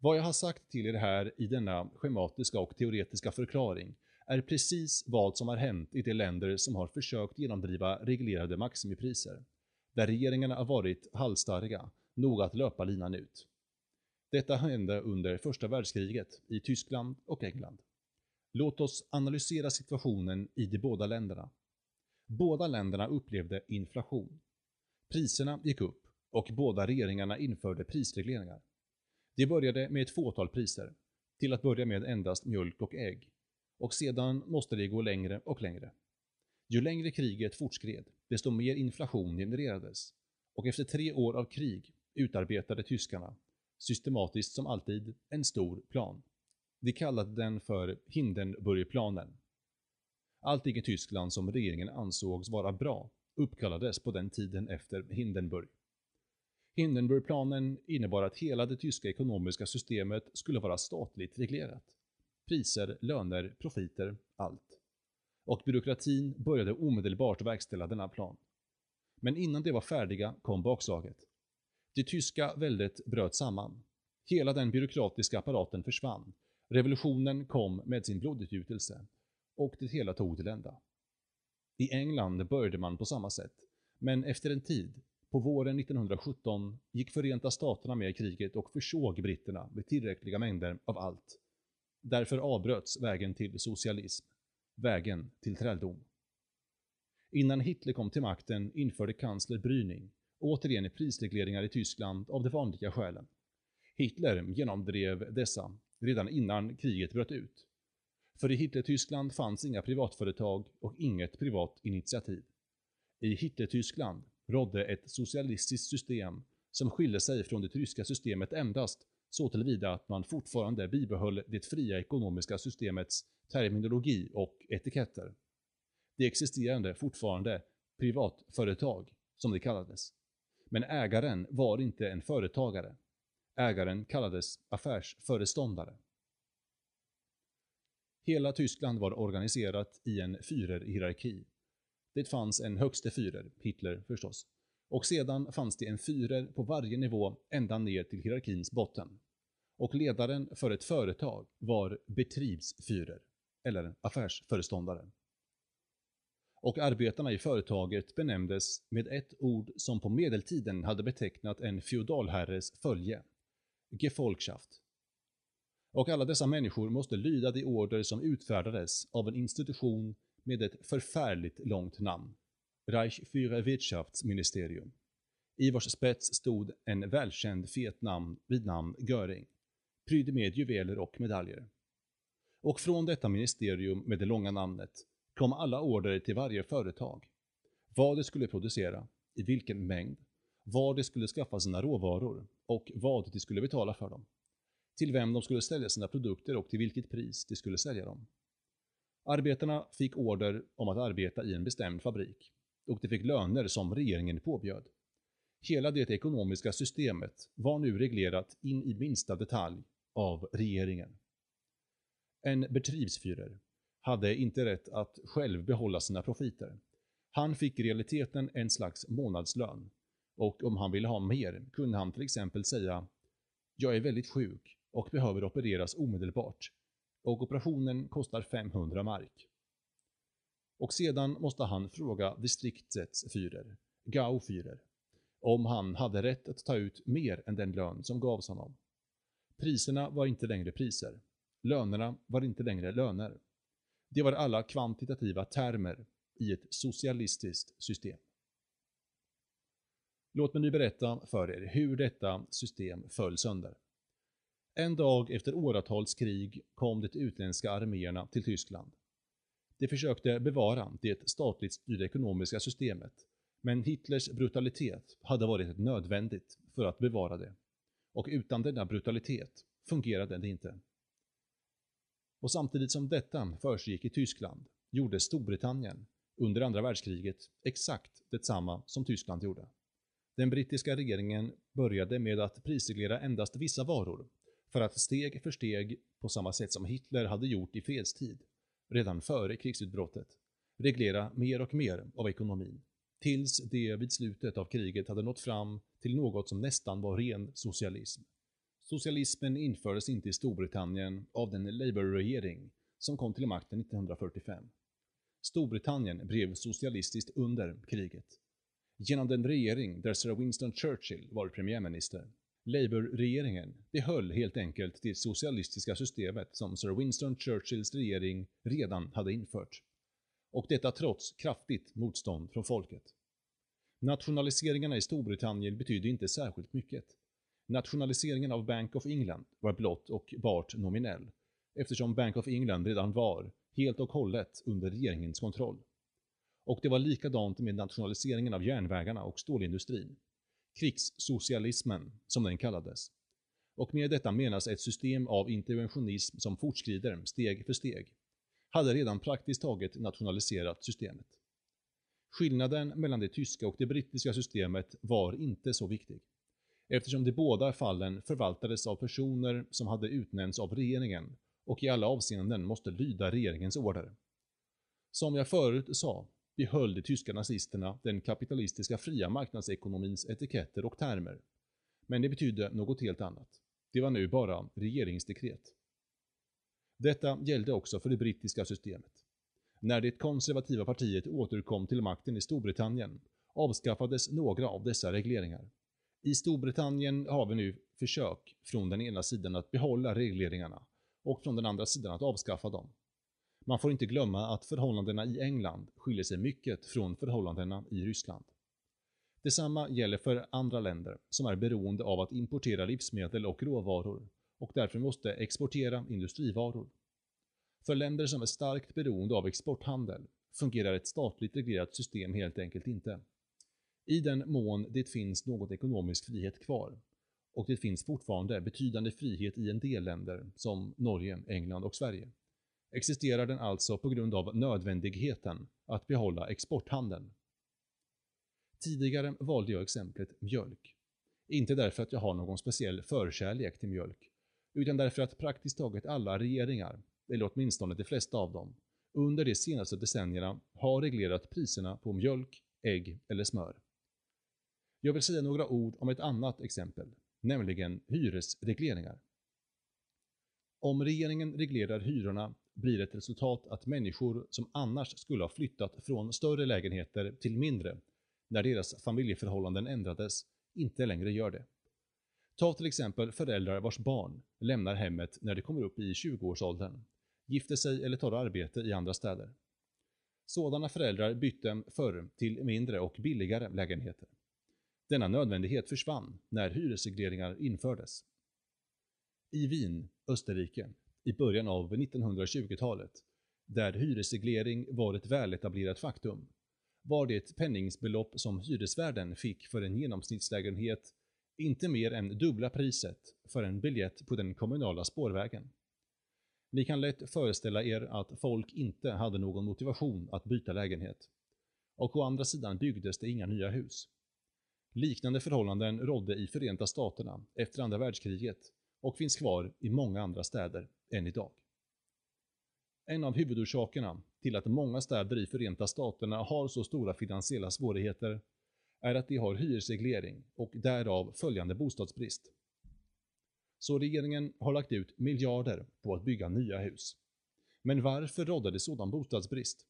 Vad jag har sagt till er här i denna schematiska och teoretiska förklaring är precis vad som har hänt i de länder som har försökt genomdriva reglerade maximipriser, där regeringarna har varit halsstarriga nog att löpa linan ut. Detta hände under första världskriget i Tyskland och England. Låt oss analysera situationen i de båda länderna. Båda länderna upplevde inflation. Priserna gick upp och båda regeringarna införde prisregleringar. Det började med ett fåtal priser, till att börja med endast mjölk och ägg, och sedan måste det gå längre och längre. Ju längre kriget fortskred, desto mer inflation genererades, och efter tre år av krig utarbetade tyskarna systematiskt som alltid, en stor plan. De kallade den för Hindenburgplanen. Allting i Tyskland som regeringen ansågs vara bra, uppkallades på den tiden efter Hindenburg. Hindenburgplanen innebar att hela det tyska ekonomiska systemet skulle vara statligt reglerat. Priser, löner, profiter, allt. Och byråkratin började omedelbart verkställa denna plan. Men innan de var färdiga kom bakslaget. Det tyska väldet bröt samman. Hela den byråkratiska apparaten försvann. Revolutionen kom med sin blodutgjutelse. Och det hela tog till ända. I England började man på samma sätt. Men efter en tid, på våren 1917, gick Förenta Staterna med i kriget och försåg britterna med tillräckliga mängder av allt. Därför avbröts vägen till socialism. Vägen till träldom. Innan Hitler kom till makten införde kansler Brüning återigen prisregleringar i Tyskland av de vanliga skälen. Hitler genomdrev dessa redan innan kriget bröt ut. För i Hitler-Tyskland fanns inga privatföretag och inget privat initiativ. I Hitler-Tyskland rådde ett socialistiskt system som skilde sig från det ryska systemet endast så tillvida att man fortfarande bibehöll det fria ekonomiska systemets terminologi och etiketter. Det existerade fortfarande privatföretag, som det kallades. Men ägaren var inte en företagare. Ägaren kallades affärsföreståndare. Hela Tyskland var organiserat i en Führerhierarki. Det fanns en högste Führer, Hitler förstås, och sedan fanns det en Führer på varje nivå ända ner till hierarkins botten. Och ledaren för ett företag var Betriebsführer, eller affärsföreståndare. Och arbetarna i företaget benämndes med ett ord som på medeltiden hade betecknat en feodalherres följe, Gefolgschaft. Och alla dessa människor måste lyda de order som utfärdades av en institution med ett förfärligt långt namn, Reich für Wirtschaftsministerium, i vars spets stod en välkänd fet namn vid namn Göring, prydd med juveler och medaljer. Och från detta ministerium med det långa namnet kom alla order till varje företag. Vad det skulle producera, i vilken mängd, var det skulle skaffa sina råvaror och vad de skulle betala för dem. Till vem de skulle sälja sina produkter och till vilket pris de skulle sälja dem. Arbetarna fick order om att arbeta i en bestämd fabrik och de fick löner som regeringen påbjöd. Hela det ekonomiska systemet var nu reglerat in i minsta detalj av regeringen. En Betriebsführer hade inte rätt att själv behålla sina profiter. Han fick i realiteten en slags månadslön och om han ville ha mer kunde han till exempel säga “Jag är väldigt sjuk och behöver opereras omedelbart och operationen kostar 500 mark”. Och sedan måste han fråga distriktets Führer, Gau Führer, om han hade rätt att ta ut mer än den lön som gavs honom. Priserna var inte längre priser. Lönerna var inte längre löner. Det var alla kvantitativa termer i ett socialistiskt system. Låt mig nu berätta för er hur detta system föll sönder. En dag efter åratals krig kom de utländska arméerna till Tyskland. De försökte bevara det statligt styrda ekonomiska systemet, men Hitlers brutalitet hade varit nödvändigt för att bevara det. Och utan denna brutalitet fungerade det inte. Och samtidigt som detta försiggick i Tyskland gjorde Storbritannien under andra världskriget exakt detsamma som Tyskland gjorde. Den brittiska regeringen började med att prisreglera endast vissa varor för att steg för steg, på samma sätt som Hitler hade gjort i fredstid, redan före krigsutbrottet, reglera mer och mer av ekonomin, tills det vid slutet av kriget hade nått fram till något som nästan var ren socialism. Socialismen infördes inte i Storbritannien av den Labour-regering som kom till makten 1945. Storbritannien blev socialistiskt under kriget. Genom den regering där Sir Winston Churchill var premiärminister. Labour-regeringen behöll helt enkelt det socialistiska systemet som Sir Winston Churchills regering redan hade infört. Och detta trots kraftigt motstånd från folket. Nationaliseringarna i Storbritannien betydde inte särskilt mycket. Nationaliseringen av Bank of England var blott och bart nominell, eftersom Bank of England redan var, helt och hållet, under regeringens kontroll. Och det var likadant med nationaliseringen av järnvägarna och stålindustrin. Krigssocialismen, som den kallades. Och med detta menas ett system av interventionism som fortskrider steg för steg, hade redan praktiskt taget nationaliserat systemet. Skillnaden mellan det tyska och det brittiska systemet var inte så viktig, eftersom de båda fallen förvaltades av personer som hade utnämnts av regeringen och i alla avseenden måste lyda regeringens order. Som jag förut sa vi höll de tyska nazisterna den kapitalistiska fria marknadsekonomins etiketter och termer. Men det betydde något helt annat. Det var nu bara regeringsdekret. Detta gällde också för det brittiska systemet. När det konservativa partiet återkom till makten i Storbritannien avskaffades några av dessa regleringar. I Storbritannien har vi nu försök från den ena sidan att behålla regleringarna och från den andra sidan att avskaffa dem. Man får inte glömma att förhållandena i England skiljer sig mycket från förhållandena i Ryssland. Detsamma gäller för andra länder som är beroende av att importera livsmedel och råvaror och därför måste exportera industrivaror. För länder som är starkt beroende av exporthandel fungerar ett statligt reglerat system helt enkelt inte. I den mån det finns någon ekonomisk frihet kvar, och det finns fortfarande betydande frihet i en del länder som Norge, England och Sverige, existerar den alltså på grund av nödvändigheten att behålla exporthandeln. Tidigare valde jag exemplet mjölk. Inte därför att jag har någon speciell förkärlek till mjölk, utan därför att praktiskt taget alla regeringar, eller åtminstone de flesta av dem, under de senaste decennierna har reglerat priserna på mjölk, ägg eller smör. Jag vill säga några ord om ett annat exempel, nämligen hyresregleringar. Om regeringen reglerar hyrorna blir ett resultat att människor som annars skulle ha flyttat från större lägenheter till mindre, när deras familjeförhållanden ändrades, inte längre gör det. Ta till exempel föräldrar vars barn lämnar hemmet när de kommer upp i 20-årsåldern, gifter sig eller tar arbete i andra städer. Sådana föräldrar bytte förr till mindre och billigare lägenheter. Denna nödvändighet försvann när hyresregleringar infördes. I Wien, Österrike, i början av 1920-talet, där hyresreglering var ett väletablerat faktum, var det penningsbelopp som hyresvärden fick för en genomsnittslägenhet inte mer än dubbla priset för en biljett på den kommunala spårvägen. Ni kan lätt föreställa er att folk inte hade någon motivation att byta lägenhet. Och å andra sidan byggdes det inga nya hus. Liknande förhållanden rådde i Förenta Staterna efter andra världskriget och finns kvar i många andra städer än idag. En av huvudorsakerna till att många städer i Förenta Staterna har så stora finansiella svårigheter är att de har hyresreglering och därav följande bostadsbrist. Så regeringen har lagt ut miljarder på att bygga nya hus. Men varför rådde det sådan bostadsbrist?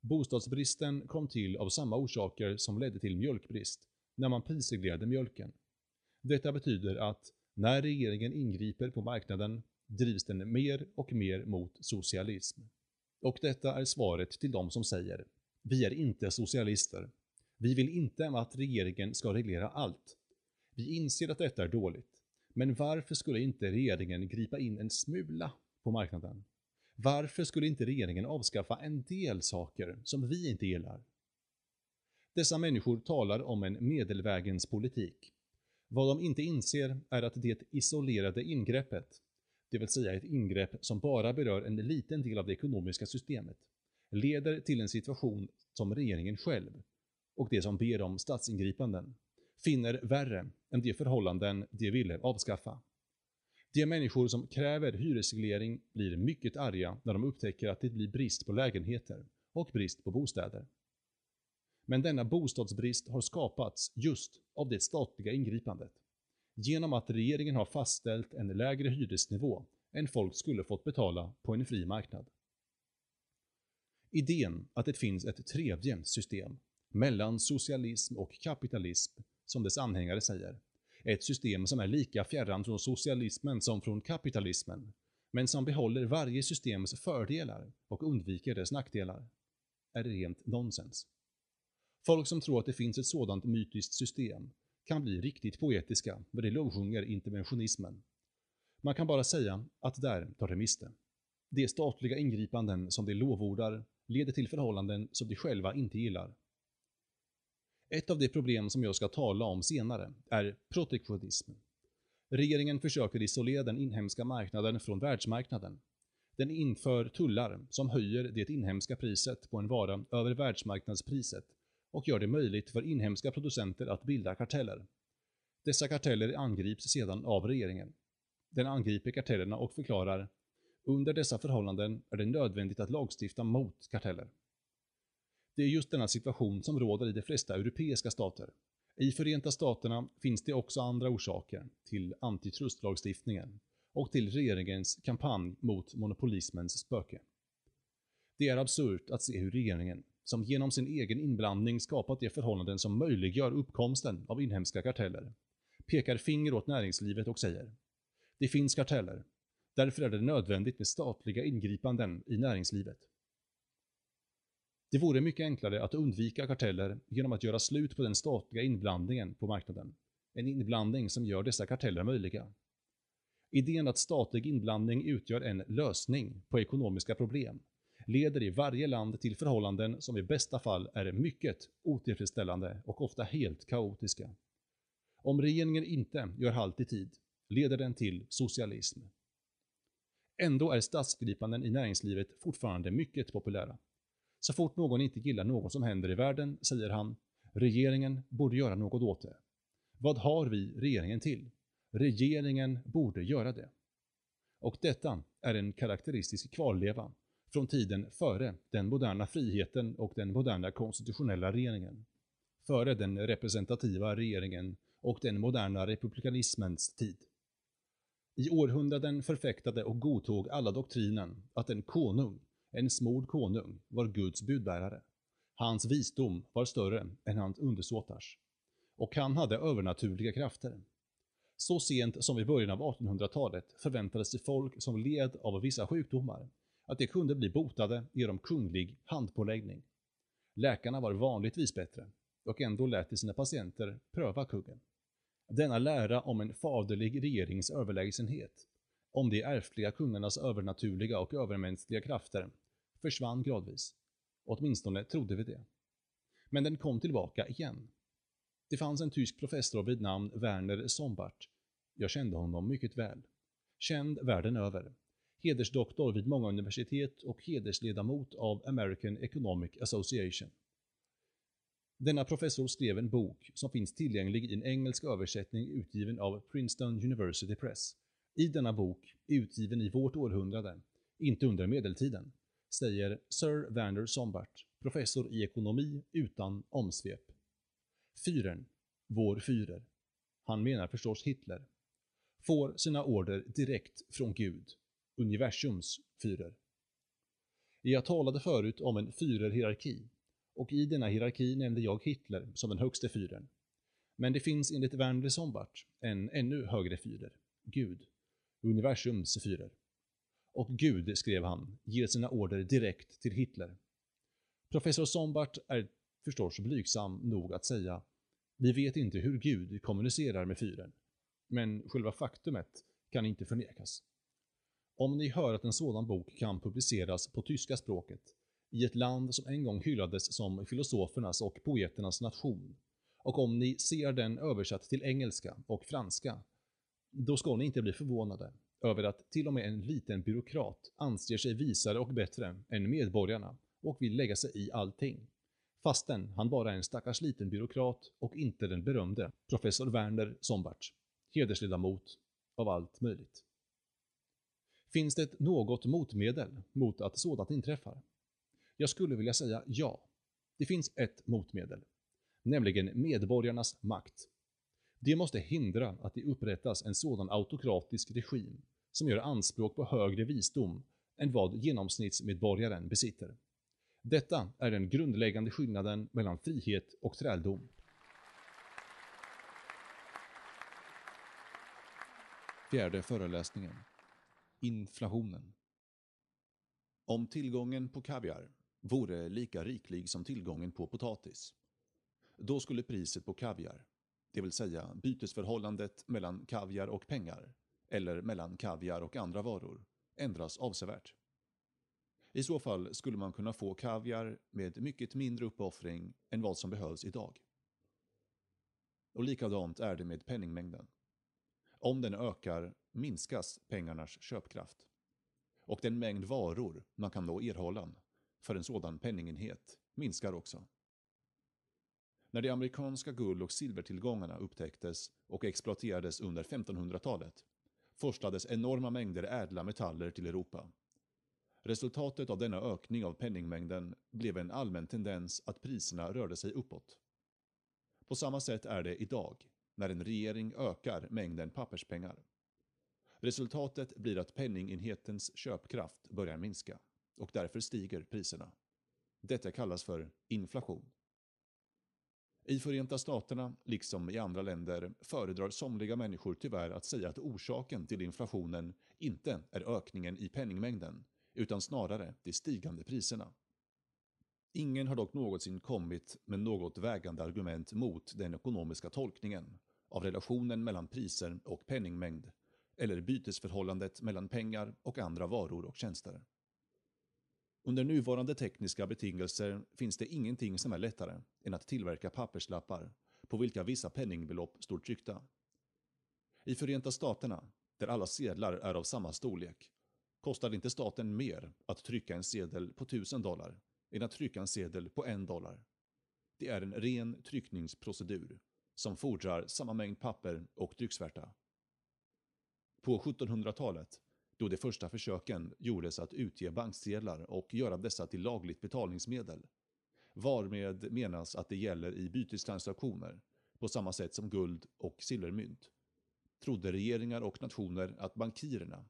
Bostadsbristen kom till av samma orsaker som ledde till mjölkbrist, när man prisreglerade mjölken. Detta betyder att när regeringen ingriper på marknaden drivs den mer och mer mot socialism. Och detta är svaret till de som säger “Vi är inte socialister. Vi vill inte att regeringen ska reglera allt. Vi inser att detta är dåligt. Men varför skulle inte regeringen gripa in en smula på marknaden? Varför skulle inte regeringen avskaffa en del saker som vi inte gillar? Dessa människor talar om en medelvägens politik. Vad de inte inser är att det isolerade ingreppet, det vill säga ett ingrepp som bara berör en liten del av det ekonomiska systemet, leder till en situation som regeringen själv, och de som ber om statsingripanden, finner värre än de förhållanden de ville avskaffa. De människor som kräver hyresreglering blir mycket arga när de upptäcker att det blir brist på lägenheter och brist på bostäder. Men denna bostadsbrist har skapats just av det statliga ingripandet. Genom att regeringen har fastställt en lägre hyresnivå än folk skulle fått betala på en fri marknad. Idén att det finns ett tredje system, mellan socialism och kapitalism, som dess anhängare säger, ett system som är lika fjärran från socialismen som från kapitalismen, men som behåller varje systems fördelar och undviker dess nackdelar, är rent nonsens. Folk som tror att det finns ett sådant mytiskt system kan bli riktigt poetiska när de lovsjunger interventionismen. Man kan bara säga att där tar det miste. De statliga ingripanden som de lovordar leder till förhållanden som de själva inte gillar. Ett av de problem som jag ska tala om senare är protektionism. Regeringen försöker isolera den inhemska marknaden från världsmarknaden. Den inför tullar som höjer det inhemska priset på en vara över världsmarknadspriset och gör det möjligt för inhemska producenter att bilda karteller. Dessa karteller angrips sedan av regeringen. Den angriper kartellerna och förklarar under dessa förhållanden är det nödvändigt att lagstifta mot karteller. Det är just denna situation som råder i de flesta europeiska stater. I Förenta Staterna finns det också andra orsaker till antitrustlagstiftningen och till regeringens kampanj mot monopolismens spöke. Det är absurt att se hur regeringen, som genom sin egen inblandning skapat de förhållanden som möjliggör uppkomsten av inhemska karteller, pekar finger åt näringslivet och säger “Det finns karteller, därför är det nödvändigt med statliga ingripanden i näringslivet”. Det vore mycket enklare att undvika karteller genom att göra slut på den statliga inblandningen på marknaden. En inblandning som gör dessa karteller möjliga. Idén att statlig inblandning utgör en lösning på ekonomiska problem leder i varje land till förhållanden som i bästa fall är mycket otillfredsställande och ofta helt kaotiska. Om regeringen inte gör halt i tid leder den till socialism. Ändå är statsgripanden i näringslivet fortfarande mycket populära. Så fort någon inte gillar något som händer i världen säger han “Regeringen borde göra något åt det”. Vad har vi regeringen till? Regeringen borde göra det. Och detta är en karaktäristisk kvarleva från tiden före den moderna friheten och den moderna konstitutionella regeringen. Före den representativa regeringen och den moderna republikanismens tid. I århundraden förfäktade och godtog alla doktrinen att en konung, en smord konung, var Guds budbärare. Hans visdom var större än hans undersåtars. Och han hade övernaturliga krafter. Så sent som i början av 1800-talet förväntades sig folk som led av vissa sjukdomar att de kunde bli botade genom kunglig handpåläggning. Läkarna var vanligtvis bättre och ändå lät de sina patienter pröva kungen. Denna lära om en faderlig regerings överlägsenhet, om de ärftliga kungarnas övernaturliga och övermänskliga krafter, försvann gradvis. Åtminstone trodde vi det. Men den kom tillbaka igen. Det fanns en tysk professor vid namn Werner Sombart. Jag kände honom mycket väl. Känd världen över. Hedersdoktor vid många universitet och hedersledamot av American Economic Association. Denna professor skrev en bok som finns tillgänglig i en engelsk översättning utgiven av Princeton University Press. I denna bok, utgiven i vårt århundrade, inte under medeltiden, säger Sir Werner Sombart, professor i ekonomi utan omsvep. Fyren, vår Führer, han menar förstås Hitler, får sina order direkt från Gud, universums Führer. Jag talade förut om en Führer-hierarki och i denna hierarki nämnde jag Hitler som den högste Führern. Men det finns enligt Werner Sombart en ännu högre Führer, Gud, universums Führer. Och Gud, skrev han, ger sina order direkt till Hitler. Professor Sombart är förstås blygsam nog att säga vi vet inte hur Gud kommunicerar med fyren, men själva faktumet kan inte förnekas. Om ni hör att en sådan bok kan publiceras på tyska språket, i ett land som en gång hyllades som filosofernas och poeternas nation, och om ni ser den översatt till engelska och franska, då ska ni inte bli förvånade över att till och med en liten byråkrat anser sig visare och bättre än medborgarna och vill lägga sig i allting. Fastän han bara är en stackars liten byråkrat och inte den berömde professor Werner Sombart, hedersledamot av allt möjligt. Finns det något motmedel mot att sådant inträffar? Jag skulle vilja säga ja. Det finns ett motmedel, nämligen medborgarnas makt. Det måste hindra att det upprättas en sådan autokratisk regim som gör anspråk på högre visdom än vad genomsnittsmedborgaren besitter. Detta är den grundläggande skillnaden mellan frihet och träldom. Fjärde föreläsningen. Inflationen. Om tillgången på kaviar vore lika riklig som tillgången på potatis, då skulle priset på kaviar, det vill säga bytesförhållandet mellan kaviar och pengar, eller mellan kaviar och andra varor, ändras avsevärt. I så fall skulle man kunna få kaviar med mycket mindre uppoffring än vad som behövs idag. Och likadant är det med penningmängden. Om den ökar minskas pengarnas köpkraft. Och den mängd varor man kan då erhålla för en sådan penningenhet minskar också. När de amerikanska guld och silvertillgångarna upptäcktes och exploaterades under 1500-talet forslades enorma mängder ädla metaller till Europa. Resultatet av denna ökning av penningmängden blev en allmän tendens att priserna rörde sig uppåt. På samma sätt är det idag, när en regering ökar mängden papperspengar. Resultatet blir att penningenhetens köpkraft börjar minska och därför stiger priserna. Detta kallas för inflation. I Förenta Staterna, liksom i andra länder, föredrar somliga människor tyvärr att säga att orsaken till inflationen inte är ökningen i penningmängden, utan snarare de stigande priserna. Ingen har dock någonsin kommit med något vägande argument mot den ekonomiska tolkningen av relationen mellan priser och penningmängd, eller bytesförhållandet mellan pengar och andra varor och tjänster. Under nuvarande tekniska betingelser finns det ingenting som är lättare än att tillverka papperslappar på vilka vissa penningbelopp står tryckta. I Förenta Staterna, där alla sedlar är av samma storlek, kostar det inte staten mer att trycka en sedel på 1000 dollar än att trycka en sedel på 1 dollar. Det är en ren tryckningsprocedur som fordrar samma mängd papper och trycksvärta. På 1700-talet då de första försöken gjordes att utge banksedlar och göra dessa till lagligt betalningsmedel. Varmed menas att det gäller i bytestransaktioner, på samma sätt som guld och silvermynt. Trodde regeringar och nationer att bankirerna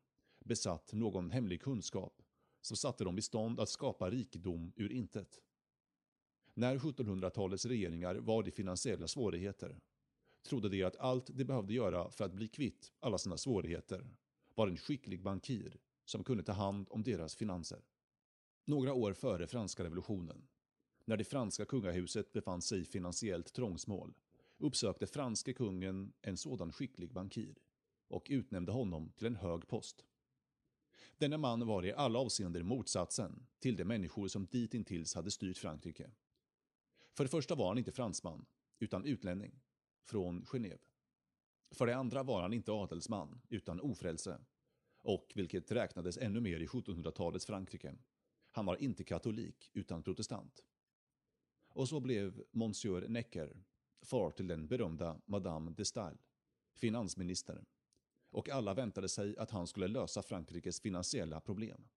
besatt någon hemlig kunskap som satte dem i stånd att skapa rikedom ur intet. När 1700-talets regeringar var i finansiella svårigheter trodde de att allt de behövde göra för att bli kvitt alla sina svårigheter var en skicklig bankir som kunde ta hand om deras finanser. Några år före franska revolutionen, när det franska kungahuset befann sig i finansiellt trångsmål, uppsökte franske kungen en sådan skicklig bankir och utnämnde honom till en hög post. Denne man var i alla avseenden motsatsen till de människor som ditintills hade styrt Frankrike. För det första var han inte fransman, utan utlänning, från Genève. För det andra var han inte adelsman, utan ofrälse. Och, vilket räknades ännu mer i 1700-talets Frankrike, han var inte katolik, utan protestant. Och så blev Monsieur Necker far till den berömda Madame de Stael, finansminister. Och alla väntade sig att han skulle lösa Frankrikes finansiella problem.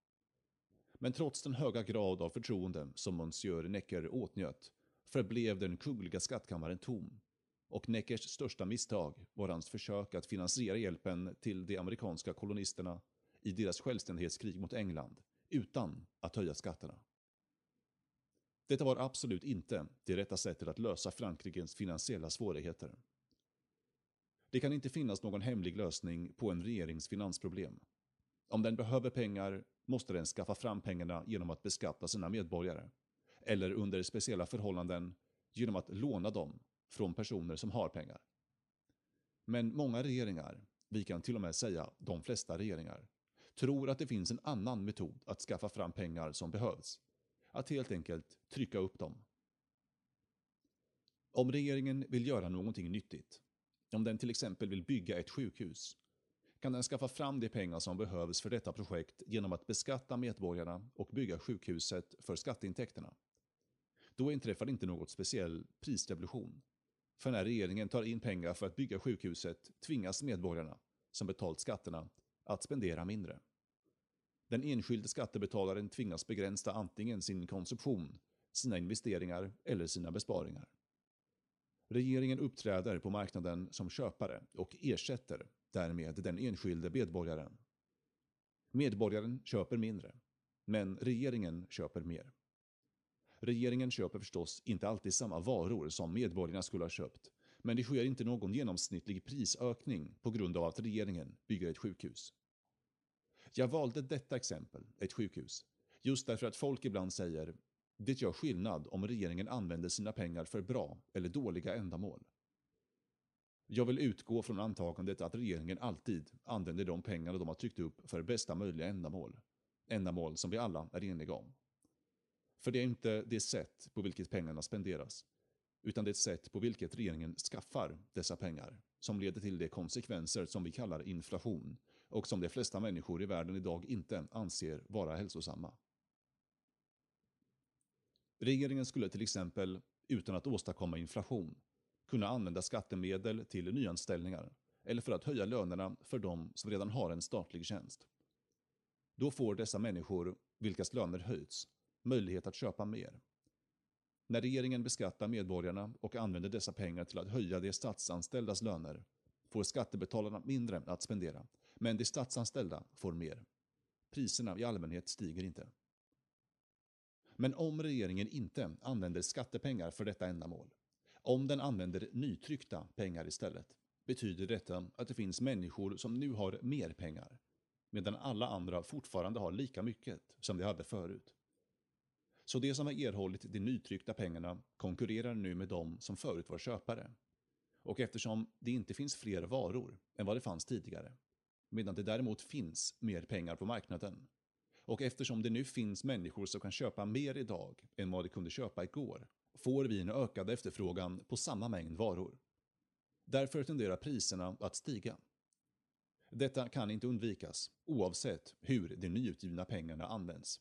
Men trots den höga grad av förtroende som Monsieur Necker åtnjöt förblev den kungliga skattkammaren tom och Neckers största misstag var hans försök att finansiera hjälpen till de amerikanska kolonisterna i deras självständighetskrig mot England utan att höja skatterna. Detta var absolut inte det rätta sättet att lösa Frankrikes finansiella svårigheter. Det kan inte finnas någon hemlig lösning på en regerings finansproblem. Om den behöver pengar måste den skaffa fram pengarna genom att beskatta sina medborgare. Eller under speciella förhållanden genom att låna dem från personer som har pengar. Men många regeringar, vi kan till och med säga de flesta regeringar, tror att det finns en annan metod att skaffa fram pengar som behövs. Att helt enkelt trycka upp dem. Om regeringen vill göra någonting nyttigt, om den till exempel vill bygga ett sjukhus, kan den skaffa fram de pengar som behövs för detta projekt genom att beskatta medborgarna och bygga sjukhuset för skatteintäkterna. Då inträffar inte något speciell prisrevolution. För när regeringen tar in pengar för att bygga sjukhuset tvingas medborgarna, som betalt skatterna, att spendera mindre. Den enskilde skattebetalaren tvingas begränsa antingen sin konsumtion, sina investeringar eller sina besparingar. Regeringen uppträder på marknaden som köpare och ersätter därmed den enskilde medborgaren. Medborgaren köper mindre, men regeringen köper mer. Regeringen köper förstås inte alltid samma varor som medborgarna skulle ha köpt, men det sker inte någon genomsnittlig prisökning på grund av att regeringen bygger ett sjukhus. Jag valde detta exempel, ett sjukhus, just därför att folk ibland säger det gör skillnad om regeringen använder sina pengar för bra eller dåliga ändamål. Jag vill utgå från antagandet att regeringen alltid använder de pengar de har tryckt upp för bästa möjliga ändamål. Ändamål som vi alla är eniga om. För det är inte det sätt på vilket pengarna spenderas, utan det sätt på vilket regeringen skaffar dessa pengar som leder till de konsekvenser som vi kallar inflation och som de flesta människor i världen idag inte anser vara hälsosamma. Regeringen skulle till exempel utan att åstadkomma inflation, kunna använda skattemedel till nyanställningar eller för att höja lönerna för de som redan har en statlig tjänst. Då får dessa människor, vilkas löner höjts, möjlighet att köpa mer. När regeringen beskattar medborgarna och använder dessa pengar till att höja de statsanställdas löner får skattebetalarna mindre att spendera, men de statsanställda får mer. Priserna i allmänhet stiger inte. Men om regeringen inte använder skattepengar för detta ändamål, om den använder nytryckta pengar istället, betyder detta att det finns människor som nu har mer pengar, medan alla andra fortfarande har lika mycket som de hade förut. Så de som har erhållit de nytryckta pengarna konkurrerar nu med de som förut var köpare. Och eftersom det inte finns fler varor än vad det fanns tidigare, medan det däremot finns mer pengar på marknaden, och eftersom det nu finns människor som kan köpa mer idag än vad de kunde köpa igår, får vi en ökad efterfrågan på samma mängd varor. Därför tenderar priserna att stiga. Detta kan inte undvikas, oavsett hur de nyutgivna pengarna används.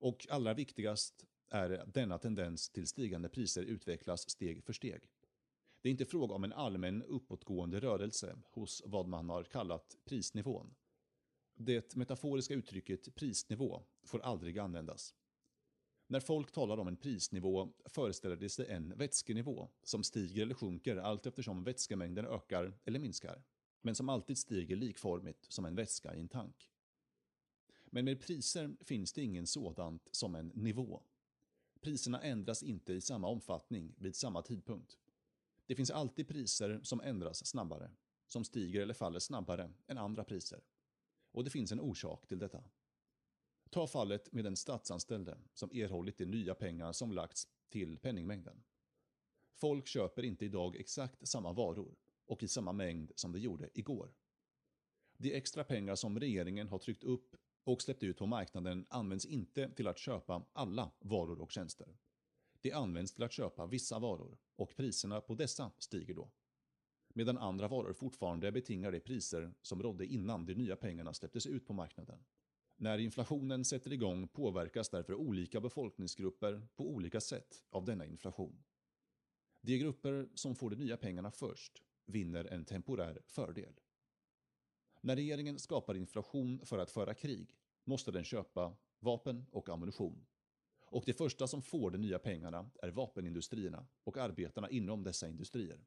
Och allra viktigast är att denna tendens till stigande priser utvecklas steg för steg. Det är inte fråga om en allmän uppåtgående rörelse hos vad man har kallat prisnivån. Det metaforiska uttrycket prisnivå får aldrig användas. När folk talar om en prisnivå föreställer de sig en vätskenivå som stiger eller sjunker allt eftersom vätskemängden ökar eller minskar, men som alltid stiger likformigt som en vätska i en tank. Men med priser finns det ingen sådant som en nivå. Priserna ändras inte i samma omfattning vid samma tidpunkt. Det finns alltid priser som ändras snabbare, som stiger eller faller snabbare än andra priser. Och det finns en orsak till detta. Ta fallet med den statsanställde som erhållit de nya pengar som lagts till penningmängden. Folk köper inte idag exakt samma varor och i samma mängd som de gjorde igår. De extra pengar som regeringen har tryckt upp och släppt ut på marknaden används inte till att köpa alla varor och tjänster. Det används till att köpa vissa varor och priserna på dessa stiger då. Medan andra varor fortfarande betingar de priser som rådde innan de nya pengarna släpptes ut på marknaden. När inflationen sätter igång påverkas därför olika befolkningsgrupper på olika sätt av denna inflation. De grupper som får de nya pengarna först vinner en temporär fördel. När regeringen skapar inflation för att föra krig måste den köpa vapen och ammunition. Och de första som får de nya pengarna är vapenindustrierna och arbetarna inom dessa industrier.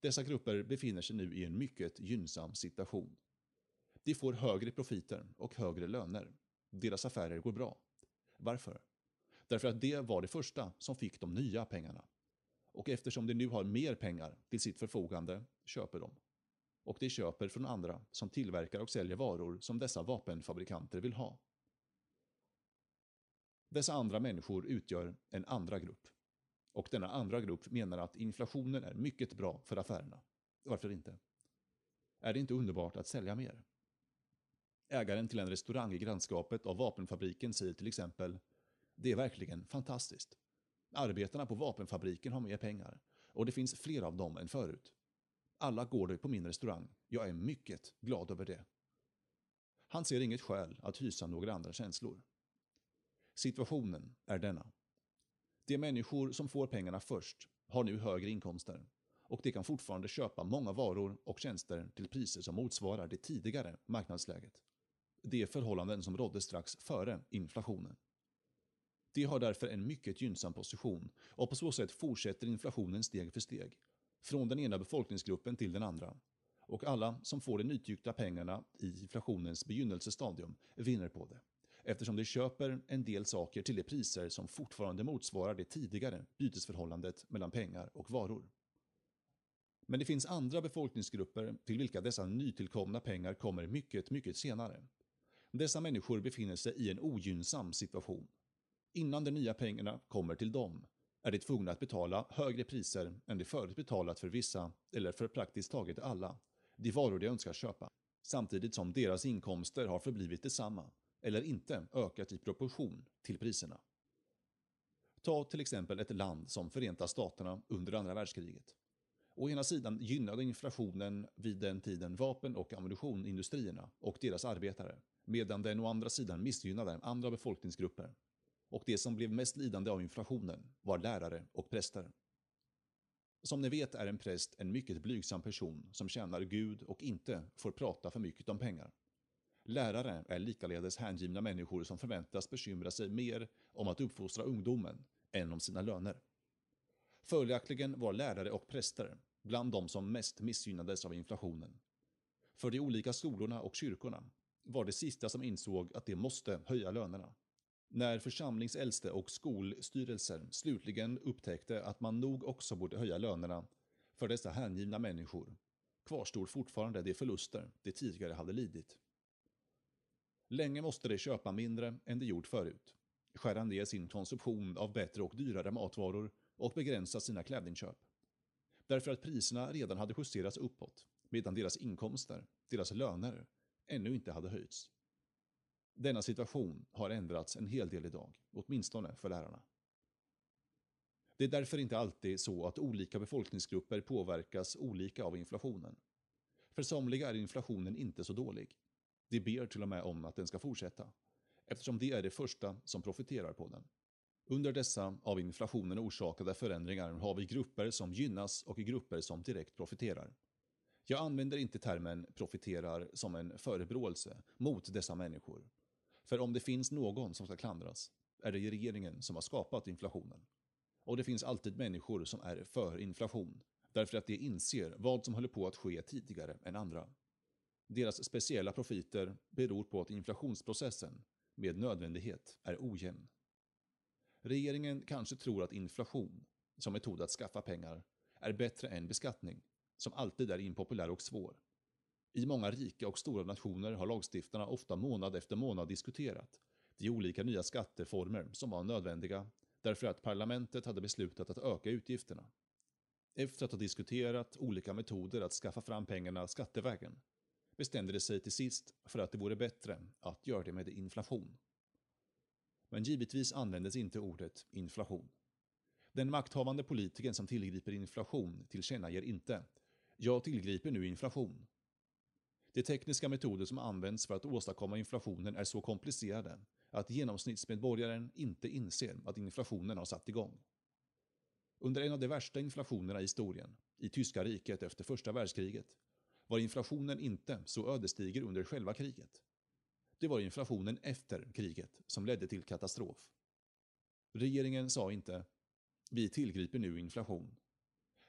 Dessa grupper befinner sig nu i en mycket gynnsam situation. De får högre profiter och högre löner. Deras affärer går bra. Varför? Därför att det var det första som fick de nya pengarna. Och eftersom de nu har mer pengar till sitt förfogande köper de. Och de köper från andra som tillverkar och säljer varor som dessa vapenfabrikanter vill ha. Dessa andra människor utgör en andra grupp. Och denna andra grupp menar att inflationen är mycket bra för affärerna. Varför inte? Är det inte underbart att sälja mer? Ägaren till en restaurang i grannskapet av vapenfabriken säger till exempel Det är verkligen fantastiskt. Arbetarna på vapenfabriken har mer pengar och det finns fler av dem än förut. Alla går det på min restaurang. Jag är mycket glad över det. Han ser inget skäl att hysa några andra känslor. Situationen är denna. De människor som får pengarna först har nu högre inkomster och de kan fortfarande köpa många varor och tjänster till priser som motsvarar det tidigare marknadsläget. De förhållanden som rådde strax före inflationen. De har därför en mycket gynnsam position och på så sätt fortsätter inflationen steg för steg, från den ena befolkningsgruppen till den andra. Och alla som får de nytryckta pengarna i inflationens begynnelsestadium vinner på det eftersom de köper en del saker till de priser som fortfarande motsvarar det tidigare bytesförhållandet mellan pengar och varor. Men det finns andra befolkningsgrupper till vilka dessa nytillkomna pengar kommer mycket, mycket senare. Dessa människor befinner sig i en ogynnsam situation. Innan de nya pengarna kommer till dem är de tvungna att betala högre priser än de förut betalat för vissa, eller för praktiskt taget alla, de varor de önskar köpa, samtidigt som deras inkomster har förblivit detsamma eller inte ökat i proportion till priserna. Ta till exempel ett land som Förenta Staterna under andra världskriget. Å ena sidan gynnade inflationen vid den tiden vapen- och ammunitionindustrierna och deras arbetare, medan den å andra sidan missgynnade andra befolkningsgrupper. Och det som blev mest lidande av inflationen var lärare och präster. Som ni vet är en präst en mycket blygsam person som tjänar Gud och inte får prata för mycket om pengar. Lärare är likaledes hängivna människor som förväntas bekymra sig mer om att uppfostra ungdomen än om sina löner. Följaktligen var lärare och präster bland de som mest missgynnades av inflationen. För de olika skolorna och kyrkorna var det sista som insåg att de måste höja lönerna. När församlingsäldste och skolstyrelsen slutligen upptäckte att man nog också borde höja lönerna för dessa hängivna människor kvarstod fortfarande de förluster de tidigare hade lidit. Länge måste de köpa mindre än de gjort förut, skära ner sin konsumtion av bättre och dyrare matvaror och begränsa sina klädinköp. Därför att priserna redan hade justerats uppåt, medan deras inkomster, deras löner, ännu inte hade höjts. Denna situation har ändrats en hel del idag, åtminstone för lärarna. Det är därför inte alltid så att olika befolkningsgrupper påverkas olika av inflationen. För somliga är inflationen inte så dålig. De ber till och med om att den ska fortsätta, eftersom de är de första som profiterar på den. Under dessa av inflationen orsakade förändringar har vi grupper som gynnas och grupper som direkt profiterar. Jag använder inte termen profiterar som en förebråelse mot dessa människor. För om det finns någon som ska klandras är det regeringen som har skapat inflationen. Och det finns alltid människor som är för inflation, därför att de inser vad som håller på att ske tidigare än andra. Deras speciella profiter beror på att inflationsprocessen med nödvändighet är ojämn. Regeringen kanske tror att inflation, som metod att skaffa pengar, är bättre än beskattning, som alltid är impopulär och svår. I många rika och stora nationer har lagstiftarna ofta månad efter månad diskuterat de olika nya skatteformer som var nödvändiga därför att parlamentet hade beslutat att öka utgifterna. Efter att ha diskuterat olika metoder att skaffa fram pengarna skattevägen bestämde de sig till sist för att det vore bättre att göra det med inflation. Men givetvis användes inte ordet inflation. Den makthavande politikern som tillgriper inflation tillkännager inte “Jag tillgriper nu inflation” De tekniska metoder som används för att åstadkomma inflationen är så komplicerade att genomsnittsmedborgaren inte inser att inflationen har satt igång. Under en av de värsta inflationerna i historien, i tyska riket efter första världskriget, var inflationen inte så ödesdiger under själva kriget. Det var inflationen efter kriget som ledde till katastrof. Regeringen sa inte “Vi tillgriper nu inflation”.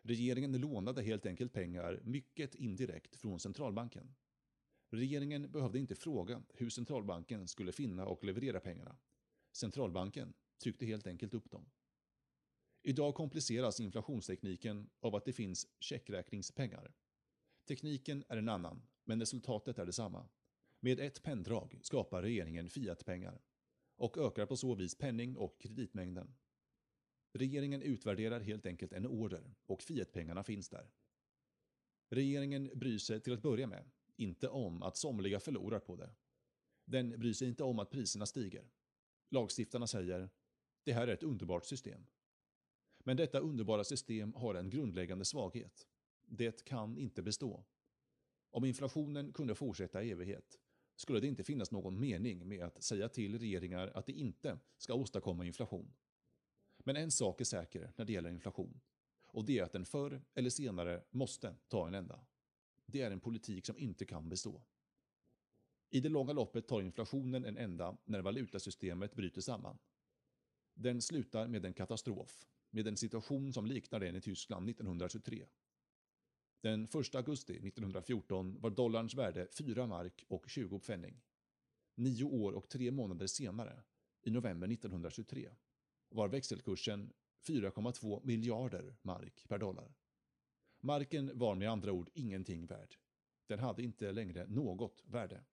Regeringen lånade helt enkelt pengar mycket indirekt från centralbanken. Regeringen behövde inte fråga hur centralbanken skulle finna och leverera pengarna. Centralbanken tryckte helt enkelt upp dem. Idag kompliceras inflationstekniken av att det finns checkräkningspengar. Tekniken är en annan, men resultatet är detsamma. Med ett penndrag skapar regeringen fiatpengar och ökar på så vis penning och kreditmängden. Regeringen utvärderar helt enkelt en order och fiatpengarna finns där. Regeringen bryr sig till att börja med inte om att somliga förlorar på det. Den bryr sig inte om att priserna stiger. Lagstiftarna säger det här är ett underbart system. Men detta underbara system har en grundläggande svaghet. Det kan inte bestå. Om inflationen kunde fortsätta i evighet skulle det inte finnas någon mening med att säga till regeringar att de inte ska åstadkomma inflation. Men en sak är säker när det gäller inflation och det är att den förr eller senare måste ta en ända det är en politik som inte kan bestå. I det långa loppet tar inflationen en ända när valutasystemet bryter samman. Den slutar med en katastrof, med en situation som liknar den i Tyskland 1923. Den 1 augusti 1914 var dollarns värde 4 mark och 20 pfennig. Nio år och tre månader senare, i november 1923, var växelkursen 4,2 miljarder mark per dollar. Marken var med andra ord ingenting värd. Den hade inte längre något värde.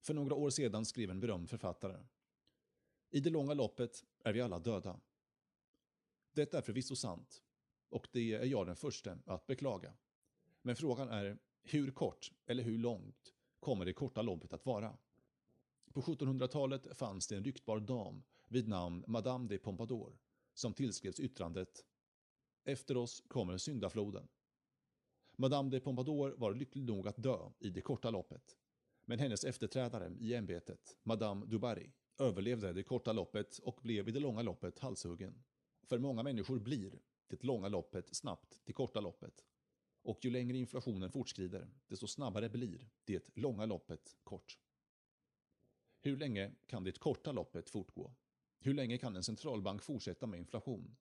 För några år sedan skrev en berömd författare. I det långa loppet är vi alla döda. Detta är förvisso sant, och det är jag den första att beklaga. Men frågan är, hur kort eller hur långt kommer det korta loppet att vara? På 1700-talet fanns det en ryktbar dam vid namn Madame de Pompadour som tillskrevs yttrandet efter oss kommer syndafloden. Madame de Pompadour var lycklig nog att dö i det korta loppet. Men hennes efterträdare i ämbetet, Madame Dubarry, överlevde det korta loppet och blev i det långa loppet halshuggen. För många människor blir det långa loppet snabbt det korta loppet. Och ju längre inflationen fortskrider, desto snabbare blir det långa loppet kort. Hur länge kan det korta loppet fortgå? Hur länge kan en centralbank fortsätta med inflation?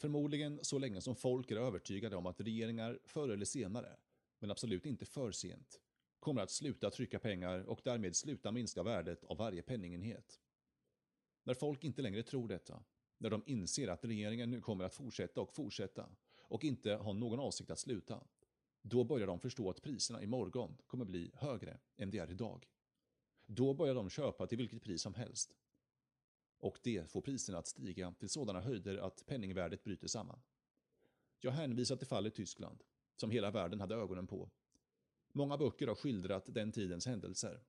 Förmodligen så länge som folk är övertygade om att regeringar förr eller senare, men absolut inte för sent, kommer att sluta trycka pengar och därmed sluta minska värdet av varje penningenhet. När folk inte längre tror detta, när de inser att regeringen nu kommer att fortsätta och fortsätta och inte har någon avsikt att sluta, då börjar de förstå att priserna imorgon kommer bli högre än de är idag. Då börjar de köpa till vilket pris som helst. Och det får priserna att stiga till sådana höjder att penningvärdet bryter samman. Jag hänvisar till fallet Tyskland, som hela världen hade ögonen på. Många böcker har skildrat den tidens händelser.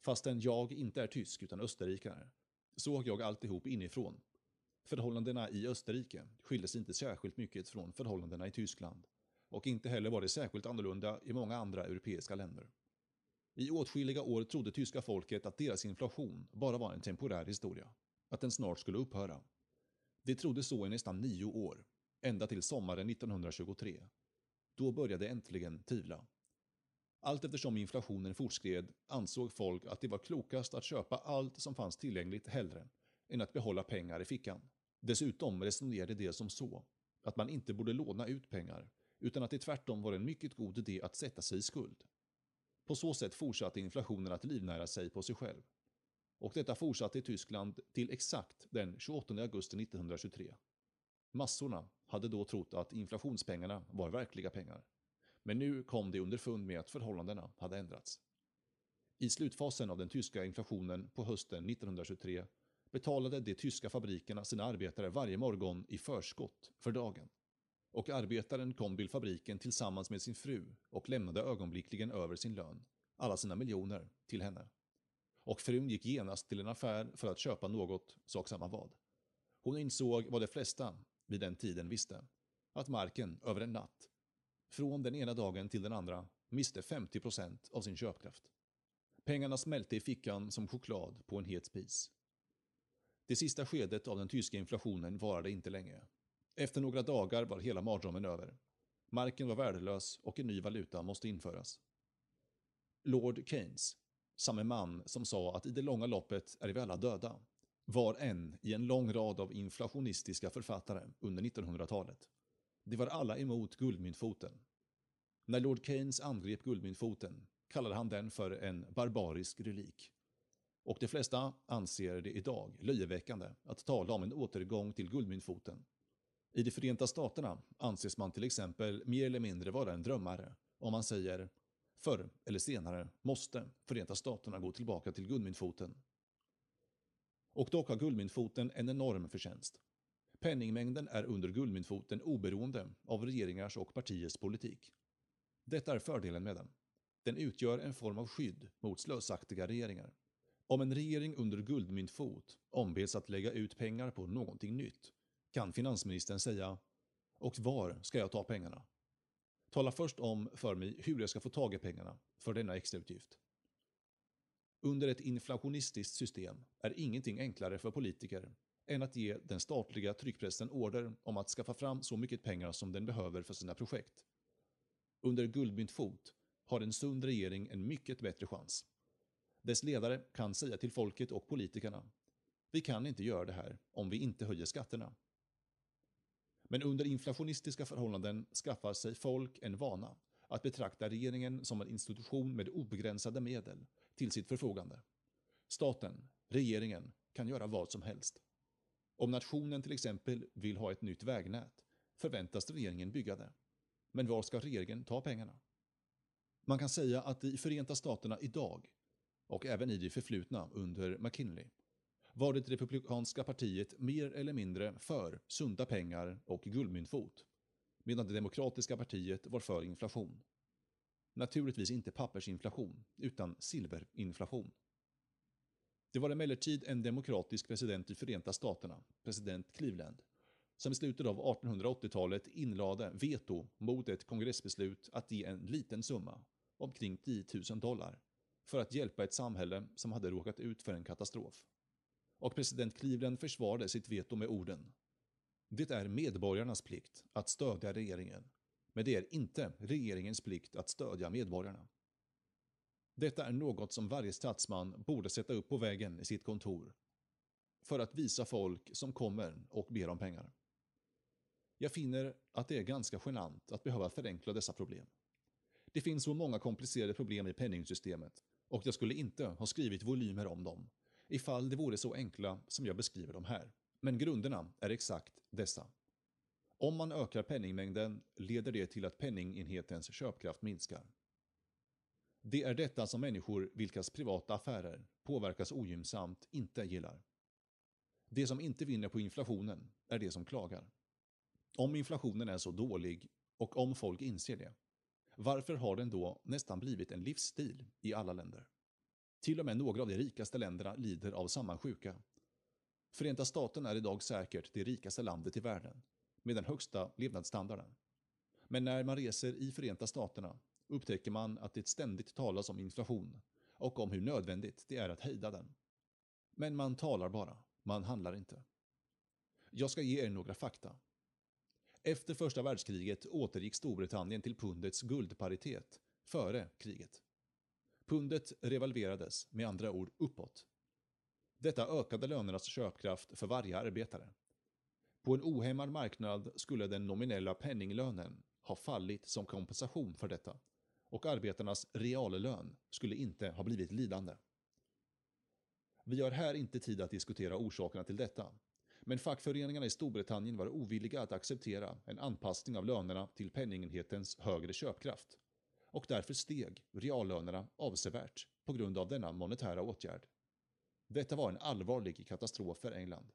Fastän jag inte är tysk utan österrikare, såg jag alltihop inifrån. Förhållandena i Österrike skilde sig inte särskilt mycket från förhållandena i Tyskland. Och inte heller var det särskilt annorlunda i många andra europeiska länder. I åtskilliga år trodde tyska folket att deras inflation bara var en temporär historia. Att den snart skulle upphöra. De trodde så i nästan nio år, ända till sommaren 1923. Då började äntligen tvivla. Allt eftersom inflationen fortskred ansåg folk att det var klokast att köpa allt som fanns tillgängligt hellre än att behålla pengar i fickan. Dessutom resonerade det som så att man inte borde låna ut pengar utan att det tvärtom var en mycket god idé att sätta sig i skuld. På så sätt fortsatte inflationen att livnära sig på sig själv. Och detta fortsatte i Tyskland till exakt den 28 augusti 1923. Massorna hade då trott att inflationspengarna var verkliga pengar. Men nu kom de underfund med att förhållandena hade ändrats. I slutfasen av den tyska inflationen på hösten 1923 betalade de tyska fabrikerna sina arbetare varje morgon i förskott för dagen. Och arbetaren kom till fabriken tillsammans med sin fru och lämnade ögonblickligen över sin lön, alla sina miljoner, till henne. Och frun gick genast till en affär för att köpa något, sak samma vad. Hon insåg vad de flesta vid den tiden visste, att marken över en natt, från den ena dagen till den andra, miste 50% av sin köpkraft. Pengarna smälte i fickan som choklad på en het spis. Det sista skedet av den tyska inflationen varade inte länge. Efter några dagar var hela mardrömmen över. Marken var värdelös och en ny valuta måste införas. Lord Keynes, samme man som sa att i det långa loppet är vi alla döda, var en i en lång rad av inflationistiska författare under 1900-talet. De var alla emot guldmyntfoten. När Lord Keynes angrep guldmyntfoten kallade han den för en barbarisk relik. Och de flesta anser det idag löjeväckande att tala om en återgång till guldmyntfoten. I de Förenta Staterna anses man till exempel mer eller mindre vara en drömmare om man säger Förr eller senare måste Förenta Staterna gå tillbaka till guldmyntfoten. Och dock har guldmyntfoten en enorm förtjänst. Penningmängden är under guldmyntfoten oberoende av regeringars och partiers politik. Detta är fördelen med den. Den utgör en form av skydd mot slösaktiga regeringar. Om en regering under guldmyntfot ombeds att lägga ut pengar på någonting nytt kan finansministern säga “Och var ska jag ta pengarna?” Tala först om för mig hur jag ska få tag i pengarna för denna extrautgift. Under ett inflationistiskt system är ingenting enklare för politiker än att ge den statliga tryckpressen order om att skaffa fram så mycket pengar som den behöver för sina projekt. Under guldmyntfot har en sund regering en mycket bättre chans. Dess ledare kan säga till folket och politikerna vi kan inte göra det här om vi inte höjer skatterna. Men under inflationistiska förhållanden skaffar sig folk en vana att betrakta regeringen som en institution med obegränsade medel till sitt förfogande. Staten, regeringen, kan göra vad som helst. Om nationen till exempel vill ha ett nytt vägnät förväntas regeringen bygga det. Men var ska regeringen ta pengarna? Man kan säga att i Förenta Staterna idag, och även i det förflutna under McKinley, var det republikanska partiet mer eller mindre för sunda pengar och guldmyntfot, medan det demokratiska partiet var för inflation. Naturligtvis inte pappersinflation, utan silverinflation. Det var emellertid en demokratisk president i Förenta Staterna, president Cleveland, som i slutet av 1880-talet inlade veto mot ett kongressbeslut att ge en liten summa, omkring 10 000 dollar, för att hjälpa ett samhälle som hade råkat ut för en katastrof och president Cleveland försvarade sitt veto med orden Det är medborgarnas plikt att stödja regeringen, men det är inte regeringens plikt att stödja medborgarna. Detta är något som varje statsman borde sätta upp på väggen i sitt kontor för att visa folk som kommer och ber om pengar. Jag finner att det är ganska genant att behöva förenkla dessa problem. Det finns så många komplicerade problem i penningsystemet och jag skulle inte ha skrivit volymer om dem ifall det vore så enkla som jag beskriver dem här. Men grunderna är exakt dessa. Om man ökar penningmängden leder det till att penningenhetens köpkraft minskar. Det är detta som människor vilkas privata affärer påverkas ogynnsamt inte gillar. Det som inte vinner på inflationen är det som klagar. Om inflationen är så dålig och om folk inser det, varför har den då nästan blivit en livsstil i alla länder? Till och med några av de rikaste länderna lider av samma sjuka. Förenta Staterna är idag säkert det rikaste landet i världen, med den högsta levnadsstandarden. Men när man reser i Förenta Staterna upptäcker man att det ständigt talas om inflation och om hur nödvändigt det är att hejda den. Men man talar bara, man handlar inte. Jag ska ge er några fakta. Efter första världskriget återgick Storbritannien till pundets guldparitet före kriget. Pundet revalverades, med andra ord uppåt. Detta ökade lönernas köpkraft för varje arbetare. På en ohämmad marknad skulle den nominella penninglönen ha fallit som kompensation för detta och arbetarnas reallön skulle inte ha blivit lidande. Vi har här inte tid att diskutera orsakerna till detta, men fackföreningarna i Storbritannien var ovilliga att acceptera en anpassning av lönerna till penningenhetens högre köpkraft och därför steg reallönerna avsevärt på grund av denna monetära åtgärd. Detta var en allvarlig katastrof för England.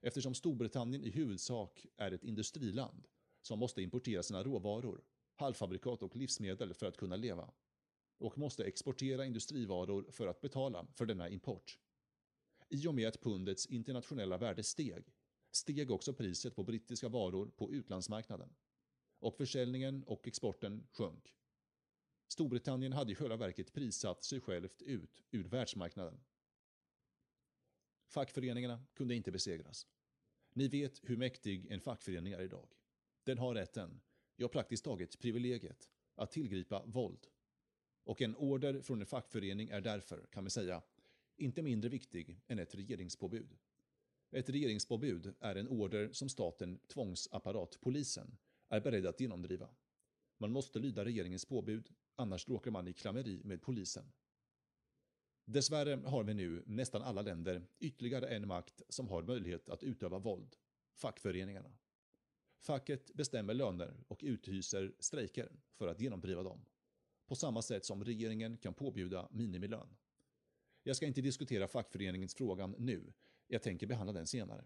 Eftersom Storbritannien i huvudsak är ett industriland som måste importera sina råvaror, halvfabrikat och livsmedel för att kunna leva och måste exportera industrivaror för att betala för denna import. I och med att pundets internationella värde steg, steg också priset på brittiska varor på utlandsmarknaden. Och försäljningen och exporten sjönk. Storbritannien hade i själva verket prissatt sig självt ut ur världsmarknaden. Fackföreningarna kunde inte besegras. Ni vet hur mäktig en fackförening är idag. Den har rätten, ja praktiskt taget privilegiet, att tillgripa våld. Och en order från en fackförening är därför, kan vi säga, inte mindre viktig än ett regeringspåbud. Ett regeringspåbud är en order som staten, tvångsapparat, polisen, är beredd att genomdriva. Man måste lyda regeringens påbud, annars råkar man i klammeri med polisen. Dessvärre har vi nu, nästan alla länder, ytterligare en makt som har möjlighet att utöva våld. Fackföreningarna. Facket bestämmer löner och uthyser strejker för att genomdriva dem. På samma sätt som regeringen kan påbjuda minimilön. Jag ska inte diskutera fackföreningens frågan nu, jag tänker behandla den senare.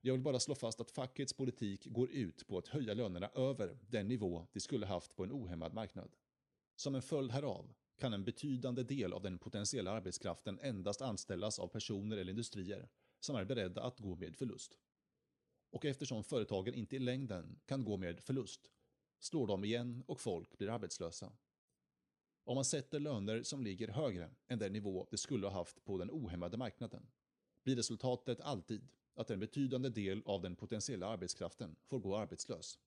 Jag vill bara slå fast att fackets politik går ut på att höja lönerna över den nivå de skulle haft på en ohämmad marknad. Som en följd härav kan en betydande del av den potentiella arbetskraften endast anställas av personer eller industrier som är beredda att gå med förlust. Och eftersom företagen inte i längden kan gå med förlust slår de igen och folk blir arbetslösa. Om man sätter löner som ligger högre än den nivå de skulle ha haft på den ohämmade marknaden blir resultatet alltid att en betydande del av den potentiella arbetskraften får gå arbetslös.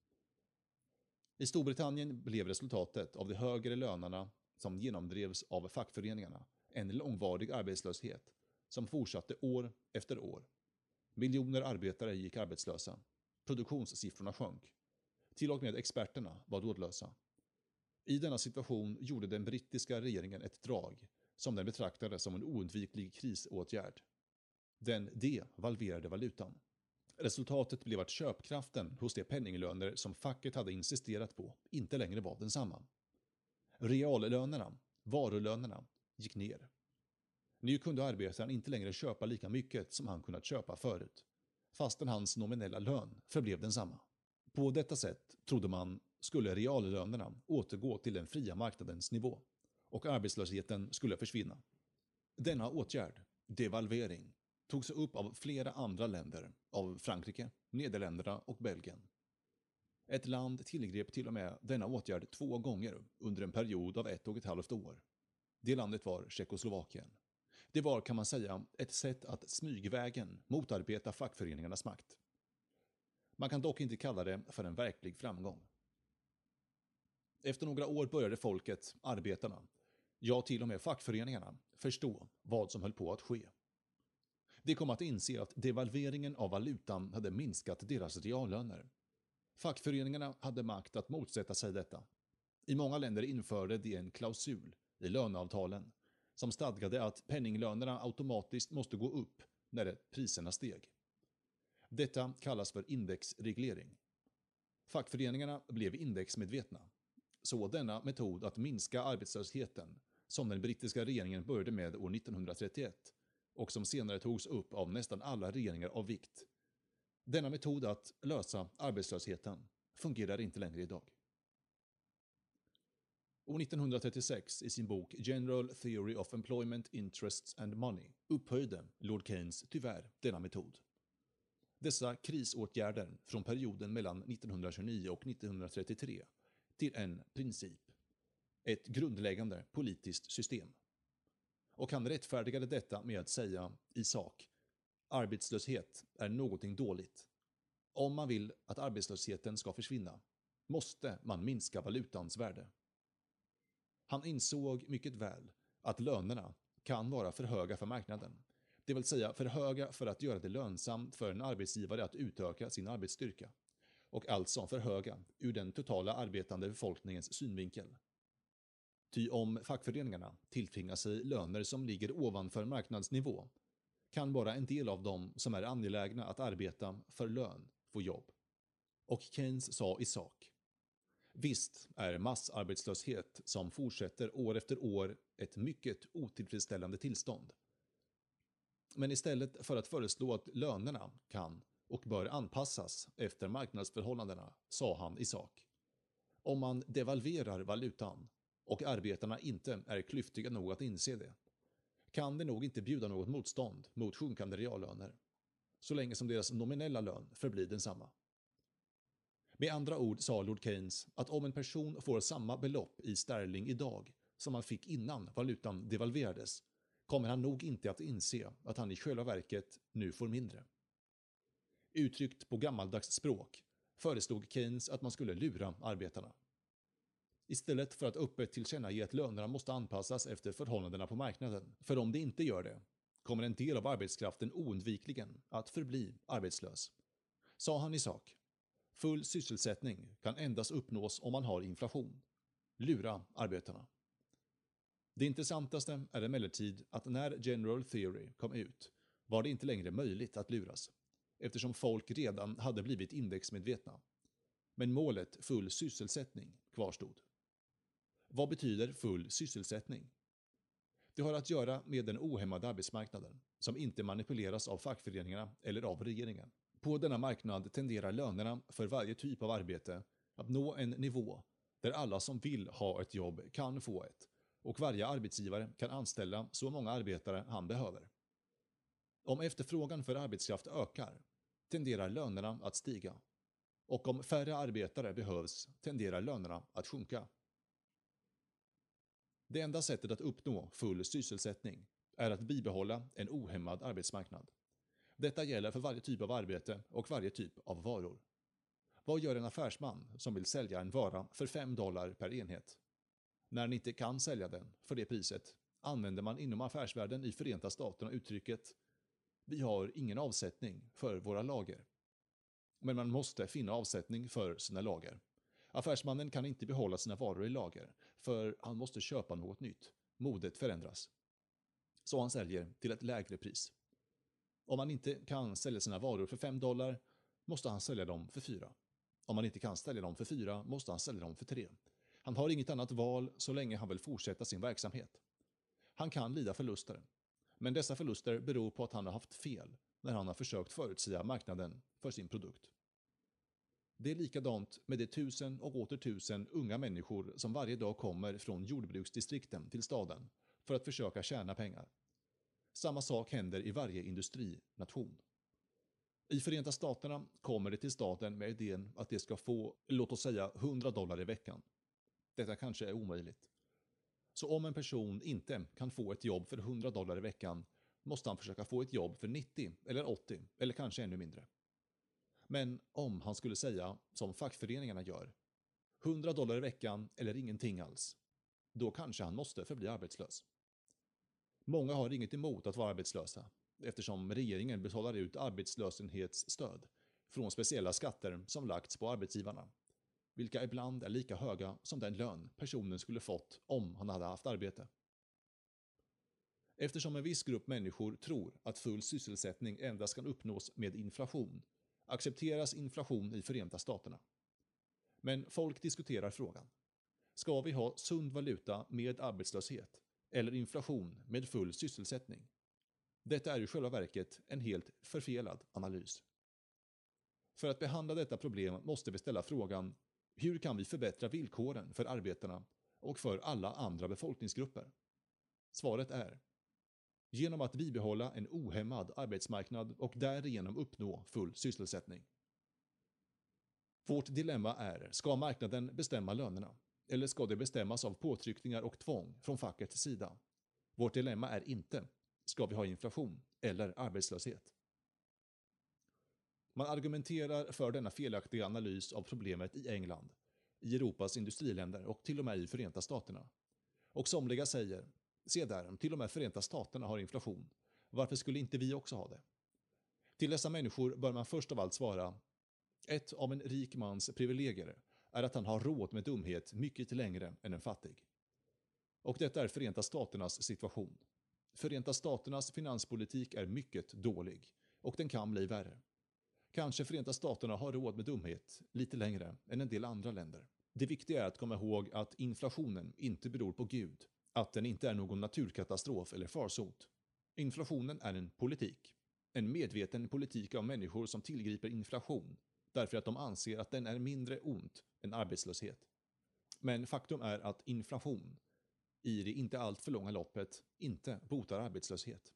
I Storbritannien blev resultatet av de högre lönerna som genomdrevs av fackföreningarna en långvarig arbetslöshet som fortsatte år efter år. Miljoner arbetare gick arbetslösa. Produktionssiffrorna sjönk. Till och med experterna var rådlösa. I denna situation gjorde den brittiska regeringen ett drag som den betraktade som en oundviklig krisåtgärd. Den devalverade valutan. Resultatet blev att köpkraften hos de penninglöner som facket hade insisterat på inte längre var densamma. Reallönerna, varulönerna, gick ner. Nu kunde arbetaren inte längre köpa lika mycket som han kunnat köpa förut, fastän hans nominella lön förblev densamma. På detta sätt trodde man skulle reallönerna återgå till den fria marknadens nivå och arbetslösheten skulle försvinna. Denna åtgärd, devalvering, togs upp av flera andra länder, av Frankrike, Nederländerna och Belgien. Ett land tillgrep till och med denna åtgärd två gånger under en period av ett och ett halvt år. Det landet var Tjeckoslovakien. Det var, kan man säga, ett sätt att smygvägen motarbeta fackföreningarnas makt. Man kan dock inte kalla det för en verklig framgång. Efter några år började folket, arbetarna, ja till och med fackföreningarna, förstå vad som höll på att ske. De kom att inse att devalveringen av valutan hade minskat deras reallöner. Fackföreningarna hade makt att motsätta sig detta. I många länder införde de en klausul i löneavtalen som stadgade att penninglönerna automatiskt måste gå upp när priserna steg. Detta kallas för indexreglering. Fackföreningarna blev indexmedvetna. Så denna metod att minska arbetslösheten, som den brittiska regeringen började med år 1931 och som senare togs upp av nästan alla regeringar av vikt. Denna metod att lösa arbetslösheten fungerar inte längre idag. År 1936 i sin bok General Theory of Employment, Interests and Money upphöjde Lord Keynes tyvärr denna metod. Dessa krisåtgärder från perioden mellan 1929 och 1933 till en princip. Ett grundläggande politiskt system. Och han rättfärdigade detta med att säga i sak arbetslöshet är någonting dåligt. Om man vill att arbetslösheten ska försvinna måste man minska valutans värde. Han insåg mycket väl att lönerna kan vara för höga för marknaden. Det vill säga för höga för att göra det lönsamt för en arbetsgivare att utöka sin arbetsstyrka. Och alltså för höga ur den totala arbetande befolkningens synvinkel. Ty om fackföreningarna tilltvingar sig löner som ligger ovanför marknadsnivå kan bara en del av dem som är angelägna att arbeta för lön få jobb. Och Keynes sa i sak Visst är massarbetslöshet som fortsätter år efter år ett mycket otillfredsställande tillstånd. Men istället för att föreslå att lönerna kan och bör anpassas efter marknadsförhållandena sa han i sak. Om man devalverar valutan och arbetarna inte är klyftiga nog att inse det kan det nog inte bjuda något motstånd mot sjunkande reallöner så länge som deras nominella lön förblir densamma. Med andra ord sa Lord Keynes att om en person får samma belopp i sterling idag som han fick innan valutan devalverades kommer han nog inte att inse att han i själva verket nu får mindre. Uttryckt på gammaldags språk föreslog Keynes att man skulle lura arbetarna. Istället för att öppet tillkännage att lönerna måste anpassas efter förhållandena på marknaden. För om det inte gör det kommer en del av arbetskraften oundvikligen att förbli arbetslös. Sa han i sak. Full sysselsättning kan endast uppnås om man har inflation. Lura arbetarna. Det intressantaste är emellertid att när General Theory kom ut var det inte längre möjligt att luras, eftersom folk redan hade blivit indexmedvetna. Men målet full sysselsättning kvarstod. Vad betyder full sysselsättning? Det har att göra med den ohämmade arbetsmarknaden, som inte manipuleras av fackföreningarna eller av regeringen. På denna marknad tenderar lönerna för varje typ av arbete att nå en nivå där alla som vill ha ett jobb kan få ett och varje arbetsgivare kan anställa så många arbetare han behöver. Om efterfrågan för arbetskraft ökar tenderar lönerna att stiga och om färre arbetare behövs tenderar lönerna att sjunka. Det enda sättet att uppnå full sysselsättning är att bibehålla en ohämmad arbetsmarknad. Detta gäller för varje typ av arbete och varje typ av varor. Vad gör en affärsman som vill sälja en vara för 5 dollar per enhet? När han inte kan sälja den för det priset använder man inom affärsvärlden i Förenta Staterna uttrycket “Vi har ingen avsättning för våra lager”. Men man måste finna avsättning för sina lager. Affärsmannen kan inte behålla sina varor i lager, för han måste köpa något nytt. Modet förändras. Så han säljer till ett lägre pris. Om han inte kan sälja sina varor för 5 dollar måste han sälja dem för 4. Om han inte kan sälja dem för 4 måste han sälja dem för 3. Han har inget annat val så länge han vill fortsätta sin verksamhet. Han kan lida förluster. Men dessa förluster beror på att han har haft fel när han har försökt förutsäga marknaden för sin produkt. Det är likadant med de tusen och åter tusen unga människor som varje dag kommer från jordbruksdistrikten till staden för att försöka tjäna pengar. Samma sak händer i varje industrination. I Förenta Staterna kommer det till staten med idén att det ska få, låt oss säga, 100 dollar i veckan. Detta kanske är omöjligt. Så om en person inte kan få ett jobb för 100 dollar i veckan måste han försöka få ett jobb för 90 eller 80 eller kanske ännu mindre. Men om han skulle säga som fackföreningarna gör, 100 dollar i veckan eller ingenting alls, då kanske han måste förbli arbetslös. Många har inget emot att vara arbetslösa eftersom regeringen betalar ut arbetslöshetsstöd från speciella skatter som lagts på arbetsgivarna, vilka ibland är lika höga som den lön personen skulle fått om han hade haft arbete. Eftersom en viss grupp människor tror att full sysselsättning endast kan uppnås med inflation accepteras inflation i Förenta Staterna. Men folk diskuterar frågan. Ska vi ha sund valuta med arbetslöshet eller inflation med full sysselsättning? Detta är i själva verket en helt förfelad analys. För att behandla detta problem måste vi ställa frågan hur kan vi förbättra villkoren för arbetarna och för alla andra befolkningsgrupper? Svaret är genom att bibehålla en ohämmad arbetsmarknad och därigenom uppnå full sysselsättning. Vårt dilemma är, ska marknaden bestämma lönerna? Eller ska det bestämmas av påtryckningar och tvång från fackets sida? Vårt dilemma är inte, ska vi ha inflation eller arbetslöshet? Man argumenterar för denna felaktiga analys av problemet i England, i Europas industriländer och till och med i Förenta Staterna. Och somliga säger, se där, till och med Förenta Staterna har inflation. Varför skulle inte vi också ha det? Till dessa människor bör man först av allt svara, ett av en rik mans privilegier är att han har råd med dumhet mycket längre än en fattig. Och detta är Förenta Staternas situation. Förenta Staternas finanspolitik är mycket dålig och den kan bli värre. Kanske Förenta Staterna har råd med dumhet lite längre än en del andra länder. Det viktiga är att komma ihåg att inflationen inte beror på Gud, att den inte är någon naturkatastrof eller farsot. Inflationen är en politik. En medveten politik av människor som tillgriper inflation därför att de anser att den är mindre ont än arbetslöshet. Men faktum är att inflation, i det inte alltför långa loppet, inte botar arbetslöshet.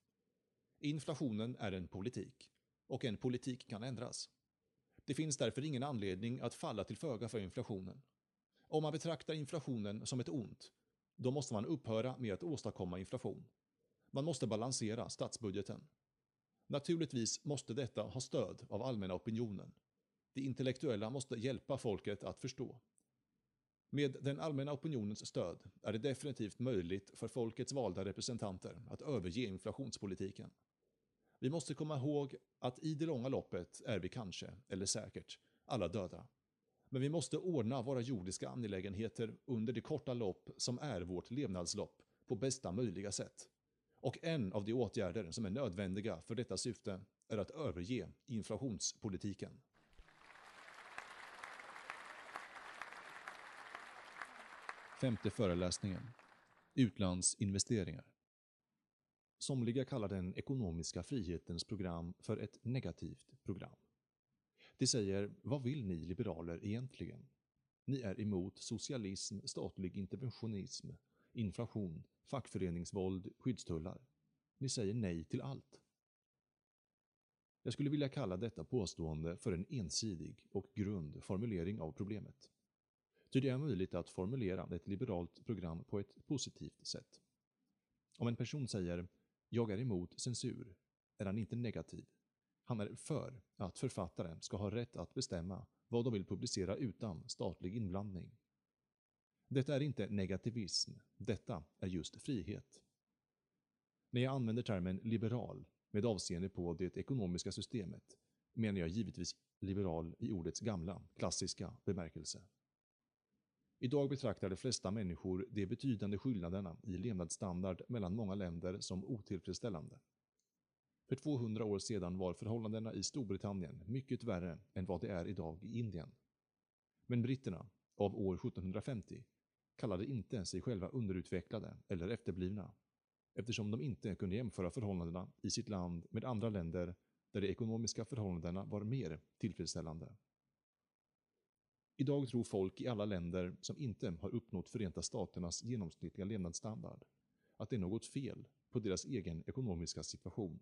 Inflationen är en politik och en politik kan ändras. Det finns därför ingen anledning att falla till föga för inflationen. Om man betraktar inflationen som ett ont, då måste man upphöra med att åstadkomma inflation. Man måste balansera statsbudgeten. Naturligtvis måste detta ha stöd av allmänna opinionen. Det intellektuella måste hjälpa folket att förstå. Med den allmänna opinionens stöd är det definitivt möjligt för folkets valda representanter att överge inflationspolitiken. Vi måste komma ihåg att i det långa loppet är vi kanske, eller säkert, alla döda. Men vi måste ordna våra jordiska angelägenheter under det korta lopp som är vårt levnadslopp på bästa möjliga sätt. Och en av de åtgärder som är nödvändiga för detta syfte är att överge inflationspolitiken. Femte föreläsningen. Utlandsinvesteringar. Somliga kallar den ekonomiska frihetens program för ett negativt program. De säger, vad vill ni liberaler egentligen? Ni är emot socialism, statlig interventionism, inflation, fackföreningsvåld, skyddstullar. Ni säger nej till allt. Jag skulle vilja kalla detta påstående för en ensidig och grund formulering av problemet. Ty det är möjligt att formulera ett liberalt program på ett positivt sätt. Om en person säger “Jag är emot censur” är han inte negativ. Han är för att författare ska ha rätt att bestämma vad de vill publicera utan statlig inblandning. Detta är inte negativism, detta är just frihet. När jag använder termen liberal med avseende på det ekonomiska systemet menar jag givetvis liberal i ordets gamla, klassiska bemärkelse. Idag betraktar de flesta människor de betydande skillnaderna i levnadsstandard mellan många länder som otillfredsställande. För 200 år sedan var förhållandena i Storbritannien mycket värre än vad det är idag i Indien. Men britterna, av år 1750, kallade inte sig själva underutvecklade eller efterblivna, eftersom de inte kunde jämföra förhållandena i sitt land med andra länder där de ekonomiska förhållandena var mer tillfredsställande. Idag tror folk i alla länder som inte har uppnått Förenta Staternas genomsnittliga levnadsstandard att det är något fel på deras egen ekonomiska situation.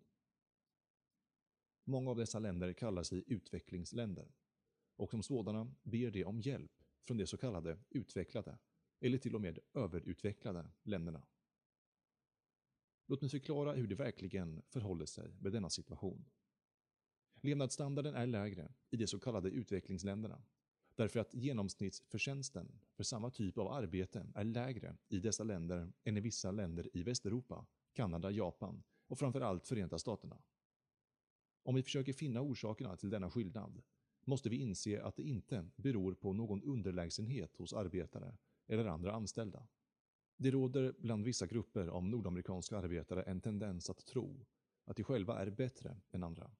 Många av dessa länder kallar sig utvecklingsländer och som sådana ber de om hjälp från de så kallade utvecklade eller till och med överutvecklade länderna. Låt mig förklara hur det verkligen förhåller sig med denna situation. Levnadsstandarden är lägre i de så kallade utvecklingsländerna därför att genomsnittsförtjänsten för samma typ av arbete är lägre i dessa länder än i vissa länder i Västeuropa, Kanada, Japan och framförallt Förenta Staterna. Om vi försöker finna orsakerna till denna skillnad måste vi inse att det inte beror på någon underlägsenhet hos arbetare eller andra anställda. Det råder bland vissa grupper av nordamerikanska arbetare en tendens att tro att de själva är bättre än andra.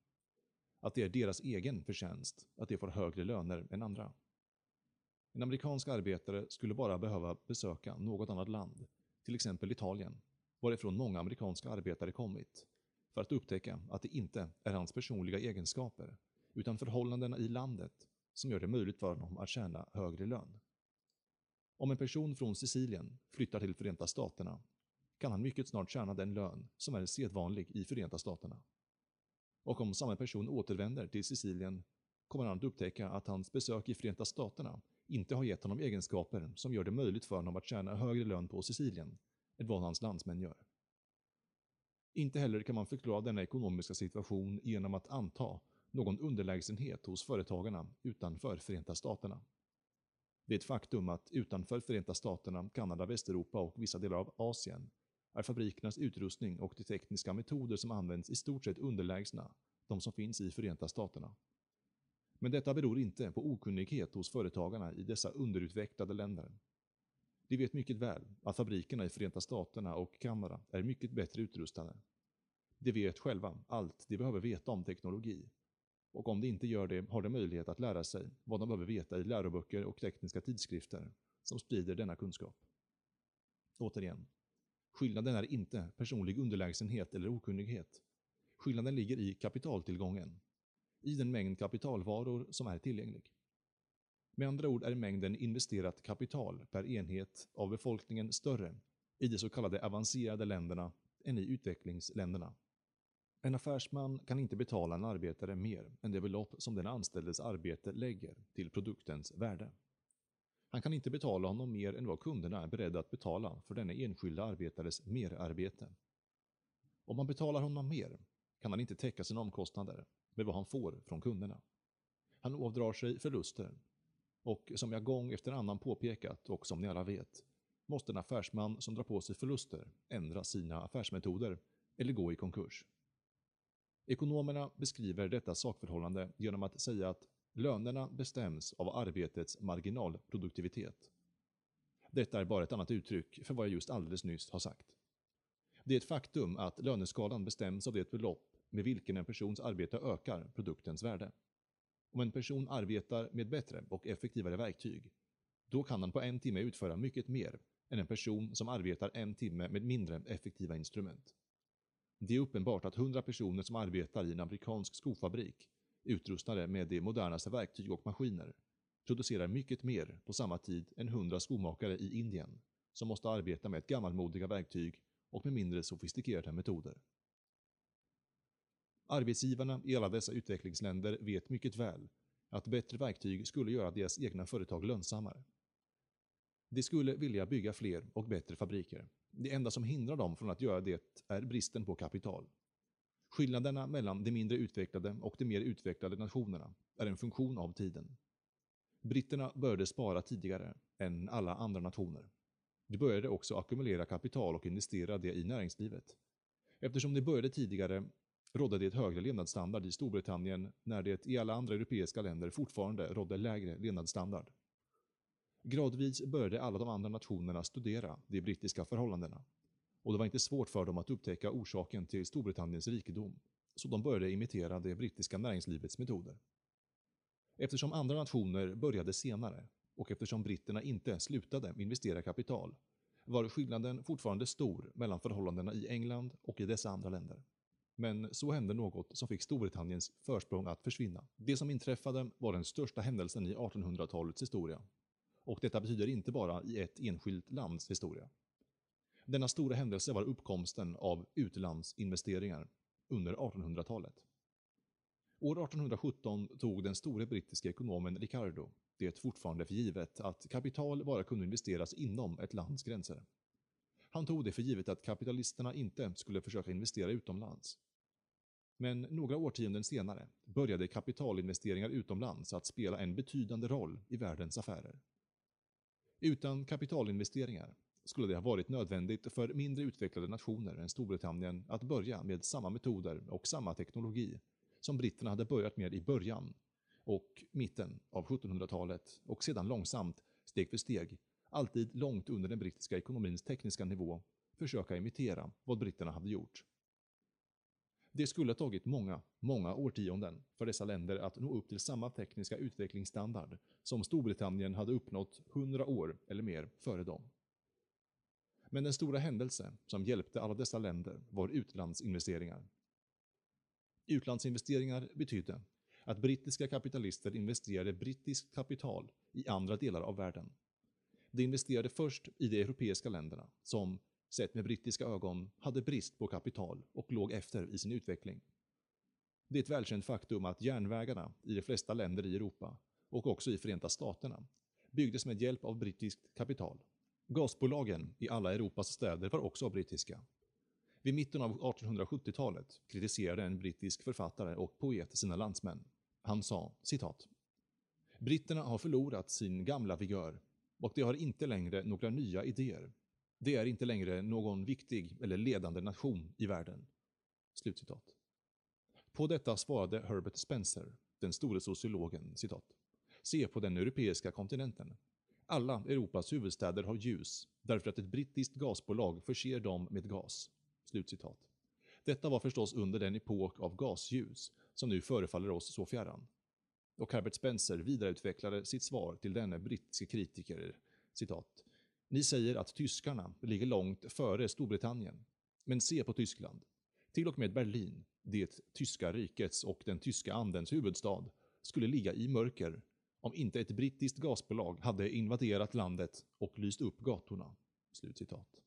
Att det är deras egen förtjänst att de får högre löner än andra. En amerikansk arbetare skulle bara behöva besöka något annat land, till exempel Italien, varifrån många amerikanska arbetare kommit, för att upptäcka att det inte är hans personliga egenskaper, utan förhållandena i landet som gör det möjligt för honom att tjäna högre lön. Om en person från Sicilien flyttar till Förenta Staterna kan han mycket snart tjäna den lön som är sedvanlig i Förenta Staterna. Och om samma person återvänder till Sicilien kommer han att upptäcka att hans besök i Förenta Staterna inte har gett honom egenskaper som gör det möjligt för honom att tjäna högre lön på Sicilien än vad hans landsmän gör. Inte heller kan man förklara denna ekonomiska situation genom att anta någon underlägsenhet hos företagarna utanför Förenta Staterna. Det är ett faktum att utanför Förenta Staterna, Kanada, Västeuropa och vissa delar av Asien är fabrikernas utrustning och de tekniska metoder som används i stort sett underlägsna de som finns i Förenta Staterna. Men detta beror inte på okunnighet hos företagarna i dessa underutvecklade länder. De vet mycket väl att fabrikerna i Förenta Staterna och Kanada är mycket bättre utrustade. De vet själva allt de behöver veta om teknologi. Och om de inte gör det har de möjlighet att lära sig vad de behöver veta i läroböcker och tekniska tidskrifter som sprider denna kunskap. Återigen, skillnaden är inte personlig underlägsenhet eller okunnighet. Skillnaden ligger i kapitaltillgången, i den mängd kapitalvaror som är tillgänglig. Med andra ord är mängden investerat kapital per enhet av befolkningen större i de så kallade avancerade länderna än i utvecklingsländerna. En affärsman kan inte betala en arbetare mer än det belopp som den anställdes arbete lägger till produktens värde. Han kan inte betala honom mer än vad kunderna är beredda att betala för denna enskilda arbetares merarbete. Om man betalar honom mer kan han inte täcka sina omkostnader med vad han får från kunderna. Han ådrar sig förluster. Och som jag gång efter annan påpekat och som ni alla vet, måste en affärsman som drar på sig förluster ändra sina affärsmetoder eller gå i konkurs. Ekonomerna beskriver detta sakförhållande genom att säga att lönerna bestäms av arbetets marginalproduktivitet. Detta är bara ett annat uttryck för vad jag just alldeles nyss har sagt. Det är ett faktum att löneskalan bestäms av det belopp med vilken en persons arbete ökar produktens värde. Om en person arbetar med bättre och effektivare verktyg, då kan han på en timme utföra mycket mer än en person som arbetar en timme med mindre effektiva instrument. Det är uppenbart att 100 personer som arbetar i en amerikansk skofabrik, utrustade med de modernaste verktyg och maskiner, producerar mycket mer på samma tid än 100 skomakare i Indien, som måste arbeta med gammalmodiga verktyg och med mindre sofistikerade metoder. Arbetsgivarna i alla dessa utvecklingsländer vet mycket väl att bättre verktyg skulle göra deras egna företag lönsammare. De skulle vilja bygga fler och bättre fabriker. Det enda som hindrar dem från att göra det är bristen på kapital. Skillnaderna mellan de mindre utvecklade och de mer utvecklade nationerna är en funktion av tiden. Britterna började spara tidigare än alla andra nationer. De började också ackumulera kapital och investera det i näringslivet. Eftersom de började tidigare rådde det högre levnadsstandard i Storbritannien när det i alla andra europeiska länder fortfarande rådde lägre levnadsstandard. Gradvis började alla de andra nationerna studera de brittiska förhållandena och det var inte svårt för dem att upptäcka orsaken till Storbritanniens rikedom, så de började imitera det brittiska näringslivets metoder. Eftersom andra nationer började senare och eftersom britterna inte slutade investera kapital var skillnaden fortfarande stor mellan förhållandena i England och i dessa andra länder. Men så hände något som fick Storbritanniens försprång att försvinna. Det som inträffade var den största händelsen i 1800-talets historia. Och detta betyder inte bara i ett enskilt lands historia. Denna stora händelse var uppkomsten av utlandsinvesteringar under 1800-talet. År 1817 tog den store brittiske ekonomen Ricardo det fortfarande för givet att kapital bara kunde investeras inom ett lands gränser. Han tog det för givet att kapitalisterna inte skulle försöka investera utomlands. Men några årtionden senare började kapitalinvesteringar utomlands att spela en betydande roll i världens affärer. Utan kapitalinvesteringar skulle det ha varit nödvändigt för mindre utvecklade nationer än Storbritannien att börja med samma metoder och samma teknologi som britterna hade börjat med i början och mitten av 1700-talet och sedan långsamt, steg för steg, alltid långt under den brittiska ekonomins tekniska nivå, försöka imitera vad britterna hade gjort. Det skulle ha tagit många, många årtionden för dessa länder att nå upp till samma tekniska utvecklingsstandard som Storbritannien hade uppnått hundra år eller mer före dem. Men den stora händelse som hjälpte alla dessa länder var utlandsinvesteringar. Utlandsinvesteringar betydde att brittiska kapitalister investerade brittiskt kapital i andra delar av världen. De investerade först i de europeiska länderna, som, sett med brittiska ögon, hade brist på kapital och låg efter i sin utveckling. Det är ett välkänt faktum att järnvägarna i de flesta länder i Europa, och också i Förenta Staterna, byggdes med hjälp av brittiskt kapital. Gasbolagen i alla Europas städer var också brittiska. Vid mitten av 1870-talet kritiserade en brittisk författare och poet sina landsmän. Han sa, citat, Britterna har förlorat sin gamla vigör och de har inte längre några nya idéer. Det är inte längre någon viktig eller ledande nation i världen. Slutcitat. På detta svarade Herbert Spencer, den store sociologen, citat. Se på den europeiska kontinenten. Alla Europas huvudstäder har ljus därför att ett brittiskt gasbolag förser dem med gas. Slutcitat. Detta var förstås under den epok av gasljus som nu förefaller oss så fjärran. Och Herbert Spencer vidareutvecklade sitt svar till denne brittiske kritiker, citat. Ni säger att tyskarna ligger långt före Storbritannien. Men se på Tyskland. Till och med Berlin, det tyska rikets och den tyska andens huvudstad, skulle ligga i mörker om inte ett brittiskt gasbolag hade invaderat landet och lyst upp gatorna. Slutcitat.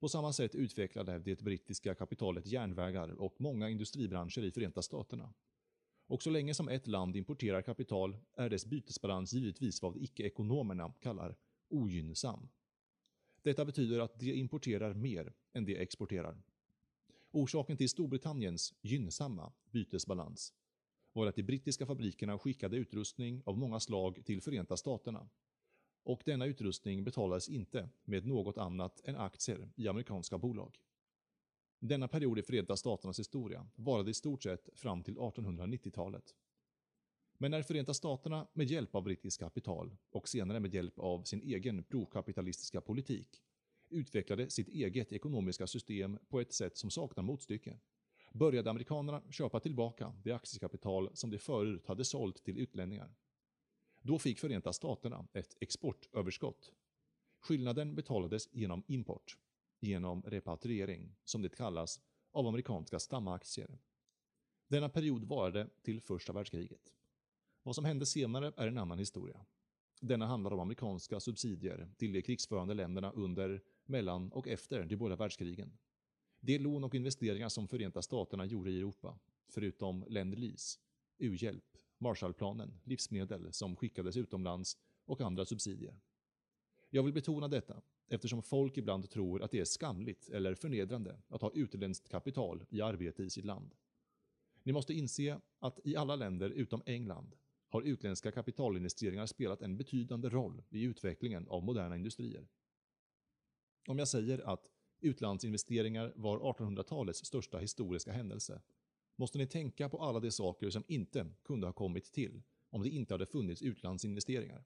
På samma sätt utvecklade det brittiska kapitalet järnvägar och många industribranscher i Förenta Staterna. Och så länge som ett land importerar kapital är dess bytesbalans givetvis vad icke-ekonomerna kallar ogynnsam. Detta betyder att de importerar mer än de exporterar. Orsaken till Storbritanniens gynnsamma bytesbalans var att de brittiska fabrikerna skickade utrustning av många slag till Förenta Staterna. Och denna utrustning betalades inte med något annat än aktier i amerikanska bolag. Denna period i Förenta Staternas historia varade i stort sett fram till 1890-talet. Men när Förenta Staterna med hjälp av brittiskt kapital och senare med hjälp av sin egen prokapitalistiska politik utvecklade sitt eget ekonomiska system på ett sätt som saknar motstycke började amerikanerna köpa tillbaka det aktiekapital som de förut hade sålt till utlänningar. Då fick Förenta Staterna ett exportöverskott. Skillnaden betalades genom import, genom repatriering, som det kallas, av amerikanska stamaktier. Denna period varade till första världskriget. Vad som hände senare är en annan historia. Denna handlar om amerikanska subsidier till de krigsförande länderna under, mellan och efter de båda världskrigen. De lån och investeringar som Förenta Staterna gjorde i Europa, förutom Lend-Lease, u-hjälp, Marshallplanen, livsmedel som skickades utomlands och andra subsidier. Jag vill betona detta eftersom folk ibland tror att det är skamligt eller förnedrande att ha utländskt kapital i arbete i sitt land. Ni måste inse att i alla länder utom England har utländska kapitalinvesteringar spelat en betydande roll i utvecklingen av moderna industrier. Om jag säger att utlandsinvesteringar var 1800-talets största historiska händelse, måste ni tänka på alla de saker som inte kunde ha kommit till om det inte hade funnits utlandsinvesteringar.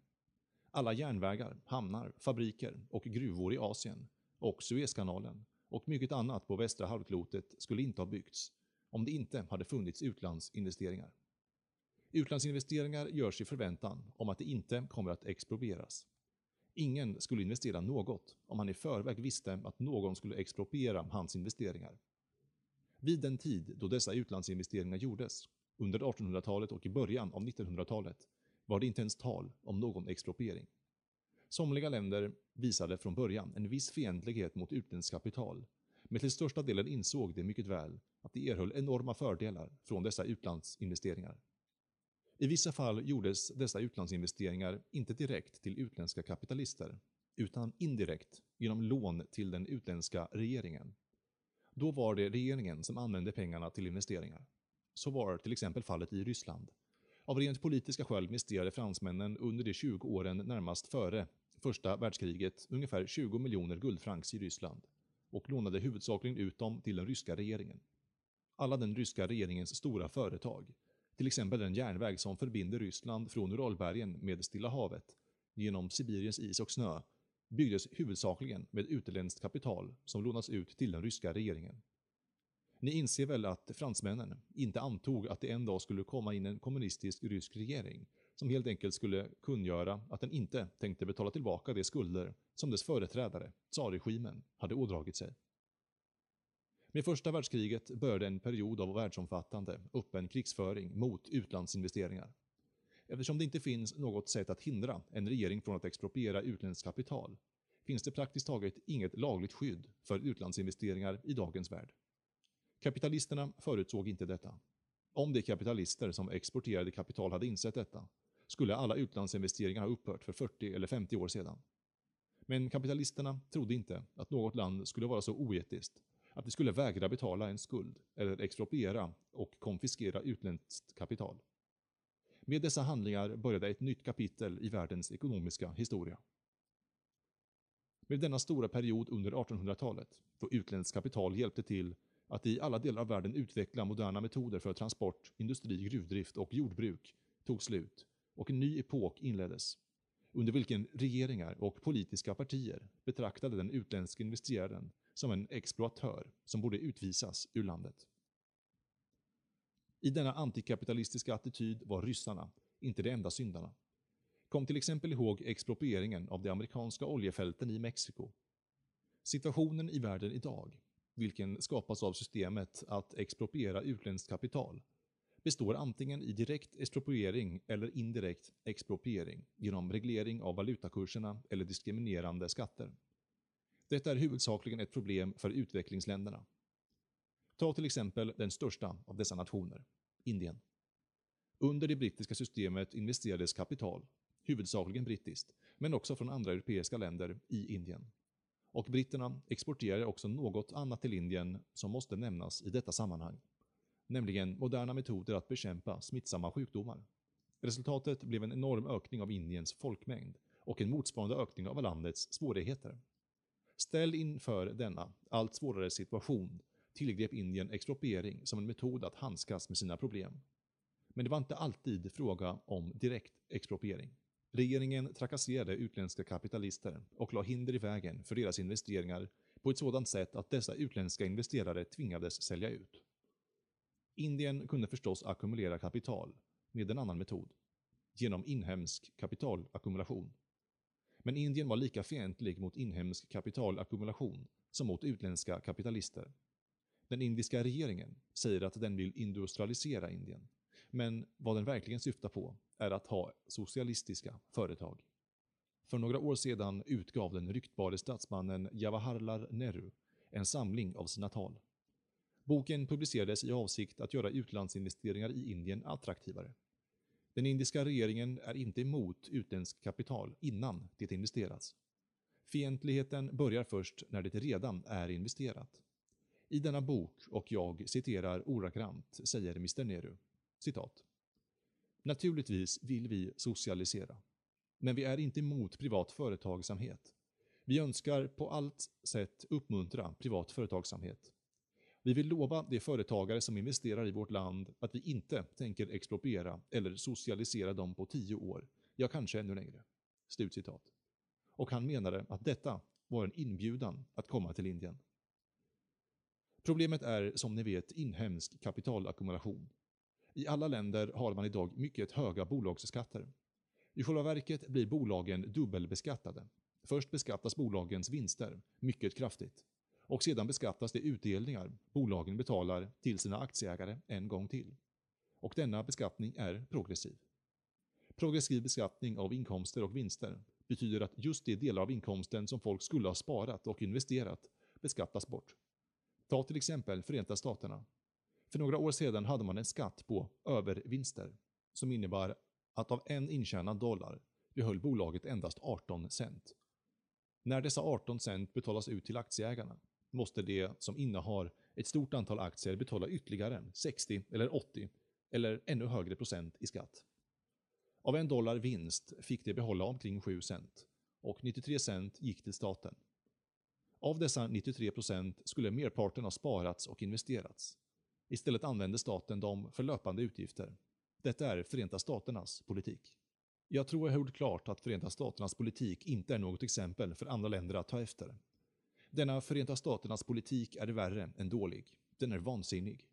Alla järnvägar, hamnar, fabriker och gruvor i Asien och Suezkanalen och mycket annat på västra halvklotet skulle inte ha byggts om det inte hade funnits utlandsinvesteringar. Utlandsinvesteringar görs i förväntan om att det inte kommer att exproprieras. Ingen skulle investera något om han i förväg visste att någon skulle expropriera hans investeringar. Vid den tid då dessa utlandsinvesteringar gjordes, under 1800-talet och i början av 1900-talet, var det inte ens tal om någon expropriering. Somliga länder visade från början en viss fientlighet mot utländskt kapital, men till största delen insåg de mycket väl att de erhöll enorma fördelar från dessa utlandsinvesteringar. I vissa fall gjordes dessa utlandsinvesteringar inte direkt till utländska kapitalister, utan indirekt genom lån till den utländska regeringen. Då var det regeringen som använde pengarna till investeringar. Så var till exempel fallet i Ryssland. Av rent politiska skäl investerade fransmännen under de 20 åren närmast före första världskriget ungefär 20 miljoner guldfrancs i Ryssland och lånade huvudsakligen ut dem till den ryska regeringen. Alla den ryska regeringens stora företag, till exempel den järnväg som förbinder Ryssland från Uralbergen med Stilla havet genom Sibiriens is och snö, byggdes huvudsakligen med utländskt kapital som lånats ut till den ryska regeringen. Ni inser väl att fransmännen inte antog att det en dag skulle komma in en kommunistisk rysk regering som helt enkelt skulle kungöra att den inte tänkte betala tillbaka de skulder som dess företrädare, tsarregimen, hade ådragit sig. Med första världskriget började en period av världsomfattande, öppen krigsföring mot utlandsinvesteringar. Eftersom det inte finns något sätt att hindra en regering från att expropriera utländskt kapital finns det praktiskt taget inget lagligt skydd för utlandsinvesteringar i dagens värld. Kapitalisterna förutsåg inte detta. Om de kapitalister som exporterade kapital hade insett detta skulle alla utlandsinvesteringar ha upphört för 40 eller 50 år sedan. Men kapitalisterna trodde inte att något land skulle vara så oetiskt att de skulle vägra betala en skuld eller expropriera och konfiskera utländskt kapital. Med dessa handlingar började ett nytt kapitel i världens ekonomiska historia. Med denna stora period under 1800-talet, då utländskt kapital hjälpte till att i alla delar av världen utveckla moderna metoder för transport, industri, gruvdrift och jordbruk, tog slut och en ny epok inleddes, under vilken regeringar och politiska partier betraktade den utländska investeraren som en exploatör som borde utvisas ur landet. I denna antikapitalistiska attityd var ryssarna inte de enda syndarna. Kom till exempel ihåg exproprieringen av de amerikanska oljefälten i Mexiko. Situationen i världen idag, vilken skapas av systemet att expropriera utländskt kapital, består antingen i direkt expropriering eller indirekt expropriering genom reglering av valutakurserna eller diskriminerande skatter. Detta är huvudsakligen ett problem för utvecklingsländerna. Ta till exempel den största av dessa nationer, Indien. Under det brittiska systemet investerades kapital, huvudsakligen brittiskt, men också från andra europeiska länder, i Indien. Och britterna exporterade också något annat till Indien som måste nämnas i detta sammanhang nämligen moderna metoder att bekämpa smittsamma sjukdomar. Resultatet blev en enorm ökning av Indiens folkmängd och en motsvarande ökning av landets svårigheter. Ställd inför denna allt svårare situation tillgrep Indien expropriering som en metod att handskas med sina problem. Men det var inte alltid fråga om direkt expropriering. Regeringen trakasserade utländska kapitalister och la hinder i vägen för deras investeringar på ett sådant sätt att dessa utländska investerare tvingades sälja ut. Indien kunde förstås ackumulera kapital med en annan metod, genom inhemsk kapitalackumulation. Men Indien var lika fientlig mot inhemsk kapitalackumulation som mot utländska kapitalister. Den indiska regeringen säger att den vill industrialisera Indien, men vad den verkligen syftar på är att ha socialistiska företag. För några år sedan utgav den ryktbare statsmannen Jawaharlal Nehru en samling av sina tal. Boken publicerades i avsikt att göra utlandsinvesteringar i Indien attraktivare. Den indiska regeringen är inte emot utländskt kapital innan det investerats. Fientligheten börjar först när det redan är investerat. I denna bok, och jag citerar ordagrant, säger Mr Nehru, citat. Naturligtvis vill vi socialisera. Men vi är inte emot privat företagsamhet. Vi önskar på allt sätt uppmuntra privat företagsamhet. Vi vill lova de företagare som investerar i vårt land att vi inte tänker expropriera eller socialisera dem på tio år, ja kanske ännu längre. Slutcitat. Och han menade att detta var en inbjudan att komma till Indien. Problemet är som ni vet inhemsk kapitalackumulation. I alla länder har man idag mycket höga bolagsskatter. I själva verket blir bolagen dubbelbeskattade. Först beskattas bolagens vinster mycket kraftigt och sedan beskattas de utdelningar bolagen betalar till sina aktieägare en gång till. Och denna beskattning är progressiv. Progressiv beskattning av inkomster och vinster betyder att just de delar av inkomsten som folk skulle ha sparat och investerat beskattas bort. Ta till exempel Förenta Staterna. För några år sedan hade man en skatt på övervinster, som innebar att av en intjänad dollar behöll bolaget endast 18 cent. När dessa 18 cent betalas ut till aktieägarna måste de som innehar ett stort antal aktier betala ytterligare 60 eller 80 eller ännu högre procent i skatt. Av en dollar vinst fick de behålla omkring 7 cent och 93 cent gick till staten. Av dessa 93 procent skulle merparten ha sparats och investerats. Istället använde staten dem för löpande utgifter. Detta är Förenta Staternas politik. Jag tror jag har gjort klart att Förenta Staternas politik inte är något exempel för andra länder att ta efter. Denna Förenta Staternas politik är värre än dålig. Den är vansinnig.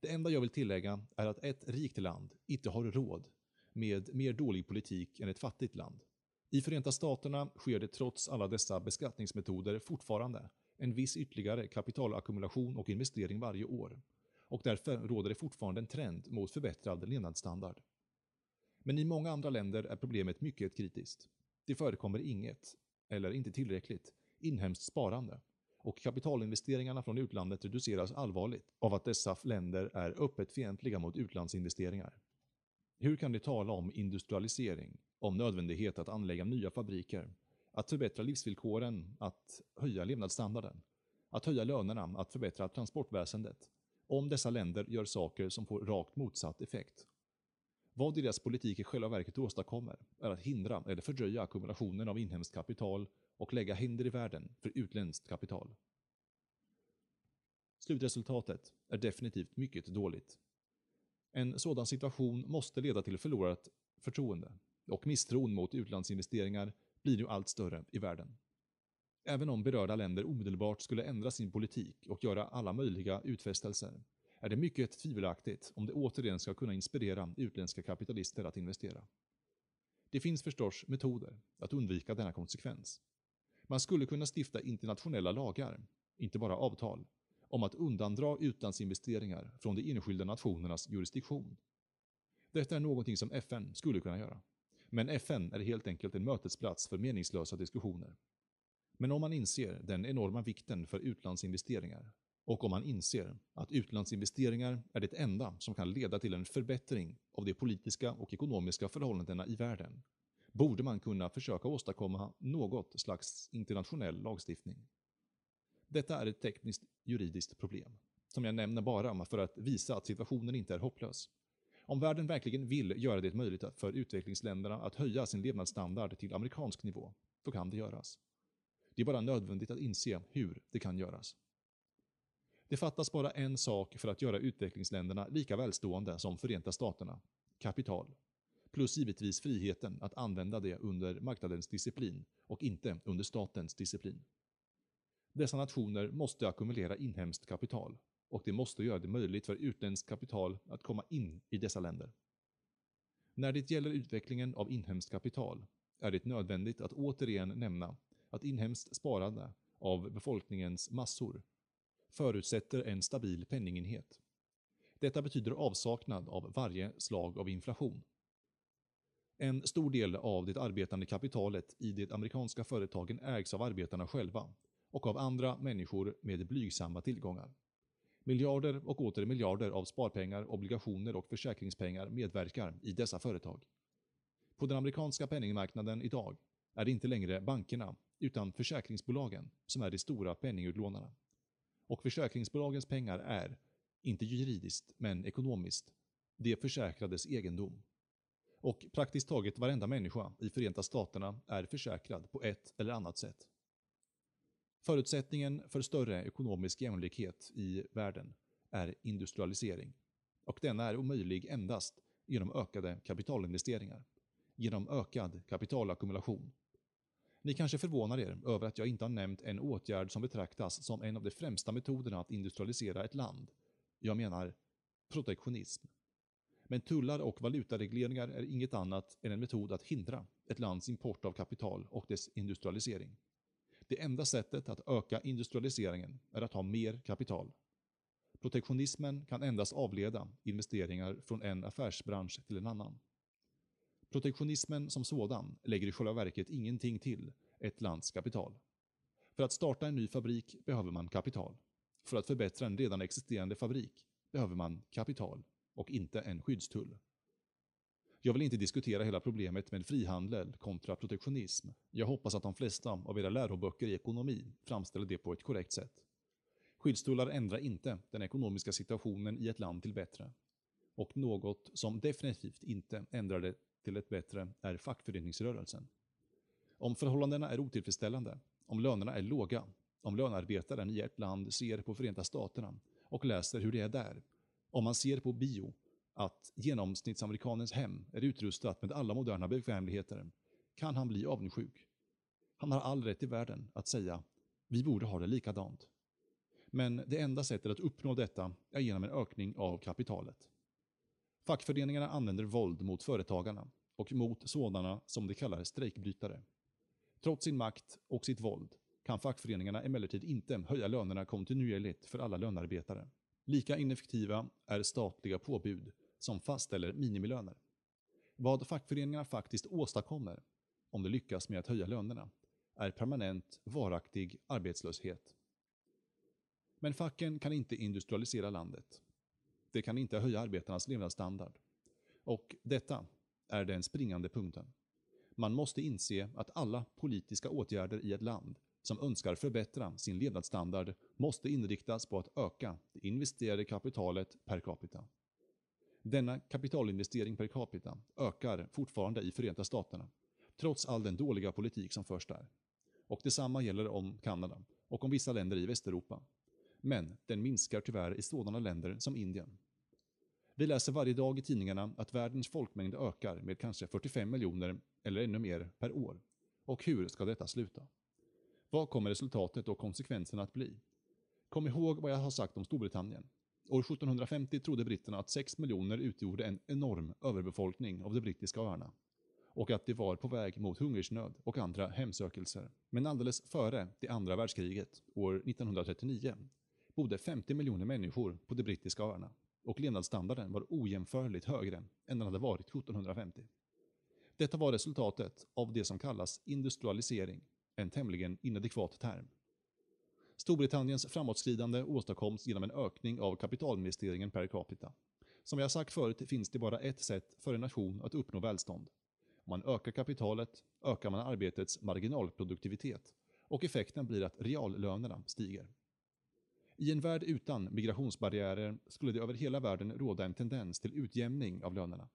Det enda jag vill tillägga är att ett rikt land inte har råd med mer dålig politik än ett fattigt land. I Förenta Staterna sker det trots alla dessa beskattningsmetoder fortfarande en viss ytterligare kapitalackumulation och investering varje år och därför råder det fortfarande en trend mot förbättrad levnadsstandard. Men i många andra länder är problemet mycket kritiskt. Det förekommer inget, eller inte tillräckligt, inhemskt sparande och kapitalinvesteringarna från utlandet reduceras allvarligt av att dessa länder är öppet fientliga mot utlandsinvesteringar. Hur kan de tala om industrialisering, om nödvändighet att anlägga nya fabriker, att förbättra livsvillkoren, att höja levnadsstandarden, att höja lönerna, att förbättra transportväsendet, om dessa länder gör saker som får rakt motsatt effekt? Vad deras politik i själva verket åstadkommer är att hindra eller fördröja ackumulationen av inhemskt kapital och lägga hinder i världen för utländskt kapital. Slutresultatet är definitivt mycket dåligt. En sådan situation måste leda till förlorat förtroende och misstron mot utlandsinvesteringar blir nu allt större i världen. Även om berörda länder omedelbart skulle ändra sin politik och göra alla möjliga utfästelser är det mycket tvivelaktigt om det återigen ska kunna inspirera utländska kapitalister att investera. Det finns förstås metoder att undvika denna konsekvens. Man skulle kunna stifta internationella lagar, inte bara avtal, om att undandra utlandsinvesteringar från de enskilda nationernas jurisdiktion. Detta är någonting som FN skulle kunna göra. Men FN är helt enkelt en mötesplats för meningslösa diskussioner. Men om man inser den enorma vikten för utlandsinvesteringar och om man inser att utlandsinvesteringar är det enda som kan leda till en förbättring av de politiska och ekonomiska förhållandena i världen, borde man kunna försöka åstadkomma något slags internationell lagstiftning. Detta är ett tekniskt juridiskt problem, som jag nämner bara för att visa att situationen inte är hopplös. Om världen verkligen vill göra det möjligt för utvecklingsländerna att höja sin levnadsstandard till amerikansk nivå, då kan det göras. Det är bara nödvändigt att inse hur det kan göras. Det fattas bara en sak för att göra utvecklingsländerna lika välstående som Förenta Staterna. Kapital. Plus givetvis friheten att använda det under marknadens disciplin och inte under statens disciplin. Dessa nationer måste ackumulera inhemskt kapital och det måste göra det möjligt för utländskt kapital att komma in i dessa länder. När det gäller utvecklingen av inhemskt kapital är det nödvändigt att återigen nämna att inhemskt sparande av befolkningens massor förutsätter en stabil penningenhet. Detta betyder avsaknad av varje slag av inflation. En stor del av det arbetande kapitalet i de amerikanska företagen ägs av arbetarna själva och av andra människor med blygsamma tillgångar. Miljarder och åter miljarder av sparpengar, obligationer och försäkringspengar medverkar i dessa företag. På den amerikanska penningmarknaden idag är det inte längre bankerna utan försäkringsbolagen som är de stora penningutlånarna. Och försäkringsbolagens pengar är, inte juridiskt men ekonomiskt, de försäkrades egendom. Och praktiskt taget varenda människa i Förenta Staterna är försäkrad på ett eller annat sätt. Förutsättningen för större ekonomisk jämlikhet i världen är industrialisering. Och denna är omöjlig endast genom ökade kapitalinvesteringar, genom ökad kapitalackumulation ni kanske förvånar er över att jag inte har nämnt en åtgärd som betraktas som en av de främsta metoderna att industrialisera ett land. Jag menar protektionism. Men tullar och valutaregleringar är inget annat än en metod att hindra ett lands import av kapital och dess industrialisering. Det enda sättet att öka industrialiseringen är att ha mer kapital. Protektionismen kan endast avleda investeringar från en affärsbransch till en annan. Protektionismen som sådan lägger i själva verket ingenting till ett lands kapital. För att starta en ny fabrik behöver man kapital. För att förbättra en redan existerande fabrik behöver man kapital och inte en skyddstull. Jag vill inte diskutera hela problemet med frihandel kontra protektionism. Jag hoppas att de flesta av era läroböcker i ekonomi framställer det på ett korrekt sätt. Skyddstullar ändrar inte den ekonomiska situationen i ett land till bättre. Och något som definitivt inte ändrar det till ett bättre är fackföreningsrörelsen. Om förhållandena är otillfredsställande, om lönerna är låga, om lönarbetaren i ett land ser på Förenta Staterna och läser hur det är där, om man ser på bio att genomsnittsamerikanens hem är utrustat med alla moderna bekvämligheter kan han bli avundsjuk. Han har all rätt i världen att säga vi borde ha det likadant. Men det enda sättet att uppnå detta är genom en ökning av kapitalet. Fackföreningarna använder våld mot företagarna och mot sådana som de kallar strejkbrytare. Trots sin makt och sitt våld kan fackföreningarna emellertid inte höja lönerna kontinuerligt för alla lönarbetare. Lika ineffektiva är statliga påbud som fastställer minimilöner. Vad fackföreningarna faktiskt åstadkommer, om de lyckas med att höja lönerna, är permanent, varaktig arbetslöshet. Men facken kan inte industrialisera landet. Det kan inte höja arbetarnas levnadsstandard. Och detta är den springande punkten. Man måste inse att alla politiska åtgärder i ett land som önskar förbättra sin levnadsstandard måste inriktas på att öka det investerade kapitalet per capita. Denna kapitalinvestering per capita ökar fortfarande i Förenta Staterna, trots all den dåliga politik som förs där. Och detsamma gäller om Kanada och om vissa länder i Västeuropa. Men den minskar tyvärr i sådana länder som Indien. Vi läser varje dag i tidningarna att världens folkmängd ökar med kanske 45 miljoner eller ännu mer per år. Och hur ska detta sluta? Vad kommer resultatet och konsekvenserna att bli? Kom ihåg vad jag har sagt om Storbritannien. År 1750 trodde britterna att 6 miljoner utgjorde en enorm överbefolkning av de brittiska öarna och att de var på väg mot hungersnöd och andra hemsökelser. Men alldeles före det andra världskriget, år 1939, bodde 50 miljoner människor på de brittiska öarna och levnadsstandarden var ojämförligt högre än den hade varit 1750. Detta var resultatet av det som kallas industrialisering, en tämligen inadekvat term. Storbritanniens framåtskridande åstadkoms genom en ökning av kapitalinvesteringen per capita. Som jag sagt förut finns det bara ett sätt för en nation att uppnå välstånd. Om man ökar kapitalet ökar man arbetets marginalproduktivitet och effekten blir att reallönerna stiger. I en värld utan migrationsbarriärer skulle det över hela världen råda en tendens till utjämning av lönerna.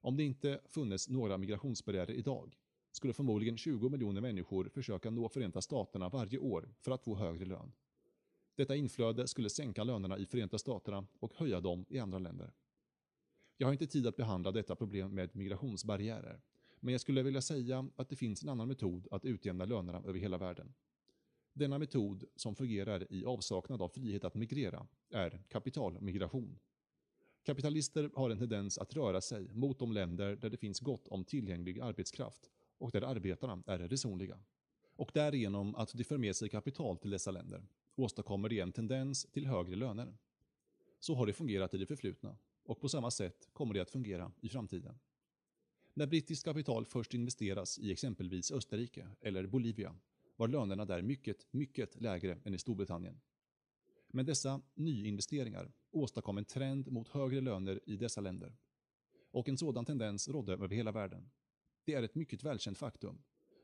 Om det inte funnits några migrationsbarriärer idag skulle förmodligen 20 miljoner människor försöka nå Förenta Staterna varje år för att få högre lön. Detta inflöde skulle sänka lönerna i Förenta Staterna och höja dem i andra länder. Jag har inte tid att behandla detta problem med migrationsbarriärer, men jag skulle vilja säga att det finns en annan metod att utjämna lönerna över hela världen. Denna metod, som fungerar i avsaknad av frihet att migrera, är kapitalmigration. Kapitalister har en tendens att röra sig mot de länder där det finns gott om tillgänglig arbetskraft och där arbetarna är resonliga. Och därigenom att de för med sig kapital till dessa länder åstadkommer det en tendens till högre löner. Så har det fungerat i det förflutna och på samma sätt kommer det att fungera i framtiden. När brittiskt kapital först investeras i exempelvis Österrike eller Bolivia var lönerna där mycket, mycket lägre än i Storbritannien. Men dessa nyinvesteringar åstadkom en trend mot högre löner i dessa länder. Och en sådan tendens rådde över hela världen. Det är ett mycket välkänt faktum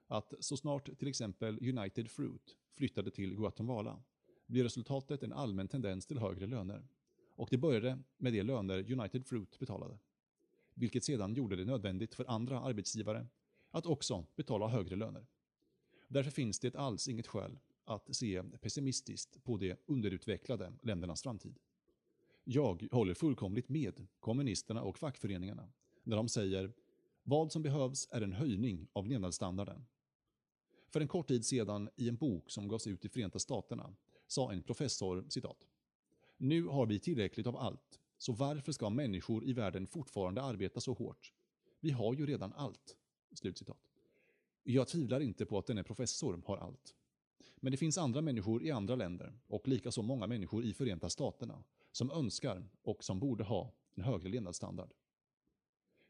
att så snart till exempel United Fruit flyttade till Guatemala blev resultatet en allmän tendens till högre löner. Och det började med de löner United Fruit betalade. Vilket sedan gjorde det nödvändigt för andra arbetsgivare att också betala högre löner. Därför finns det alls inget skäl att se pessimistiskt på de underutvecklade ländernas framtid. Jag håller fullkomligt med kommunisterna och fackföreningarna när de säger vad som behövs är en höjning av levnadsstandarden. För en kort tid sedan i en bok som gavs ut i Förenta Staterna sa en professor citat. Nu har vi tillräckligt av allt, så varför ska människor i världen fortfarande arbeta så hårt? Vi har ju redan allt. Slutcitat. Jag tvivlar inte på att denne professor har allt. Men det finns andra människor i andra länder och likaså många människor i Förenta Staterna som önskar och som borde ha en högre levnadsstandard.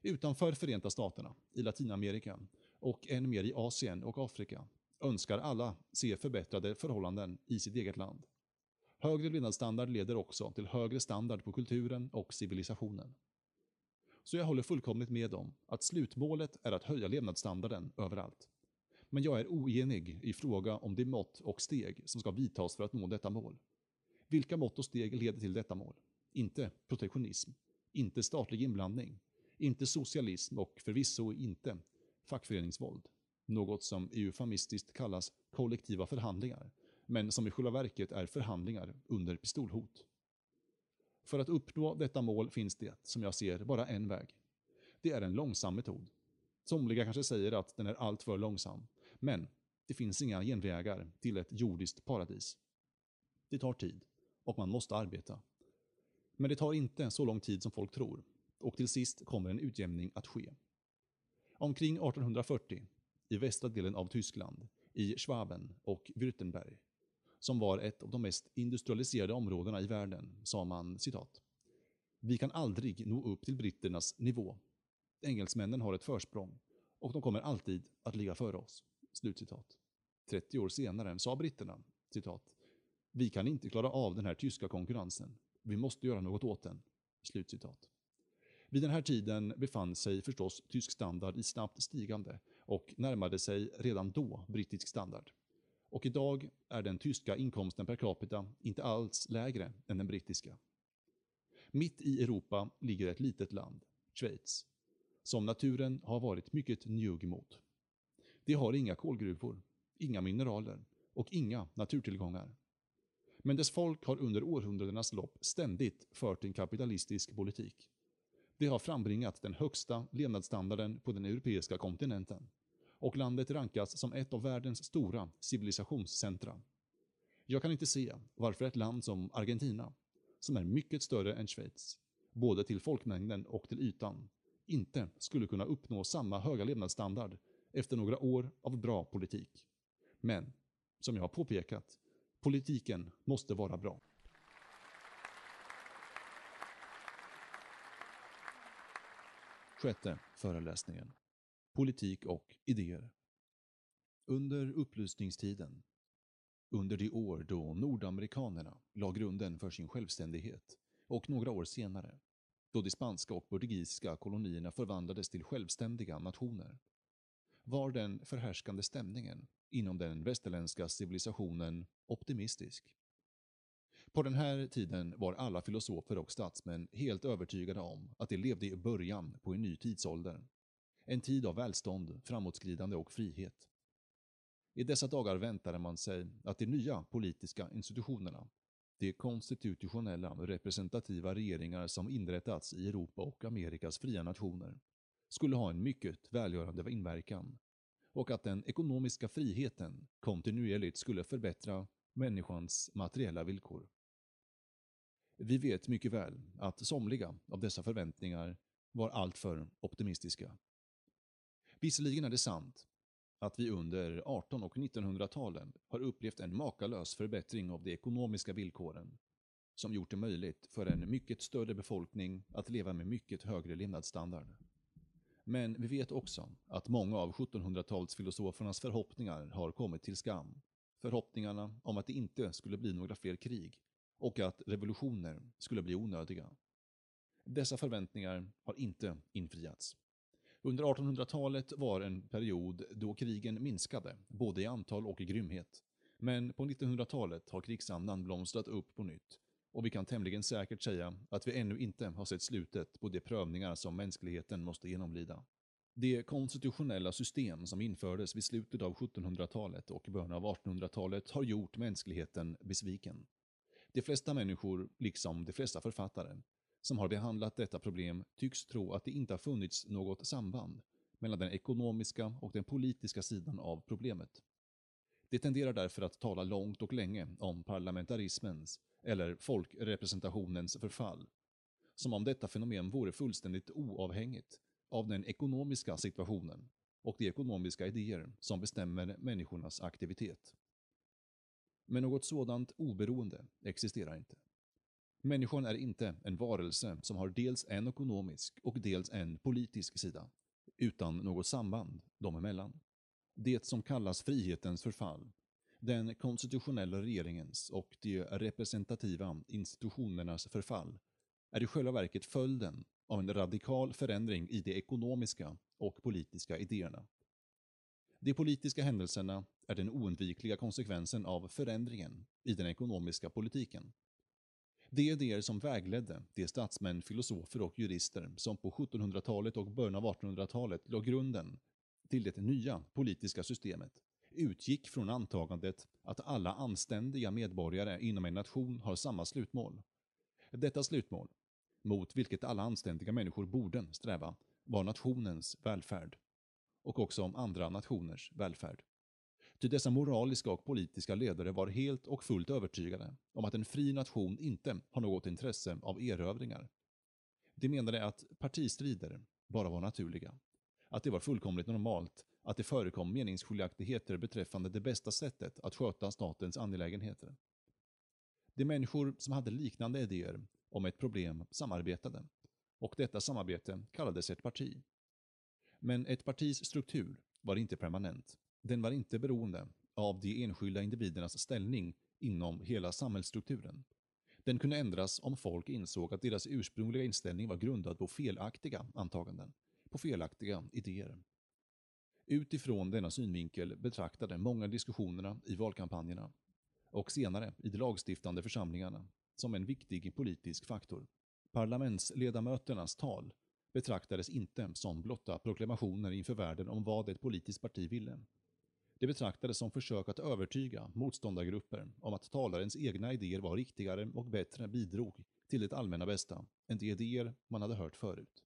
Utanför Förenta Staterna, i Latinamerika och än mer i Asien och Afrika önskar alla se förbättrade förhållanden i sitt eget land. Högre levnadsstandard leder också till högre standard på kulturen och civilisationen. Så jag håller fullkomligt med om att slutmålet är att höja levnadsstandarden överallt. Men jag är oenig i fråga om de mått och steg som ska vidtas för att nå detta mål. Vilka mått och steg leder till detta mål? Inte protektionism, inte statlig inblandning, inte socialism och förvisso inte fackföreningsvåld. Något som eufemistiskt kallas kollektiva förhandlingar, men som i själva verket är förhandlingar under pistolhot. För att uppnå detta mål finns det, som jag ser, bara en väg. Det är en långsam metod. Somliga kanske säger att den är alltför långsam, men det finns inga genvägar till ett jordiskt paradis. Det tar tid och man måste arbeta. Men det tar inte så lång tid som folk tror och till sist kommer en utjämning att ske. Omkring 1840, i västra delen av Tyskland, i Schwaben och Württemberg, som var ett av de mest industrialiserade områdena i världen, sa man citat. Vi kan aldrig nå upp till britternas nivå. Engelsmännen har ett försprång och de kommer alltid att ligga före oss. Slutcitat. 30 år senare sa britterna, citat, vi kan inte klara av den här tyska konkurrensen. Vi måste göra något åt den. Slutcitat. Vid den här tiden befann sig förstås tysk standard i snabbt stigande och närmade sig redan då brittisk standard. Och idag är den tyska inkomsten per capita inte alls lägre än den brittiska. Mitt i Europa ligger ett litet land, Schweiz, som naturen har varit mycket njugg mot. Det har inga kolgruvor, inga mineraler och inga naturtillgångar. Men dess folk har under århundradenas lopp ständigt fört en kapitalistisk politik. Det har frambringat den högsta levnadsstandarden på den europeiska kontinenten och landet rankas som ett av världens stora civilisationscentra. Jag kan inte se varför ett land som Argentina, som är mycket större än Schweiz, både till folkmängden och till ytan, inte skulle kunna uppnå samma höga levnadsstandard efter några år av bra politik. Men, som jag har påpekat, politiken måste vara bra. Sjätte föreläsningen. Politik och idéer. Under upplysningstiden, under de år då nordamerikanerna la grunden för sin självständighet och några år senare, då de spanska och portugisiska kolonierna förvandlades till självständiga nationer, var den förhärskande stämningen inom den västerländska civilisationen optimistisk. På den här tiden var alla filosofer och statsmän helt övertygade om att de levde i början på en ny tidsålder. En tid av välstånd, framåtskridande och frihet. I dessa dagar väntade man sig att de nya politiska institutionerna, de konstitutionella representativa regeringar som inrättats i Europa och Amerikas fria nationer, skulle ha en mycket välgörande inverkan och att den ekonomiska friheten kontinuerligt skulle förbättra människans materiella villkor. Vi vet mycket väl att somliga av dessa förväntningar var alltför optimistiska. Visserligen är det sant att vi under 1800 och 1900-talen har upplevt en makalös förbättring av de ekonomiska villkoren som gjort det möjligt för en mycket större befolkning att leva med mycket högre levnadsstandard. Men vi vet också att många av 1700-talsfilosofernas förhoppningar har kommit till skam. Förhoppningarna om att det inte skulle bli några fler krig och att revolutioner skulle bli onödiga. Dessa förväntningar har inte infriats. Under 1800-talet var en period då krigen minskade, både i antal och i grymhet. Men på 1900-talet har krigsandan blomstrat upp på nytt och vi kan tämligen säkert säga att vi ännu inte har sett slutet på de prövningar som mänskligheten måste genomlida. Det konstitutionella system som infördes vid slutet av 1700-talet och början av 1800-talet har gjort mänskligheten besviken. De flesta människor, liksom de flesta författare, som har behandlat detta problem tycks tro att det inte har funnits något samband mellan den ekonomiska och den politiska sidan av problemet. Det tenderar därför att tala långt och länge om parlamentarismens eller folkrepresentationens förfall, som om detta fenomen vore fullständigt oavhängigt av den ekonomiska situationen och de ekonomiska idéer som bestämmer människornas aktivitet. Men något sådant oberoende existerar inte. Människan är inte en varelse som har dels en ekonomisk och dels en politisk sida, utan något samband dem emellan. Det som kallas frihetens förfall, den konstitutionella regeringens och de representativa institutionernas förfall, är i själva verket följden av en radikal förändring i de ekonomiska och politiska idéerna. De politiska händelserna är den oundvikliga konsekvensen av förändringen i den ekonomiska politiken. De idéer som vägledde de statsmän, filosofer och jurister som på 1700-talet och början av 1800-talet la grunden till det nya politiska systemet utgick från antagandet att alla anständiga medborgare inom en nation har samma slutmål. Detta slutmål, mot vilket alla anständiga människor borde sträva, var nationens välfärd. Och också om andra nationers välfärd. Ty dessa moraliska och politiska ledare var helt och fullt övertygade om att en fri nation inte har något intresse av erövringar. De menade att partistrider bara var naturliga. Att det var fullkomligt normalt att det förekom meningsskiljaktigheter beträffande det bästa sättet att sköta statens angelägenheter. De människor som hade liknande idéer om ett problem samarbetade och detta samarbete kallades ett parti. Men ett partis struktur var inte permanent. Den var inte beroende av de enskilda individernas ställning inom hela samhällsstrukturen. Den kunde ändras om folk insåg att deras ursprungliga inställning var grundad på felaktiga antaganden, på felaktiga idéer. Utifrån denna synvinkel betraktade många diskussionerna i valkampanjerna och senare i de lagstiftande församlingarna som en viktig politisk faktor. Parlamentsledamöternas tal betraktades inte som blotta proklamationer inför världen om vad ett politiskt parti ville. Det betraktades som försök att övertyga motståndargrupper om att talarens egna idéer var riktigare och bättre bidrog till det allmänna bästa än de idéer man hade hört förut.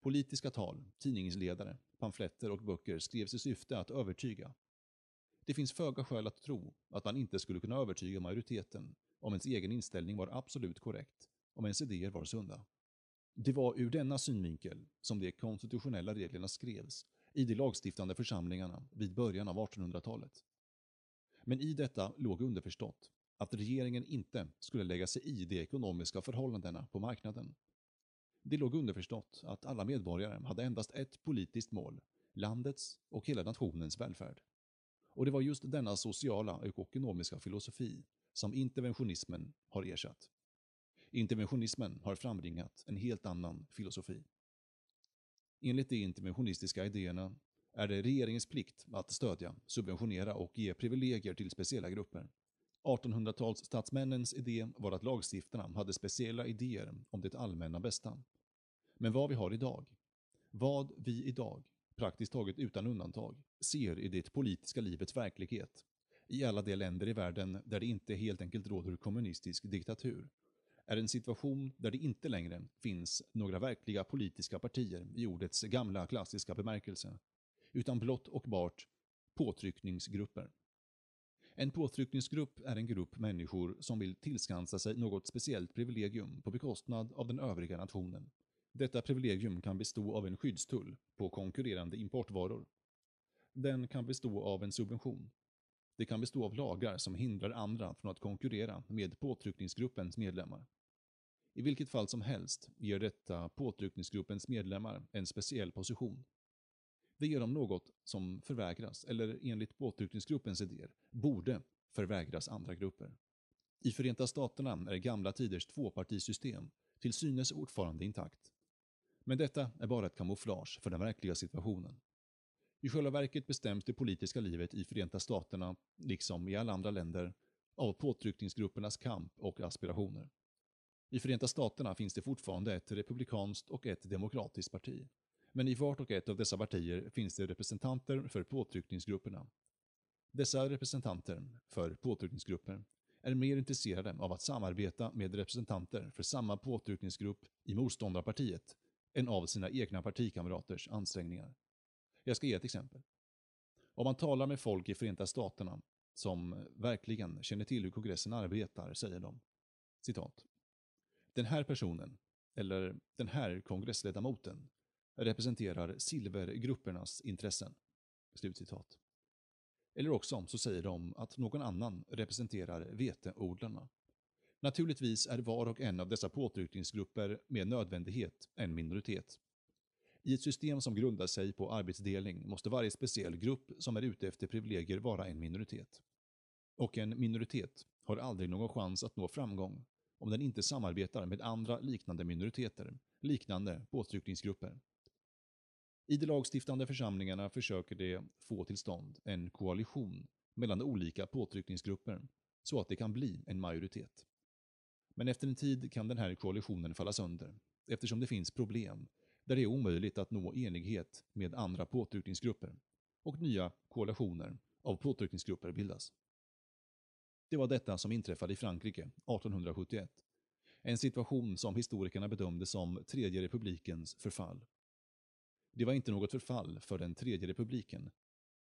Politiska tal, tidningsledare, pamfletter och böcker skrevs i syfte att övertyga. Det finns föga skäl att tro att man inte skulle kunna övertyga majoriteten om ens egen inställning var absolut korrekt, om ens idéer var sunda. Det var ur denna synvinkel som de konstitutionella reglerna skrevs i de lagstiftande församlingarna vid början av 1800-talet. Men i detta låg underförstått att regeringen inte skulle lägga sig i de ekonomiska förhållandena på marknaden. Det låg underförstått att alla medborgare hade endast ett politiskt mål, landets och hela nationens välfärd. Och det var just denna sociala och ekonomiska filosofi som interventionismen har ersatt. Interventionismen har frambringat en helt annan filosofi. Enligt de interventionistiska idéerna är det regeringens plikt att stödja, subventionera och ge privilegier till speciella grupper. 1800-talsstatsmännens idé var att lagstiftarna hade speciella idéer om det allmänna bästa. Men vad vi har idag, vad vi idag, praktiskt taget utan undantag, ser i det politiska livets verklighet, i alla de länder i världen där det inte helt enkelt råder kommunistisk diktatur, är en situation där det inte längre finns några verkliga politiska partier i ordets gamla klassiska bemärkelse, utan blott och bart påtryckningsgrupper. En påtryckningsgrupp är en grupp människor som vill tillskansa sig något speciellt privilegium på bekostnad av den övriga nationen. Detta privilegium kan bestå av en skyddstull på konkurrerande importvaror. Den kan bestå av en subvention. Det kan bestå av lagar som hindrar andra från att konkurrera med påtryckningsgruppens medlemmar. I vilket fall som helst ger detta påtryckningsgruppens medlemmar en speciell position. Det ger dem något som förvägras, eller enligt påtryckningsgruppens idéer, borde förvägras andra grupper. I Förenta Staterna är gamla tiders tvåpartisystem till synes fortfarande intakt. Men detta är bara ett kamouflage för den verkliga situationen. I själva verket bestäms det politiska livet i Förenta Staterna, liksom i alla andra länder, av påtryckningsgruppernas kamp och aspirationer. I Förenta Staterna finns det fortfarande ett republikanskt och ett demokratiskt parti. Men i vart och ett av dessa partier finns det representanter för påtryckningsgrupperna. Dessa representanter för påtryckningsgrupper är mer intresserade av att samarbeta med representanter för samma påtryckningsgrupp i motståndarpartiet än av sina egna partikamraters ansträngningar. Jag ska ge ett exempel. Om man talar med folk i Förenta Staterna som verkligen känner till hur kongressen arbetar säger de citat. Den här personen, eller den här kongressledamoten, representerar silvergruppernas intressen. Slutcitat. Eller också så säger de att någon annan representerar veteodlarna. Naturligtvis är var och en av dessa påtryckningsgrupper med nödvändighet en minoritet. I ett system som grundar sig på arbetsdelning måste varje speciell grupp som är ute efter privilegier vara en minoritet. Och en minoritet har aldrig någon chans att nå framgång om den inte samarbetar med andra liknande minoriteter, liknande påtryckningsgrupper. I de lagstiftande församlingarna försöker de få till stånd en koalition mellan olika påtryckningsgrupper så att det kan bli en majoritet. Men efter en tid kan den här koalitionen falla sönder eftersom det finns problem där det är omöjligt att nå enighet med andra påtryckningsgrupper och nya koalitioner av påtryckningsgrupper bildas. Det var detta som inträffade i Frankrike 1871. En situation som historikerna bedömde som Tredje republikens förfall. Det var inte något förfall för den Tredje republiken.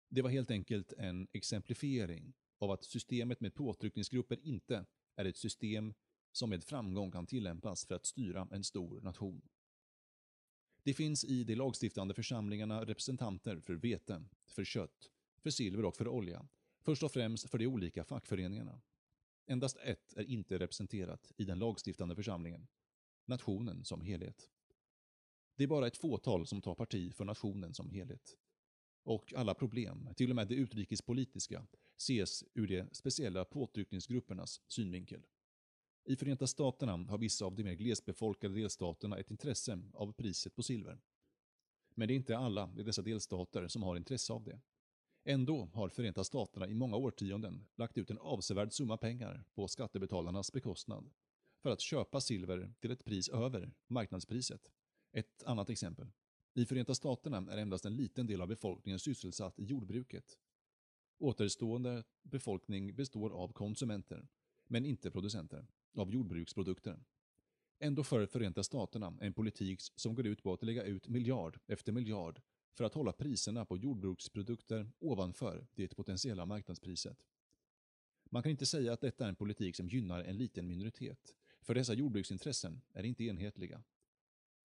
Det var helt enkelt en exemplifiering av att systemet med påtryckningsgrupper inte är ett system som med framgång kan tillämpas för att styra en stor nation. Det finns i de lagstiftande församlingarna representanter för vete, för kött, för silver och för olja, först och främst för de olika fackföreningarna. Endast ett är inte representerat i den lagstiftande församlingen, nationen som helhet. Det är bara ett fåtal som tar parti för nationen som helhet. Och alla problem, till och med de utrikespolitiska, ses ur de speciella påtryckningsgruppernas synvinkel. I Förenta Staterna har vissa av de mer glesbefolkade delstaterna ett intresse av priset på silver. Men det är inte alla i dessa delstater som har intresse av det. Ändå har Förenta Staterna i många årtionden lagt ut en avsevärd summa pengar på skattebetalarnas bekostnad för att köpa silver till ett pris över marknadspriset. Ett annat exempel. I Förenta Staterna är endast en liten del av befolkningen sysselsatt i jordbruket. Återstående befolkning består av konsumenter, men inte producenter av jordbruksprodukter. Ändå för Förenta Staterna en politik som går ut på att lägga ut miljard efter miljard för att hålla priserna på jordbruksprodukter ovanför det potentiella marknadspriset. Man kan inte säga att detta är en politik som gynnar en liten minoritet, för dessa jordbruksintressen är inte enhetliga.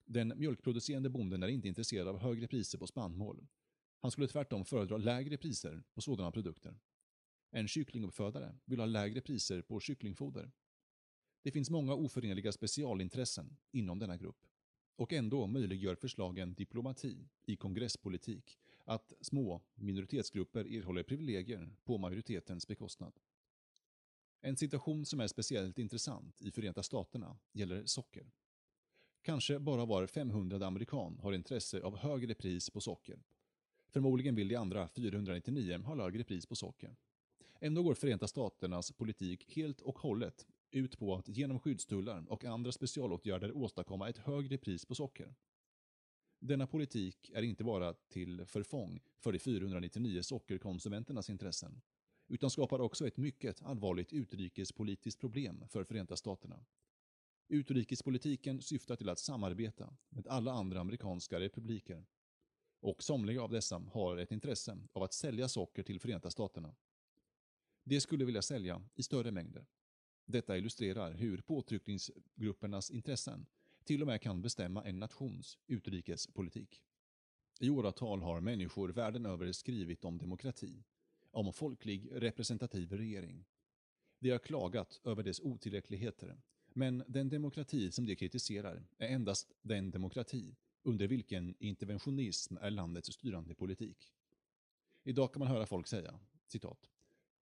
Den mjölkproducerande bonden är inte intresserad av högre priser på spannmål. Han skulle tvärtom föredra lägre priser på sådana produkter. En kycklinguppfödare vill ha lägre priser på kycklingfoder det finns många oförenliga specialintressen inom denna grupp. Och ändå möjliggör förslagen diplomati i kongresspolitik att små minoritetsgrupper erhåller privilegier på majoritetens bekostnad. En situation som är speciellt intressant i Förenta Staterna gäller socker. Kanske bara var 500 amerikan har intresse av högre pris på socker. Förmodligen vill de andra 499 ha lägre pris på socker. Ändå går Förenta Staternas politik helt och hållet ut på att genom skyddstullar och andra specialåtgärder åstadkomma ett högre pris på socker. Denna politik är inte bara till förfång för de 499 sockerkonsumenternas intressen, utan skapar också ett mycket allvarligt utrikespolitiskt problem för Förenta Staterna. Utrikespolitiken syftar till att samarbeta med alla andra amerikanska republiker. Och somliga av dessa har ett intresse av att sälja socker till Förenta Staterna. De skulle vilja sälja i större mängder. Detta illustrerar hur påtryckningsgruppernas intressen till och med kan bestämma en nations utrikespolitik. I åratal har människor världen över skrivit om demokrati, om folklig representativ regering. De har klagat över dess otillräckligheter, men den demokrati som de kritiserar är endast den demokrati under vilken interventionism är landets styrande politik. Idag kan man höra folk säga, citat,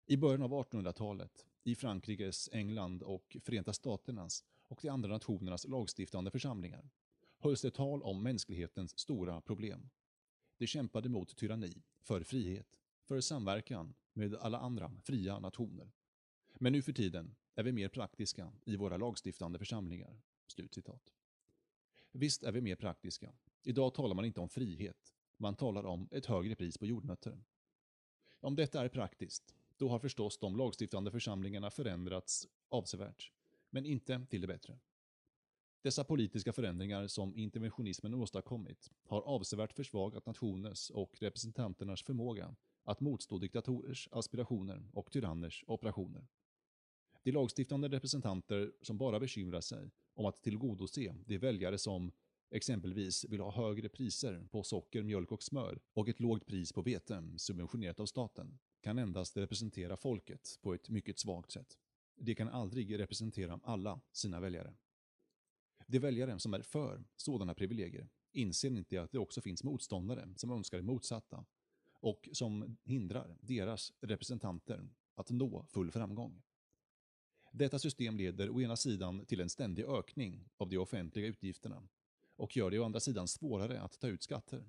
i början av 1800-talet i Frankrikes, England och Förenta Staternas och de andra nationernas lagstiftande församlingar hölls det tal om mänsklighetens stora problem. De kämpade mot tyranni, för frihet, för samverkan med alla andra fria nationer. Men nu för tiden är vi mer praktiska i våra lagstiftande församlingar.” Slutcitat. Visst är vi mer praktiska. Idag talar man inte om frihet. Man talar om ett högre pris på jordnötter. Om detta är praktiskt, då har förstås de lagstiftande församlingarna förändrats avsevärt, men inte till det bättre. Dessa politiska förändringar som interventionismen åstadkommit har avsevärt försvagat nationers och representanternas förmåga att motstå diktatorers aspirationer och tyranners operationer. De lagstiftande representanter som bara bekymrar sig om att tillgodose de väljare som exempelvis vill ha högre priser på socker, mjölk och smör och ett lågt pris på vete subventionerat av staten kan endast representera folket på ett mycket svagt sätt. De kan aldrig representera alla sina väljare. De väljare som är för sådana privilegier inser inte att det också finns motståndare som önskar det motsatta och som hindrar deras representanter att nå full framgång. Detta system leder å ena sidan till en ständig ökning av de offentliga utgifterna och gör det å andra sidan svårare att ta ut skatter.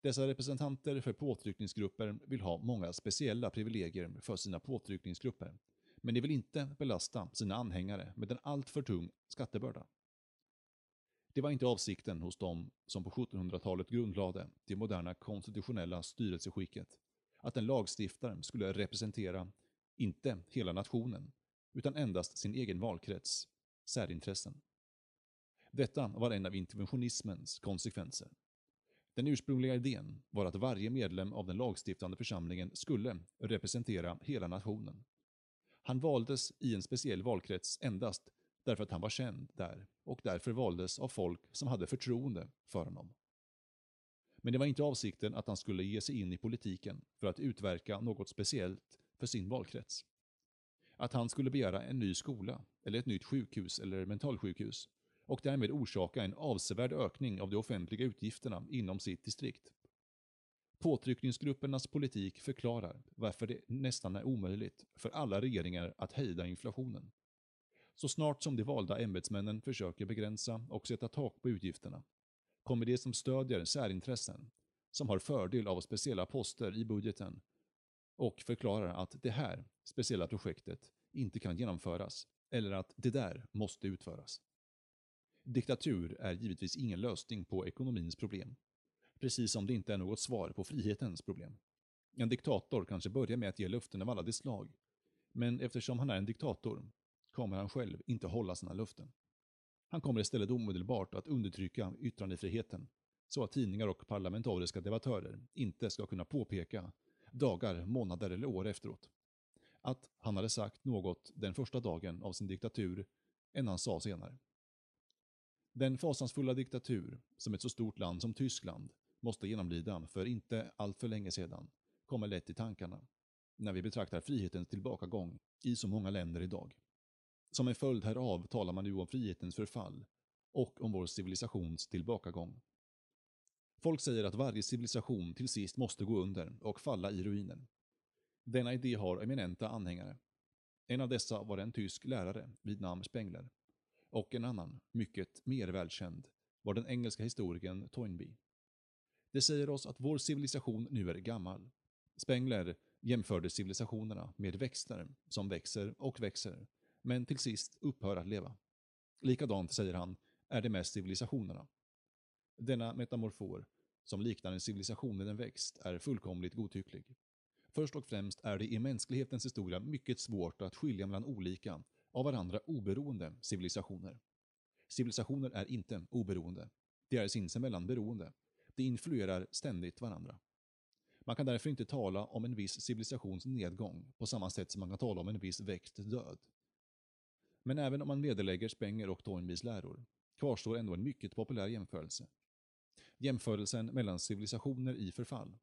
Dessa representanter för påtryckningsgrupper vill ha många speciella privilegier för sina påtryckningsgrupper, men de vill inte belasta sina anhängare med en alltför tung skattebörda. Det var inte avsikten hos dem som på 1700-talet grundlade det moderna konstitutionella styrelseskicket, att en lagstiftare skulle representera, inte hela nationen, utan endast sin egen valkrets, särintressen. Detta var en av interventionismens konsekvenser. Den ursprungliga idén var att varje medlem av den lagstiftande församlingen skulle representera hela nationen. Han valdes i en speciell valkrets endast därför att han var känd där och därför valdes av folk som hade förtroende för honom. Men det var inte avsikten att han skulle ge sig in i politiken för att utverka något speciellt för sin valkrets. Att han skulle begära en ny skola, eller ett nytt sjukhus eller mentalsjukhus och därmed orsaka en avsevärd ökning av de offentliga utgifterna inom sitt distrikt. Påtryckningsgruppernas politik förklarar varför det nästan är omöjligt för alla regeringar att hejda inflationen. Så snart som de valda ämbetsmännen försöker begränsa och sätta tak på utgifterna kommer de som stödjer särintressen, som har fördel av speciella poster i budgeten och förklarar att det här speciella projektet inte kan genomföras eller att det där måste utföras. Diktatur är givetvis ingen lösning på ekonomins problem. Precis som det inte är något svar på frihetens problem. En diktator kanske börjar med att ge löften av alla de slag. Men eftersom han är en diktator kommer han själv inte hålla sina löften. Han kommer istället omedelbart att undertrycka yttrandefriheten så att tidningar och parlamentariska debattörer inte ska kunna påpeka dagar, månader eller år efteråt att han hade sagt något den första dagen av sin diktatur än han sa senare. Den fasansfulla diktatur som ett så stort land som Tyskland måste genomlida för inte alltför länge sedan kommer lätt i tankarna när vi betraktar frihetens tillbakagång i så många länder idag. Som en följd härav talar man nu om frihetens förfall och om vår civilisations tillbakagång. Folk säger att varje civilisation till sist måste gå under och falla i ruiner. Denna idé har eminenta anhängare. En av dessa var en tysk lärare vid namn Spengler och en annan, mycket mer välkänd, var den engelska historikern Toynbee. Det säger oss att vår civilisation nu är gammal. Spengler jämförde civilisationerna med växter som växer och växer, men till sist upphör att leva. Likadant, säger han, är det med civilisationerna. Denna metamorfor, som liknar en civilisation med en växt, är fullkomligt godtycklig. Först och främst är det i mänsklighetens historia mycket svårt att skilja mellan olika, av varandra oberoende civilisationer. Civilisationer är inte oberoende. De är sinsemellan beroende. De influerar ständigt varandra. Man kan därför inte tala om en viss civilisations nedgång på samma sätt som man kan tala om en viss väckt död. Men även om man vederlägger Spenger och Toynbees läror kvarstår ändå en mycket populär jämförelse. Jämförelsen mellan civilisationer i förfall.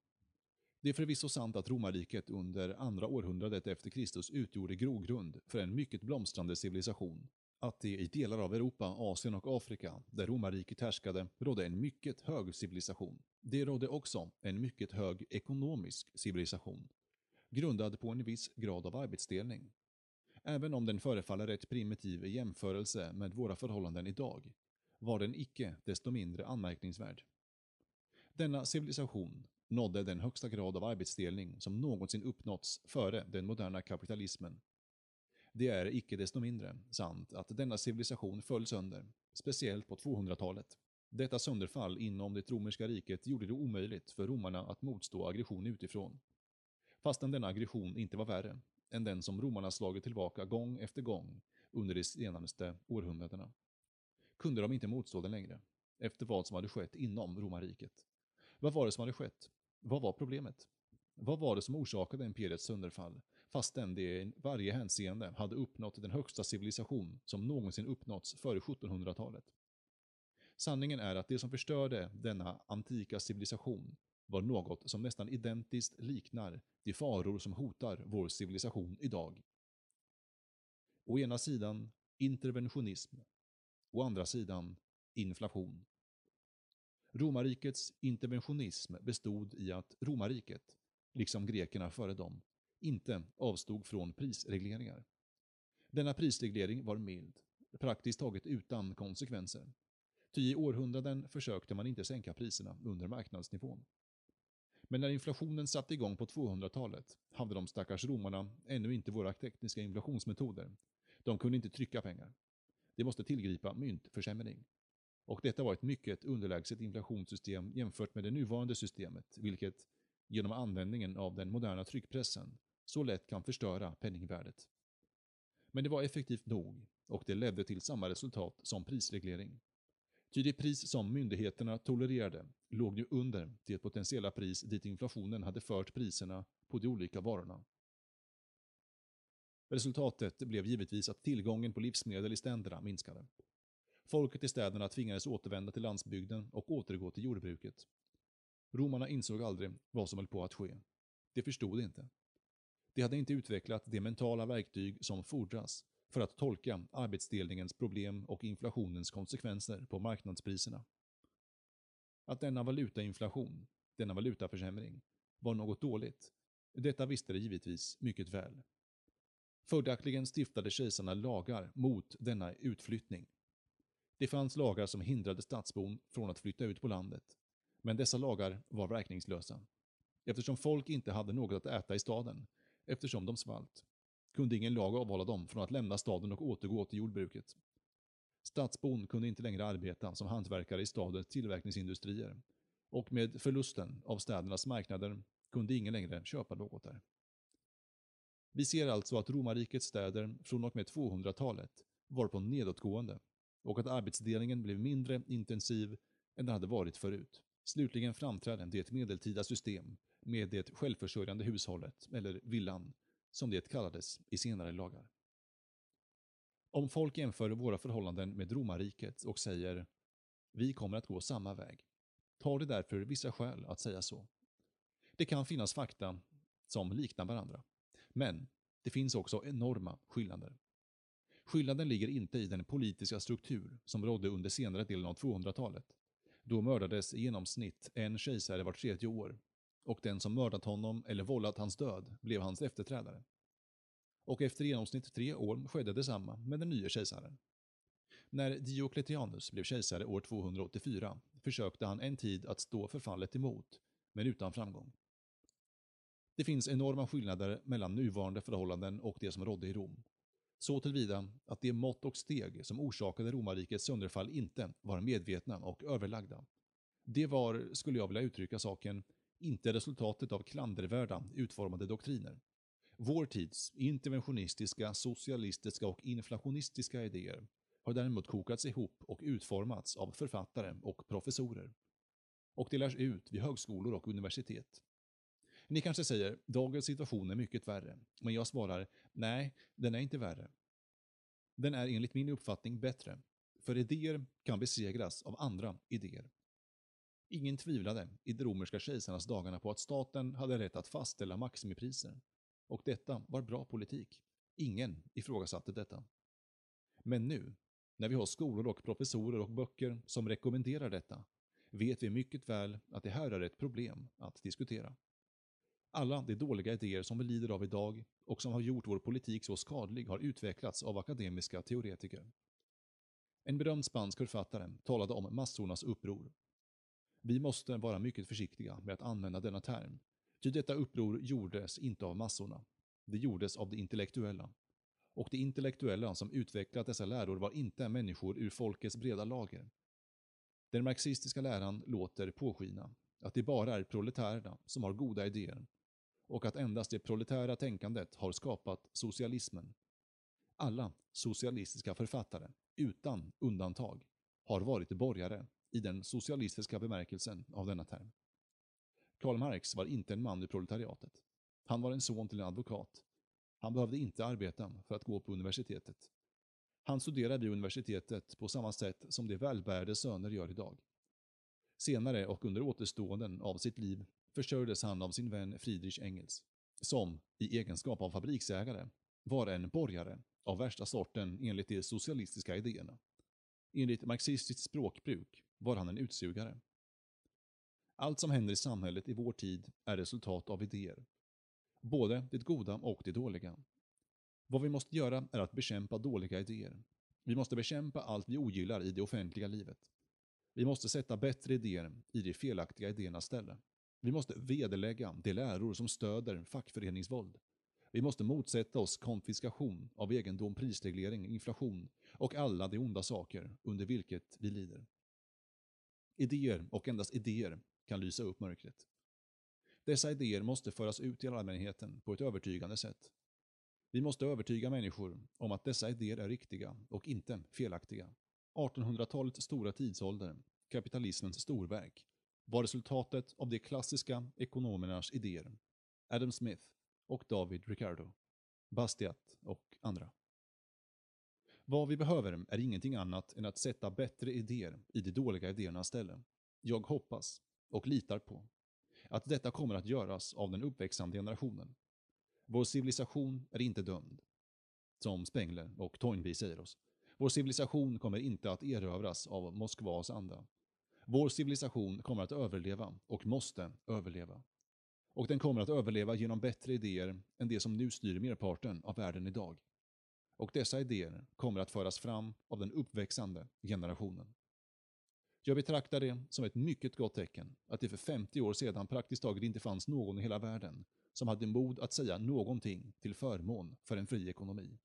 Det är förvisso sant att romarriket under andra århundradet efter Kristus utgjorde grogrund för en mycket blomstrande civilisation. Att det i delar av Europa, Asien och Afrika, där romarriket härskade, rådde en mycket hög civilisation. Det rådde också en mycket hög ekonomisk civilisation, grundad på en viss grad av arbetsdelning. Även om den förefaller rätt primitiv i jämförelse med våra förhållanden idag, var den icke desto mindre anmärkningsvärd. Denna civilisation nådde den högsta grad av arbetsdelning som någonsin uppnåtts före den moderna kapitalismen. Det är icke desto mindre sant att denna civilisation föll sönder, speciellt på 200-talet. Detta sönderfall inom det romerska riket gjorde det omöjligt för romarna att motstå aggression utifrån. Fastän denna aggression inte var värre än den som romarna slagit tillbaka gång efter gång under de senaste århundradena. Kunde de inte motstå den längre, efter vad som hade skett inom romarriket. Vad var det som hade skett? Vad var problemet? Vad var det som orsakade imperiets sönderfall, fastän det i varje hänseende hade uppnått den högsta civilisation som någonsin uppnåtts före 1700-talet? Sanningen är att det som förstörde denna antika civilisation var något som nästan identiskt liknar de faror som hotar vår civilisation idag. Å ena sidan interventionism, å andra sidan inflation. Romarrikets interventionism bestod i att romarriket, liksom grekerna före dem, inte avstod från prisregleringar. Denna prisreglering var mild, praktiskt taget utan konsekvenser. Ty i århundraden försökte man inte sänka priserna under marknadsnivån. Men när inflationen satte igång på 200-talet hade de stackars romarna ännu inte våra tekniska inflationsmetoder. De kunde inte trycka pengar. De måste tillgripa myntförsämring. Och detta var ett mycket underlägset inflationssystem jämfört med det nuvarande systemet, vilket, genom användningen av den moderna tryckpressen, så lätt kan förstöra penningvärdet. Men det var effektivt nog och det ledde till samma resultat som prisreglering. Ty det pris som myndigheterna tolererade låg ju under det potentiella pris dit inflationen hade fört priserna på de olika varorna. Resultatet blev givetvis att tillgången på livsmedel i ständerna minskade. Folket i städerna tvingades återvända till landsbygden och återgå till jordbruket. Romarna insåg aldrig vad som höll på att ske. De förstod inte. De hade inte utvecklat de mentala verktyg som fordras för att tolka arbetsdelningens problem och inflationens konsekvenser på marknadspriserna. Att denna valutainflation, denna valutaförsämring, var något dåligt, detta visste de givetvis mycket väl. Följaktligen stiftade kejsarna lagar mot denna utflyttning. Det fanns lagar som hindrade stadsbon från att flytta ut på landet, men dessa lagar var verkningslösa. Eftersom folk inte hade något att äta i staden, eftersom de svalt, kunde ingen lag avhålla dem från att lämna staden och återgå till jordbruket. Stadsbon kunde inte längre arbeta som hantverkare i stadens tillverkningsindustrier och med förlusten av städernas marknader kunde ingen längre köpa något där. Vi ser alltså att romarrikets städer från och med 200-talet var på nedåtgående och att arbetsdelningen blev mindre intensiv än den hade varit förut. Slutligen framträdde det medeltida system med det självförsörjande hushållet, eller villan, som det kallades i senare lagar. Om folk jämför våra förhållanden med romarriket och säger vi kommer att gå samma väg, tar det därför vissa skäl att säga så. Det kan finnas fakta som liknar varandra, men det finns också enorma skillnader. Skillnaden ligger inte i den politiska struktur som rådde under senare delen av 200-talet. Då mördades i genomsnitt en kejsare vart tredje år och den som mördat honom eller vållat hans död blev hans efterträdare. Och efter i genomsnitt tre år skedde detsamma med den nya kejsaren. När Diocletianus blev kejsare år 284 försökte han en tid att stå förfallet emot, men utan framgång. Det finns enorma skillnader mellan nuvarande förhållanden och det som rådde i Rom. Så tillvida att de mått och steg som orsakade romarrikets sönderfall inte var medvetna och överlagda. Det var, skulle jag vilja uttrycka saken, inte resultatet av klandervärda utformade doktriner. Vår tids interventionistiska, socialistiska och inflationistiska idéer har däremot kokats ihop och utformats av författare och professorer. Och delas ut vid högskolor och universitet. Ni kanske säger, dagens situation är mycket värre, men jag svarar, nej, den är inte värre. Den är enligt min uppfattning bättre, för idéer kan besegras av andra idéer. Ingen tvivlade i de romerska kejsarnas dagarna på att staten hade rätt att fastställa maximipriser. Och detta var bra politik. Ingen ifrågasatte detta. Men nu, när vi har skolor och professorer och böcker som rekommenderar detta, vet vi mycket väl att det här är ett problem att diskutera. Alla de dåliga idéer som vi lider av idag och som har gjort vår politik så skadlig har utvecklats av akademiska teoretiker. En berömd spansk författare talade om massornas uppror vi måste vara mycket försiktiga med att använda denna term, ty detta uppror gjordes inte av massorna. Det gjordes av de intellektuella. Och de intellektuella som utvecklat dessa läror var inte människor ur folkets breda lager. Den marxistiska läran låter påskina att det bara är proletärerna som har goda idéer och att endast det proletära tänkandet har skapat socialismen. Alla socialistiska författare, utan undantag, har varit borgare i den socialistiska bemärkelsen av denna term. Karl Marx var inte en man ur proletariatet. Han var en son till en advokat. Han behövde inte arbeta för att gå på universitetet. Han studerade vid universitetet på samma sätt som de välbärgade söner gör idag. Senare och under återståenden av sitt liv försörjdes han av sin vän Friedrich Engels, som, i egenskap av fabriksägare, var en borgare av värsta sorten enligt de socialistiska idéerna. Enligt marxistiskt språkbruk var han en utsugare. Allt som händer i samhället i vår tid är resultat av idéer. Både det goda och det dåliga. Vad vi måste göra är att bekämpa dåliga idéer. Vi måste bekämpa allt vi ogillar i det offentliga livet. Vi måste sätta bättre idéer i de felaktiga idéernas ställe. Vi måste vederlägga de läror som stöder fackföreningsvåld. Vi måste motsätta oss konfiskation av egendom, prisreglering, inflation och alla de onda saker under vilket vi lider. Idéer och endast idéer kan lysa upp mörkret. Dessa idéer måste föras ut till allmänheten på ett övertygande sätt. Vi måste övertyga människor om att dessa idéer är riktiga och inte felaktiga. 1800-talets stora tidsålder, kapitalismens storverk, var resultatet av de klassiska ekonomernas idéer. Adam Smith och David Ricardo, Bastiat och andra. Vad vi behöver är ingenting annat än att sätta bättre idéer i de dåliga idéernas ställe. Jag hoppas, och litar på, att detta kommer att göras av den uppväxande generationen. Vår civilisation är inte dömd. Som Spengler och Toynbee säger oss. Vår civilisation kommer inte att erövras av Moskvas anda. Vår civilisation kommer att överleva och måste överleva. Och den kommer att överleva genom bättre idéer än det som nu styr merparten av världen idag. Och dessa idéer kommer att föras fram av den uppväxande generationen. Jag betraktar det som ett mycket gott tecken att det för 50 år sedan praktiskt taget inte fanns någon i hela världen som hade mod att säga någonting till förmån för en fri ekonomi.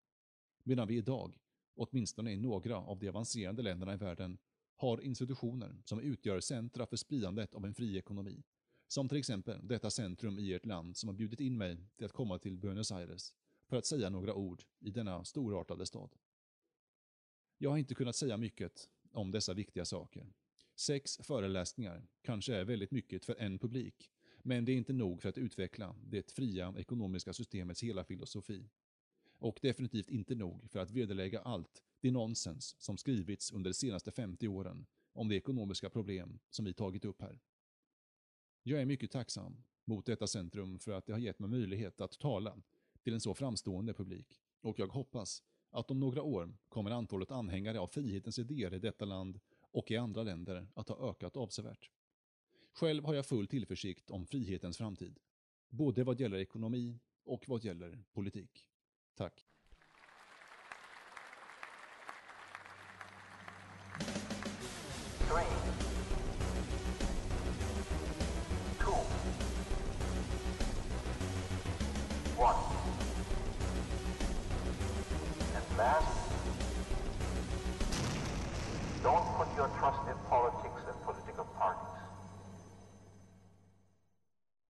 Medan vi idag, åtminstone i några av de avancerade länderna i världen, har institutioner som utgör centra för spridandet av en fri ekonomi. Som till exempel detta centrum i ert land som har bjudit in mig till att komma till Buenos Aires för att säga några ord i denna storartade stad. Jag har inte kunnat säga mycket om dessa viktiga saker. Sex föreläsningar kanske är väldigt mycket för en publik, men det är inte nog för att utveckla det fria ekonomiska systemets hela filosofi. Och definitivt inte nog för att vederlägga allt det nonsens som skrivits under de senaste 50 åren om de ekonomiska problem som vi tagit upp här. Jag är mycket tacksam mot detta centrum för att det har gett mig möjlighet att tala till en så framstående publik och jag hoppas att om några år kommer antalet anhängare av frihetens idéer i detta land och i andra länder att ha ökat avsevärt. Själv har jag full tillförsikt om frihetens framtid, både vad gäller ekonomi och vad gäller politik. Tack. And last,